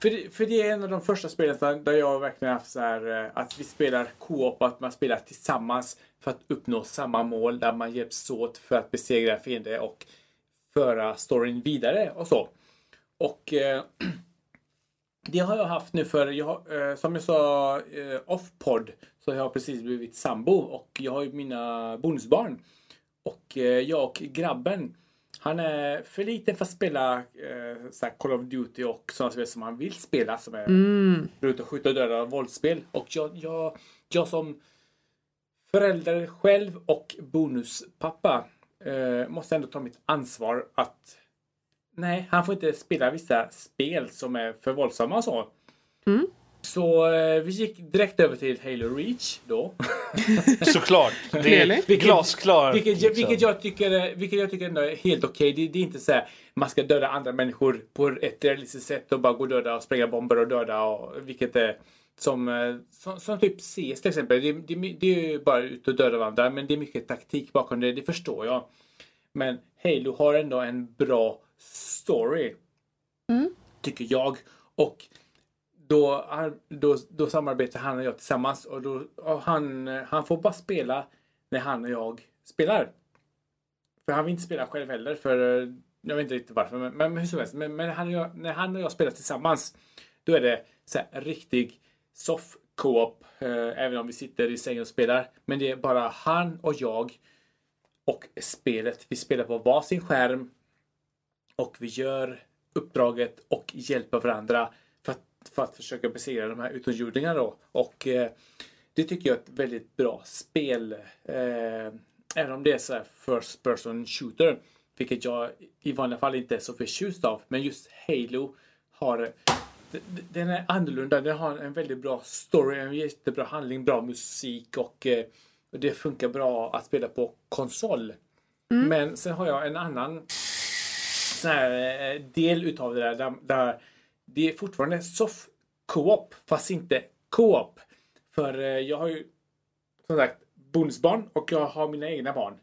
För det, för det är en av de första spelen där, jag verkligen haft så här eh, att vi spelar co-op, att man spelar tillsammans för att uppnå samma mål där man hjälps åt för att besegra fiender och föra storyn vidare och så. Och eh, det har jag haft nu för, jag, eh, som jag sa eh, off-podd, så har jag precis blivit sambo och jag har ju mina bonusbarn. Och eh, jag och grabben, han är för liten för att spela eh, så Call of Duty och sådana spel som han vill spela som är Mm. runt och skjuta och döda våldsspel. Och jag, jag, jag som förälder själv och bonuspappa eh, måste ändå ta mitt ansvar att nej, han får inte spela vissa spel som är för våldsamma och så. Mm. Så eh, vi gick direkt över till Halo Reach då. Såklart. Det är Vilket- glasklar. Vilket, jag- liksom. vilket, jag tycker, vilket jag tycker ändå är helt okej. Det, det är inte så här man ska döda andra människor på ett realistiskt sätt och bara gå och döda och spränga bomber och döda. Och, vilket är som, eh, som, som typ CS till exempel. Det, det, det är ju bara ut och döda varandra men det är mycket taktik bakom det. Det förstår jag. Men Halo har ändå en bra story. Tycker jag. Och då, då, då samarbetar han och jag tillsammans och, då, och han, han får bara spela när han och jag spelar. För han vill inte spela själv heller för eh, jag vet inte riktigt varför men, men hur som helst. Men, men han jag, när han och jag spelar tillsammans då är det så här, riktig soft co-op eh, även om vi sitter i sängen och spelar. Men det är bara han och jag och spelet. Vi spelar på varsin skärm och vi gör uppdraget och hjälper varandra för att, för att försöka besegra de här utomjordingarna då. Och eh, det tycker jag är ett väldigt bra spel. Eh, även om det är så här first person shooter. Vilket jag i vanliga fall inte är så förtjust av. Men just Halo har den är annorlunda. Den har en väldigt bra story, en jättebra handling, bra musik och eh, det funkar bra att spela på konsol. Men sen har jag en annan sån här eh, del utav det där, där, där det är fortfarande soft co-op fast inte co-op. För eh, jag har ju som sagt bonusbarn och jag har mina egna barn.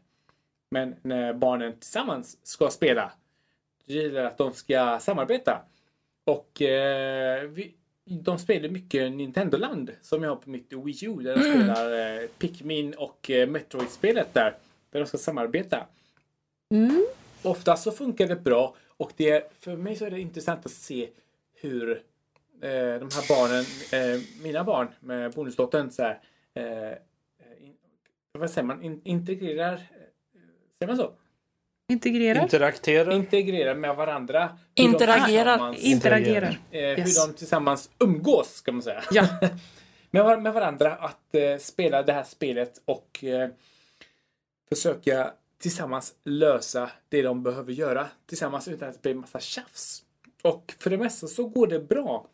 Men när barnen tillsammans ska spela då gäller det att de ska samarbeta. Och eh, vi, de spelar mycket Nintendo-land som jag har på mitt Wii U där de spelar eh, Pikmin och eh, Metroid-spelet där. Där de ska samarbeta. Mm. Oftast så funkar det bra och det, för mig så är det intressant att se hur eh, de här barnen, eh, mina barn med bonusdottern så här, eh, in, vad säger man, in, integrerar, eh, säger man så? Integrera? Interaktera. Integrerar med varandra. Interagerar. tillsammans- Interagerar. eh, Yes. Hur de tillsammans umgås ska man säga. Ja. med, var- med varandra att eh, spela det här spelet och eh, försöka tillsammans lösa det de behöver göra tillsammans utan att det blir massa tjafs. Och för det mesta så går det bra.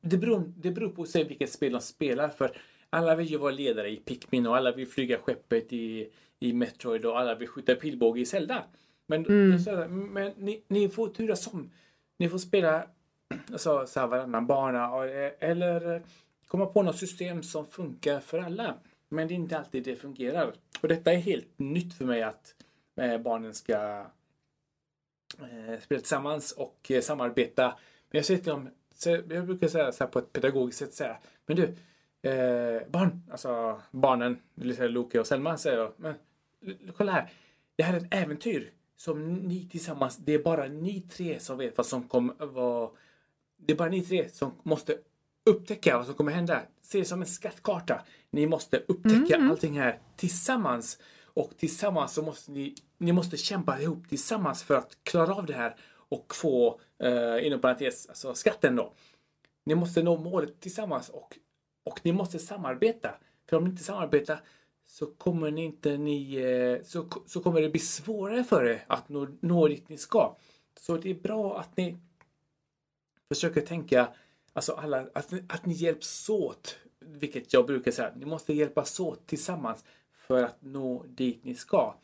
Det beror, det beror på sig vilket spel de spelar. För alla vill ju vara ledare i Pikmin och alla vill flyga skeppet i, i Metroid och alla vill skjuta pilbåge i Zelda. Men, Mm. men ni, ni får turas om. Ni får spela alltså, så här, varannan bana eh, eller komma på något system som funkar för alla. Men det är inte alltid det fungerar. Och detta är helt nytt för mig att eh, barnen ska spela tillsammans och eh, samarbeta. Men jag säger till dem, jag brukar säga så här på ett pedagogiskt sätt, säga, men du, eh, barn, alltså barnen, Loke och Selma, säger jag, men kolla här, det här är ett äventyr som ni tillsammans, det är bara ni tre som vet vad som kommer vara, det är bara ni tre som måste upptäcka vad som kommer hända. Se det som en skattkarta. Ni måste upptäcka allting här tillsammans. Och tillsammans så måste ni, ni måste kämpa ihop tillsammans för att klara av det här och få, eh, inom parentes, alltså skatten då. Ni måste nå målet tillsammans och, och ni måste samarbeta. För om ni inte samarbetar så kommer ni inte ni, eh, så, så kommer det bli svårare för er att nå, nå dit ni ska. Så det är bra att ni försöker tänka Alltså alla, att, att ni hjälps åt. Vilket jag brukar säga, ni måste hjälpas åt tillsammans för att nå dit ni ska.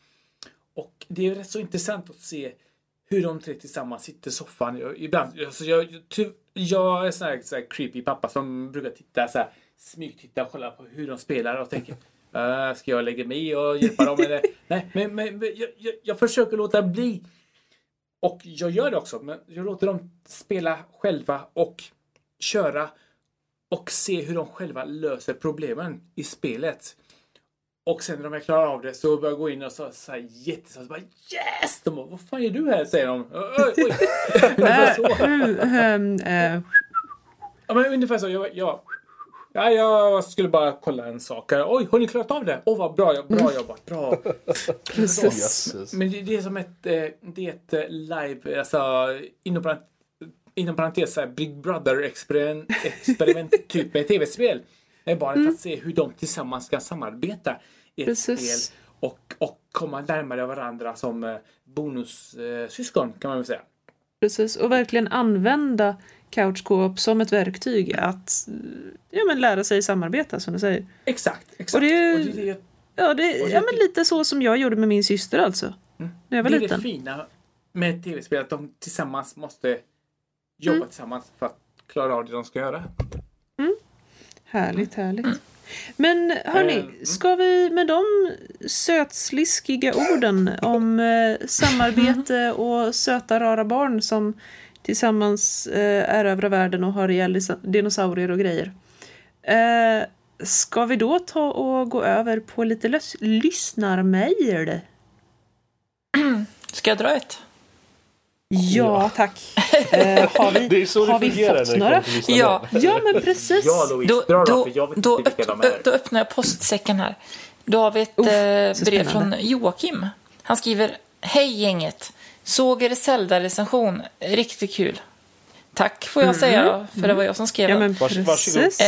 Och det är rätt så intressant att se hur de tre tillsammans sitter i soffan. Jag, ibland, alltså jag, jag, jag är sån här, sån här creepy pappa som brukar titta så här, smygtitta och kolla på hur de spelar och tänker "Äh, Ska jag lägga mig i och hjälpa dem eller? Nej, men, men, men jag, jag, jag försöker låta bli. Och jag gör det också, men jag låter dem spela själva och köra och se hur de själva löser problemen i spelet. Och sen när de är klara av det så börjar jag gå in och så, så här jättesnabbt bara Yes! De bara, vad fan gör du här? säger de. Oj, oj. Så. Eh, ehm, eh, Ja, men ungefär så. Jag, jag, ja, jag skulle bara kolla en sak. Oj, har ni klarat av det? Åh, vad bra, bra jobbat. Bra. precis. Men det, det är som ett, eh, det är ett eh, live, alltså inom, parent, inom parentes så här, Big Brother experiment, experiment typ med tv-spel. Med barnen för att se hur de tillsammans kan samarbeta i ett Precis. spel och, och komma närmare varandra som eh, bonussyskon kan man väl säga. Precis, och verkligen använda couch co-op som ett verktyg att eh, ja, men lära sig samarbeta som du säger. Exakt, exakt. Och det är- Och det, är- Ja, det, Och det- ja men lite så som jag gjorde med min syster alltså. När jag var det är liten. det fina med tv-spel, att de tillsammans måste jobba Mm. tillsammans för att klara av det de ska göra. Härligt, härligt. Men hörni, Mm. ska vi med de sötsliskiga orden om eh, samarbete och söta rara barn som tillsammans eh, erövrar världen och har ihjäl dinosaurier och grejer. Eh, ska vi då ta och gå över på lite lys- lyssnarmail? Ska jag dra ett? Ja, tack. Eh, har vi, Det är så har det vi fungerar fått när det några? kommer till lyssnarna. Ja. Ja, men precis. Ja, Louise, Då, dra då, då, då, öpp- då öppnar jag postsäcken här. Då har vi ett Uff, eh, brev från Joakim. Han skriver Hej gänget! Såg er Zelda-recension. Riktigt kul. Tack får jag säga, för det var jag som skrev Ja, men Vars- varsågod. precis.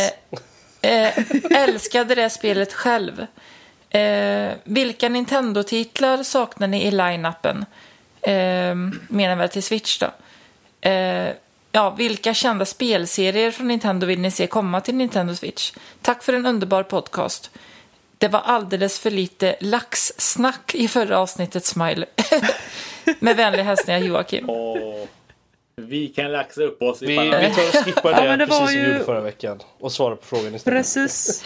Eh, eh, älskade det spelet själv. Eh, vilka Nintendo-titlar saknar ni i line-upen? Eh, menar väl till Switch då. Eh, ja, vilka kända spelserier från Nintendo vill ni se komma till Nintendo Switch? Tack för en underbar podcast. Det var alldeles för lite laxsnack i förra avsnittet, Smile. Med vänliga hälsningar Joakim. Och vi kan laxa upp oss Vi, ifall vi tar och skippar det, Ja, det precis var som vi ju- gjorde förra veckan och svarar på frågan istället. Precis.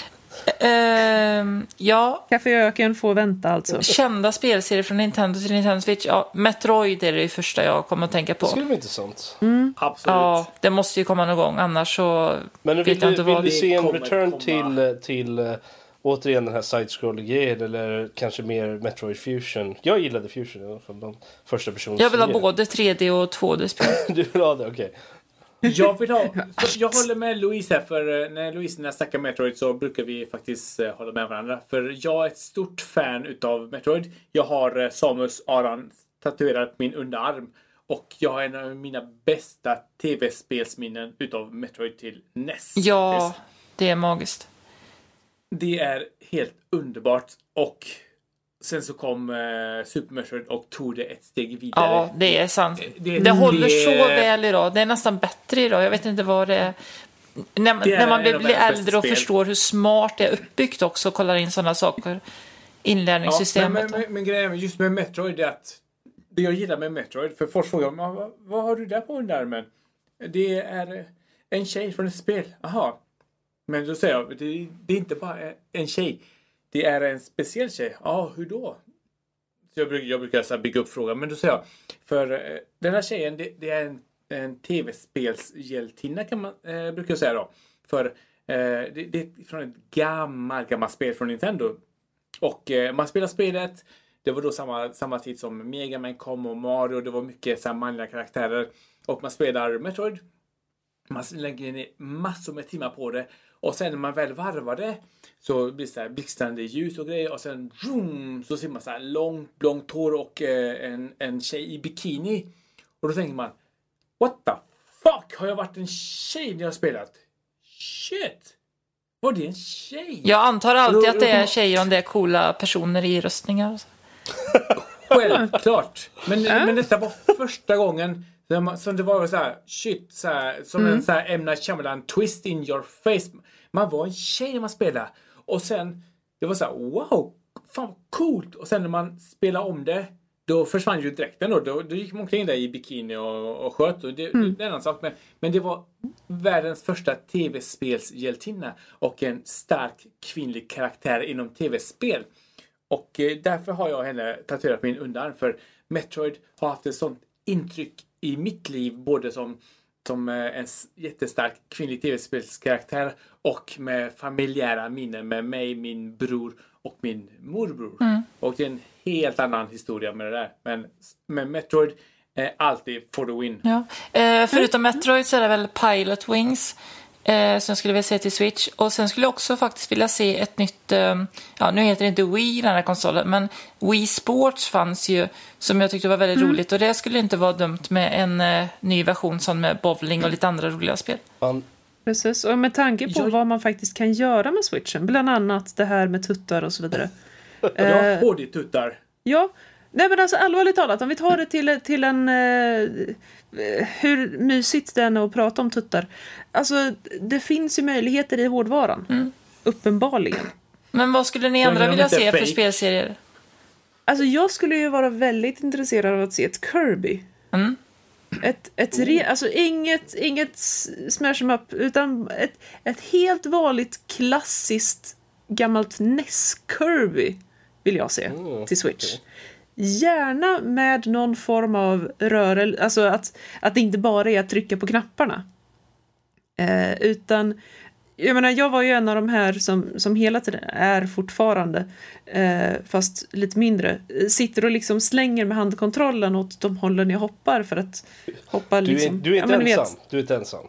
Ehm, ja, Kaffeöken får vänta alltså. kända spelserier från Nintendo till Nintendo Switch. Ja, Metroid är det första jag kommer att tänka på. Det skulle vara intressant. Absolut. Ja, det måste ju komma någon gång, annars så Men vet vill jag du, inte vill vad du vi... se en return komma. till, eh, till eh, återigen den här side-scroll-grejen eller kanske mer Metroid Fusion? Jag gillade Fusion i alla fall. De första personens Jag vill ha både 3D och 2D-spel. Du vill ha det, okej. Jag vill ha, jag håller med Louise här för eh, när Louise när jag snackar Metroid så brukar vi faktiskt eh, hålla med varandra. För jag är ett stort fan utav Metroid. Jag har eh, Samus Aran tatuerad på min underarm. Och jag har en av mina bästa tv-spelsminnen utav Metroid till NES. Ja, det är magiskt. Det är helt underbart och sen så kom Super Metroid och tog det ett steg vidare. Ja, det är sant. Det- Det, håller det- så väl idag. Det är nästan bättre idag. Jag vet inte vad det är. När, är när man blir äldre och spel. förstår hur smart det är uppbyggt också och kollar in sådana saker. Ja, Inlärningssystemet. men, men, men, men grejen just med Metroid är att det jag gillar med Metroid, för folk frågar "Men vad, vad har du där på underarmen? Det är en tjej från ett spel. Aha. Men då säger jag, det, det är inte bara en tjej. Det är en speciell tjej. Ja, hur då? Så jag brukar, jag brukar så bygga upp frågan. Men då säger jag, för eh, den här tjejen, det, det är en, en tv-spelshjältinna kan man, eh, brukar jag säga då. För eh, det, det är från ett gammalt, gammalt spel från Nintendo. Och eh, man spelar spelet. Det var då samma, samma tid som Mega Man kom och Mario. Det var mycket så här, manliga karaktärer. Och man spelar Metroid. Man lägger ner massor med timmar på det. Och sen när man väl varvar det så blir det så här blixtrande ljus och grejer. Och sen vroom, så ser man så här långt, långt hår och eh, en, en tjej i bikini. Och då tänker man What the fuck? Har jag varit en tjej när jag har spelat? Shit! Var det en tjej? Jag antar alltid Då- att det är tjejer om det är coola personer i röstningar. Självklart. Men, men detta var första gången som det var så här, shit, så här, som en så här M. Night Shyamalan twist in your face. Man var en tjej när man spelade. Och sen, det var så här, wow, fan vad coolt. Och sen när man spelade om det, då försvann ju dräkten då. Då, då gick man omkring där i bikini och, och sköt. Och det, det är en annan sak. Men, men det var världens första tv-spelshjältinna och en stark kvinnlig karaktär inom tv-spel. Och eh, därför har jag henne tatuerat på min underarm. För Metroid har haft ett sånt intryck i mitt liv. Både som, som eh, en jättestark kvinnlig tv-spelskaraktär och med familjära minnen med mig, min bror och min morbror. Och det är en helt annan historia med det där. Men med Metroid är alltid for the win. Ja. Eh, förutom Metroid så är det väl Pilot Wings eh, som jag skulle vilja se till Switch. Och sen skulle jag också faktiskt vilja se ett nytt, eh, ja nu heter det inte Wii den här konsolen, men Wii Sports fanns ju som jag tyckte var väldigt roligt. Och det skulle inte vara dumt med en eh, ny version som med bowling och lite andra roliga spel. Man, Precis, och med tanke på Jag- vad man faktiskt kan göra med switchen, bland annat det här med tuttar och så vidare. Ja, Eh, HD-tuttar. Ja, nej men alltså allvarligt talat, om vi tar det till, till en... Eh, eh, hur mysigt det än är att prata om tuttar. Alltså, det finns ju möjligheter i hårdvaran. Uppenbarligen. Men vad skulle ni andra vilja se för fake? spelserier? Alltså jag skulle ju vara väldigt intresserad av att se ett Kirby. Mm. Ett, ett re, alltså inget, inget s- smash em up, utan ett, ett helt vanligt klassiskt gammalt NES-Kirby vill jag se Mm, till Switch. Gärna med någon form av rörelse, alltså att, att det inte bara är att trycka på knapparna. Eh, utan, jag menar, jag var ju en av de här som, som hela tiden är fortfarande, eh, fast lite mindre, sitter och liksom slänger med handkontrollen åt de hållen jag hoppar för att hoppa du, är, liksom. du är ja, inte men ni vet. ensam. Du är inte ensam.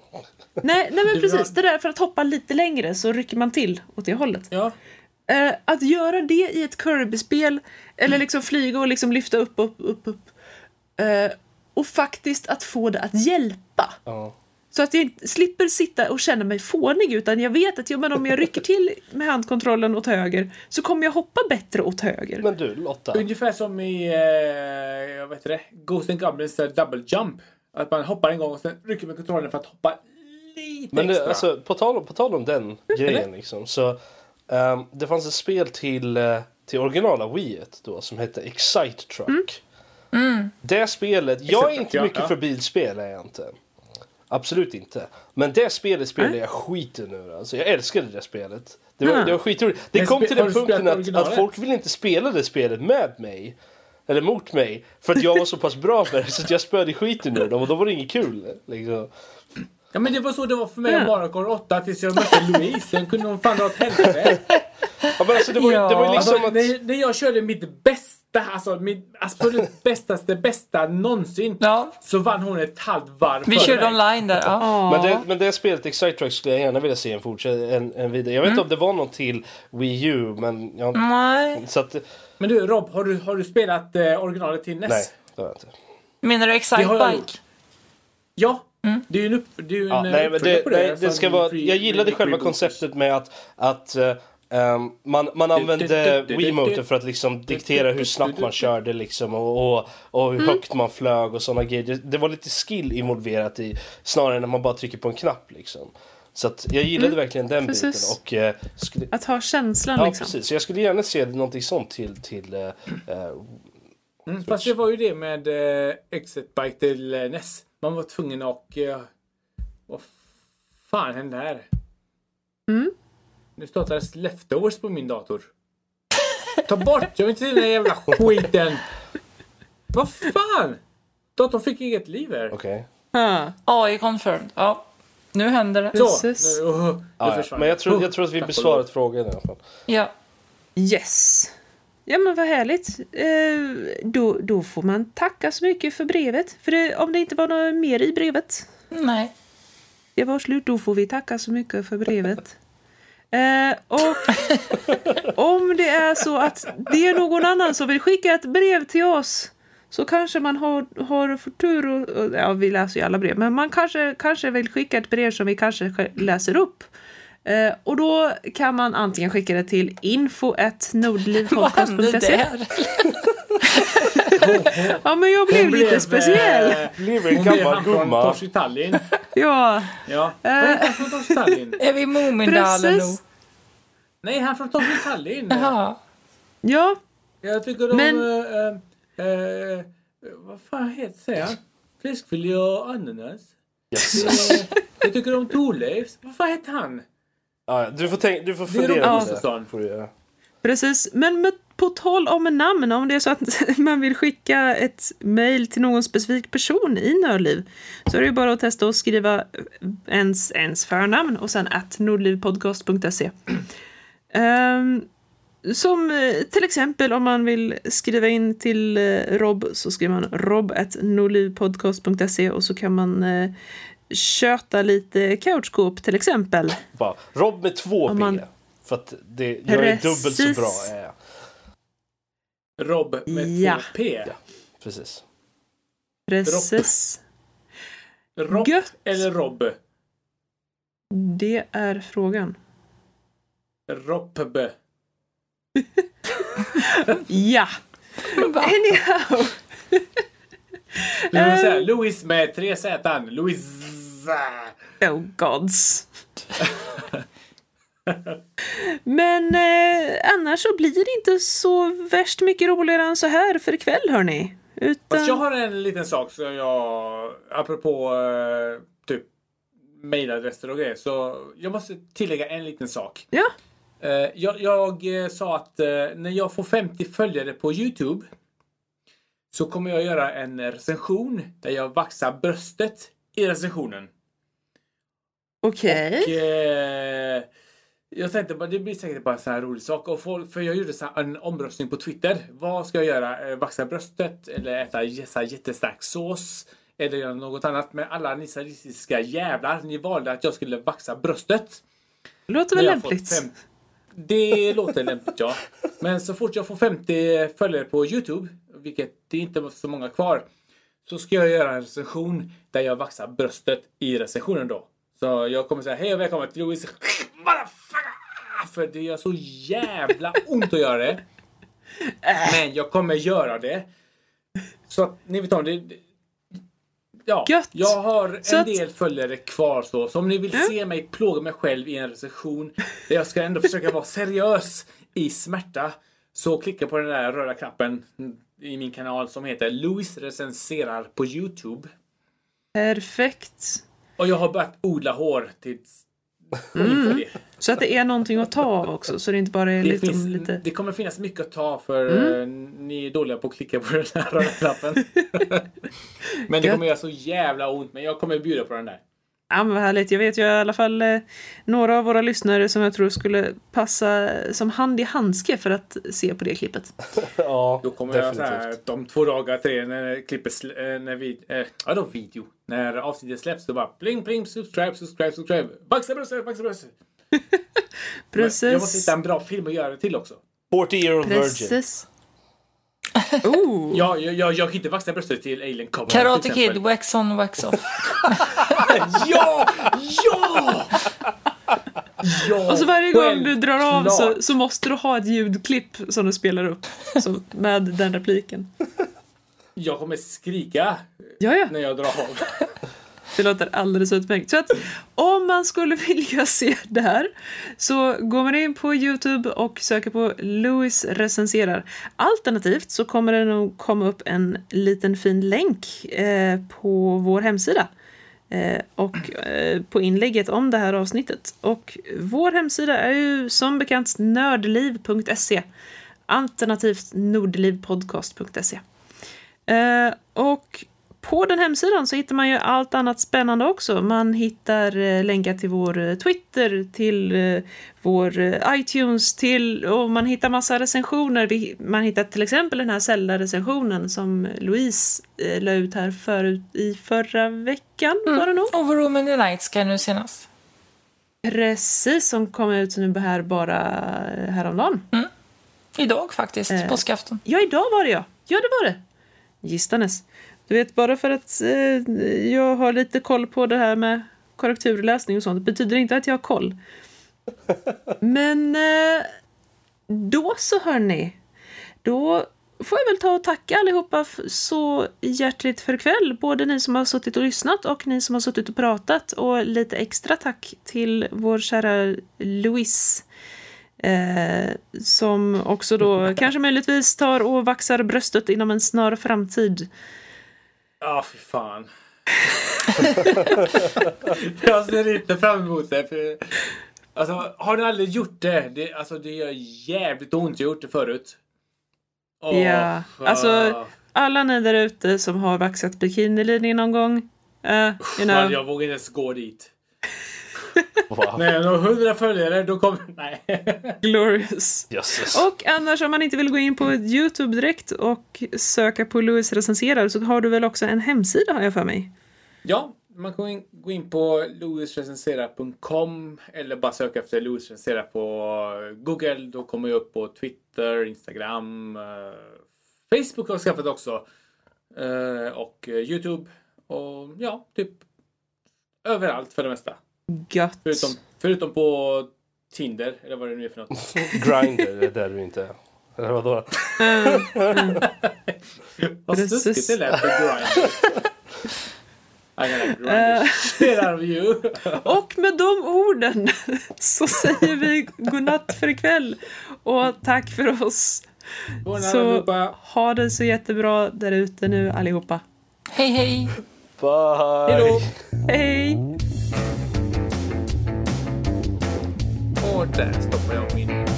Nej, nej men Du precis, har- det där för att hoppa lite längre så rycker man till åt det hållet. Ja. Eh, att göra det i ett Kirby-spel, eller liksom flyga och liksom lyfta upp, upp, upp, upp. Eh, och faktiskt att få det att hjälpa. Ja. Så att jag inte slipper sitta och känna mig fånig, utan jag vet att ja, men om jag rycker till med handkontrollen åt höger så kommer jag hoppa bättre åt höger. Men du, Lotta. Ungefär som i eh, jag vet det, Ghost and Goblins eh, Double Jump. Att man hoppar en gång och sen rycker med kontrollen för att hoppa lite Men det, extra. alltså, på, tal om, på tal om den grejen liksom. Så, ehm, det fanns ett spel till, eh, till originala Wii då som hette Excite Truck. Det spelet, jag är inte mycket för bilspel är jag inte. Absolut inte. Men det spelet spelar jag skiten ur. Alltså, jag älskade det spelet. Det var, Ah. det var skitroligt. Det Men kom till den punkten att, att folk ville inte spela det spelet med mig. Eller mot mig. För att jag var så pass bra med det så att jag spöade skiten ur dem och då var det inget kul. Liksom. Ja men det var så det var för mig Ja. och Kart 8 tills jag mötte Louise. Sen kunde hon fan dra åt helvete. Ja, men alltså, det, var, ju- det var ju Alltså, liksom att... när, när jag körde mitt bästa, alltså mitt absolut bästaste bästa någonsin. Ja. Så vann hon ett halvt varv Vi körde mig. online där. Ja. Ja. Men det, men det spelet Excite Truck skulle jag gärna vilja se en fortsätt en, en vidare. Jag vet inte om det var någon till Wii U men jag, Nej. så att, Men du Rob, har du, har du spelat eh, originalet till NES? nej det har jag inte. Menar du Det Excite Bike? gjort. Ja, det är ju en, upp, det är en Ja, eh, nej, men det, på nej, det som ska vara, jag gillade själva konceptet med att, att Ehm, man, man använde Wiimoten för att liksom diktera hur snabbt man körde liksom och, och, och hur högt man flög och sådana grejer. Det, det var lite skill involverat i snarare än att man bara trycker på en knapp liksom. Så att jag gillade verkligen den precis. biten och eh, skulle, Att ha känslan Ja liksom. precis, så jag skulle gärna se någonting sånt till, till eh, Mm, fast det var ju det med eh, Exit Bike till eh, NES. Man var tvungen att... Eh, vad fan hände här? Mm. Nu startades Leftovers på min dator. Ta bort! Jag vill inte se den där jävla skiten! Vad fan! Datorn fick inget liv här. Okej. Ja. AI confirmed. Ja, nu händer det. Så! Precis. Nu, uh, nu Ja, Men jag tror, jag tror att vi besvarat frågan i alla fall. Ja. Yes. Ja men vad härligt. Eh, då, då får man tacka så mycket för brevet. För det, om det inte var något mer i brevet. Nej. Det var slut. Då får vi tacka så mycket för brevet. Eh, och om det är så att det är någon annan som vill skicka ett brev till oss så kanske man har, har för tur och, och, ja vi läser ju alla brev, men man kanske, kanske vill skicka ett brev som vi kanske läser upp. Eh, och då kan man antingen skicka det till Vad hände info.nordlivpodcast.se där? Ja men jag blev Hon lite blev, speciell. eh, Blev en Hon blev gammal gumma. Torsi Tallinn. Ja, Ja. Vad heter han från Torsi Tallinn? Är vi i Mumindalen nu? Nej, han från Torsi Tallinn. Jaha. Ja, Jag tycker om... Men- eh, eh, eh, vad fan heter han? Fiskfilé och ananas. Yes. Eh, jag tycker om Thorleifs. Vad fan heter han? Ja, ja, du får, tänk, du får fundera på det. Får du göra. Precis, men med, på tal om namn, om det är så att man vill skicka ett mejl till någon specifik person i Nördliv så är det ju bara att testa att skriva ens, ens förnamn och sen att nordlivpodcast.se. Ehm, som eh, till exempel om man vill skriva in till eh, Rob så skriver man rob.nordlivpodcast.se och så kan man eh, köta lite couchskåp till exempel. Bara, Rob med två Om B. man- För att det, jag är dubbelt så Precis. bra. är jag. Rob med Ja. två P. Ja. Precis. Precis. Rob Gött. eller Rob? Det är frågan. Robbe. Ja. Anyhow. Du Eh. Louis med tre Z. Louis. Oh gods. Men eh, annars så blir det inte så värst mycket roligare än så här för ikväll hörni. Utan... Fast jag har en liten sak som jag, apropå eh, typ mailadresser och grejer, så jag måste tillägga en liten sak. Ja. Eh, jag, jag eh, sa att eh, när jag får 50 följare på Youtube så kommer jag göra en recension där jag vaxar bröstet i recensionen. Okej. Och, eh, jag tänkte bara, det blir säkert bara en sån här rolig sak. Och folk, för jag gjorde så en omröstning på Twitter. Vad ska jag göra? Eh, Vaxa bröstet? Eller äta så jättestark sås? Eller göra något annat? Men alla ni sadistiska jävlar, ni valde att jag skulle vaxa bröstet. Låter väl lämpligt. fem- Det låter lämpligt ja. Men så fort jag får 50 följare på Youtube, vilket det inte var så många kvar, så ska jag göra en recension där jag vaxar bröstet i recensionen då. Så jag kommer säga hej och välkommen till Louis Motherfucker! För det gör så jävla ont att göra det. Men jag kommer göra det. Så att ni vet om det. Ja, Gött. jag har Så en att- del följare kvar så. Så om ni vill se mig plåga mig själv i en recension där jag ska ändå försöka vara seriös i smärta. Så klicka på den där röda knappen i min kanal som heter Louis recenserar på Youtube. Perfekt. Och jag har börjat odla hår till Mm. Så att det är någonting att ta av också, så det inte bara är Det, lite, finns, lite... det kommer finnas mycket att ta för eh, ni är dåliga på att klicka på den här röda knappen. men det kommer göra så jävla ont. Men jag kommer bjuda på den där. Ja, men vad härligt. Jag vet ju i alla fall eh, några av våra lyssnare som jag tror skulle passa som hand i handske för att se på det klippet. Ja, Då kommer jag så här, definitivt. de två dagar, tre när klippet, eh, när vi, eh, ja då video. När avsnittet släpps då bara pling pling subscribe, subscribe, subscribe. Vaxa bröstet, vaxa bröstet. Men Precis. Jag måste hitta en bra film att göra det till också. 40 year old virgin. Oh. Ja, jag, jag, jag kan inte vaxa bröstet till Alien Covenant Karate till Kid, wax on, wax off. Ja! Ja! Ja, Och så varje gång du drar av så, så måste du ha ett ljudklipp som du spelar upp som, med den repliken. Jag kommer skrika Ja, ja. när jag drar av. Det låter alldeles utmärkt. Så att om man skulle vilja se det här så går man in på Youtube och söker på Louis recenserar. Alternativt så kommer det nog komma upp en liten fin länk eh, på vår hemsida. Eh, och eh, på inlägget om det här avsnittet. Och vår hemsida är ju som bekant nördliv.se alternativt nordlivpodcast.se. Eh, och på den hemsidan så hittar man ju allt annat spännande också. Man hittar eh, länkar till vår eh, Twitter, till eh, vår iTunes, till, och man hittar massa recensioner. Vi, man hittar till exempel den här Zelda-recensionen som Louise la ut här förut, i förra veckan, var det nog? Overroom in the Night ska nu senast. Precis, som kom ut nu här bara häromdagen. Idag faktiskt, Eh. påskafton. Ja, idag var det ja. Ja, det var det. Gistanes. Du vet, bara för att eh, jag har lite koll på det här med korrekturläsning och sånt betyder inte att jag har koll. Men eh, då så hörni. Då får jag väl ta och tacka allihopa så hjärtligt för ikväll. Både ni som har suttit och lyssnat och ni som har suttit och pratat. Och lite extra tack till vår kära Louise. Eh, som också då kanske möjligtvis tar och vaxar bröstet inom en snar framtid. Ja, fy fan. jag ser inte fram emot det. För, alltså, har ni aldrig gjort det? det? Alltså, det gör jävligt ont. Jag har gjort det förut. Åh, Ja, alltså, ah. Alla ni där ute som har vaxat bikinilinjen någon gång. Uh, you Fan, know, jag vågar inte ens gå dit. Wow. När jag når 100 följare, då kommer... Nej. glorious. Jösses. Och annars om man inte vill gå in på Youtube direkt och söka på Louis recenserar så har du väl också en hemsida har jag för mig. Ja, man kan gå in, på louisrecensera.com eller bara söka efter Louis recensera på Google. Då kommer jag upp på Twitter, Instagram, eh, Facebook har jag skaffat också. Eh, och eh, Youtube. Och ja, typ överallt för det mesta. Gött. Förutom, förutom på Tinder, eller vad det nu är för något. Grinder är där du inte är. Eller vadå? Vad snuskigt det lät med Grindr. You. Och med de orden så säger vi godnatt för ikväll och tack för oss. Godnatt Så allihopa. ha det så jättebra där ute nu allihopa. Hej, hej! Bye! Hejdå! Hej! Och där stoppar jag min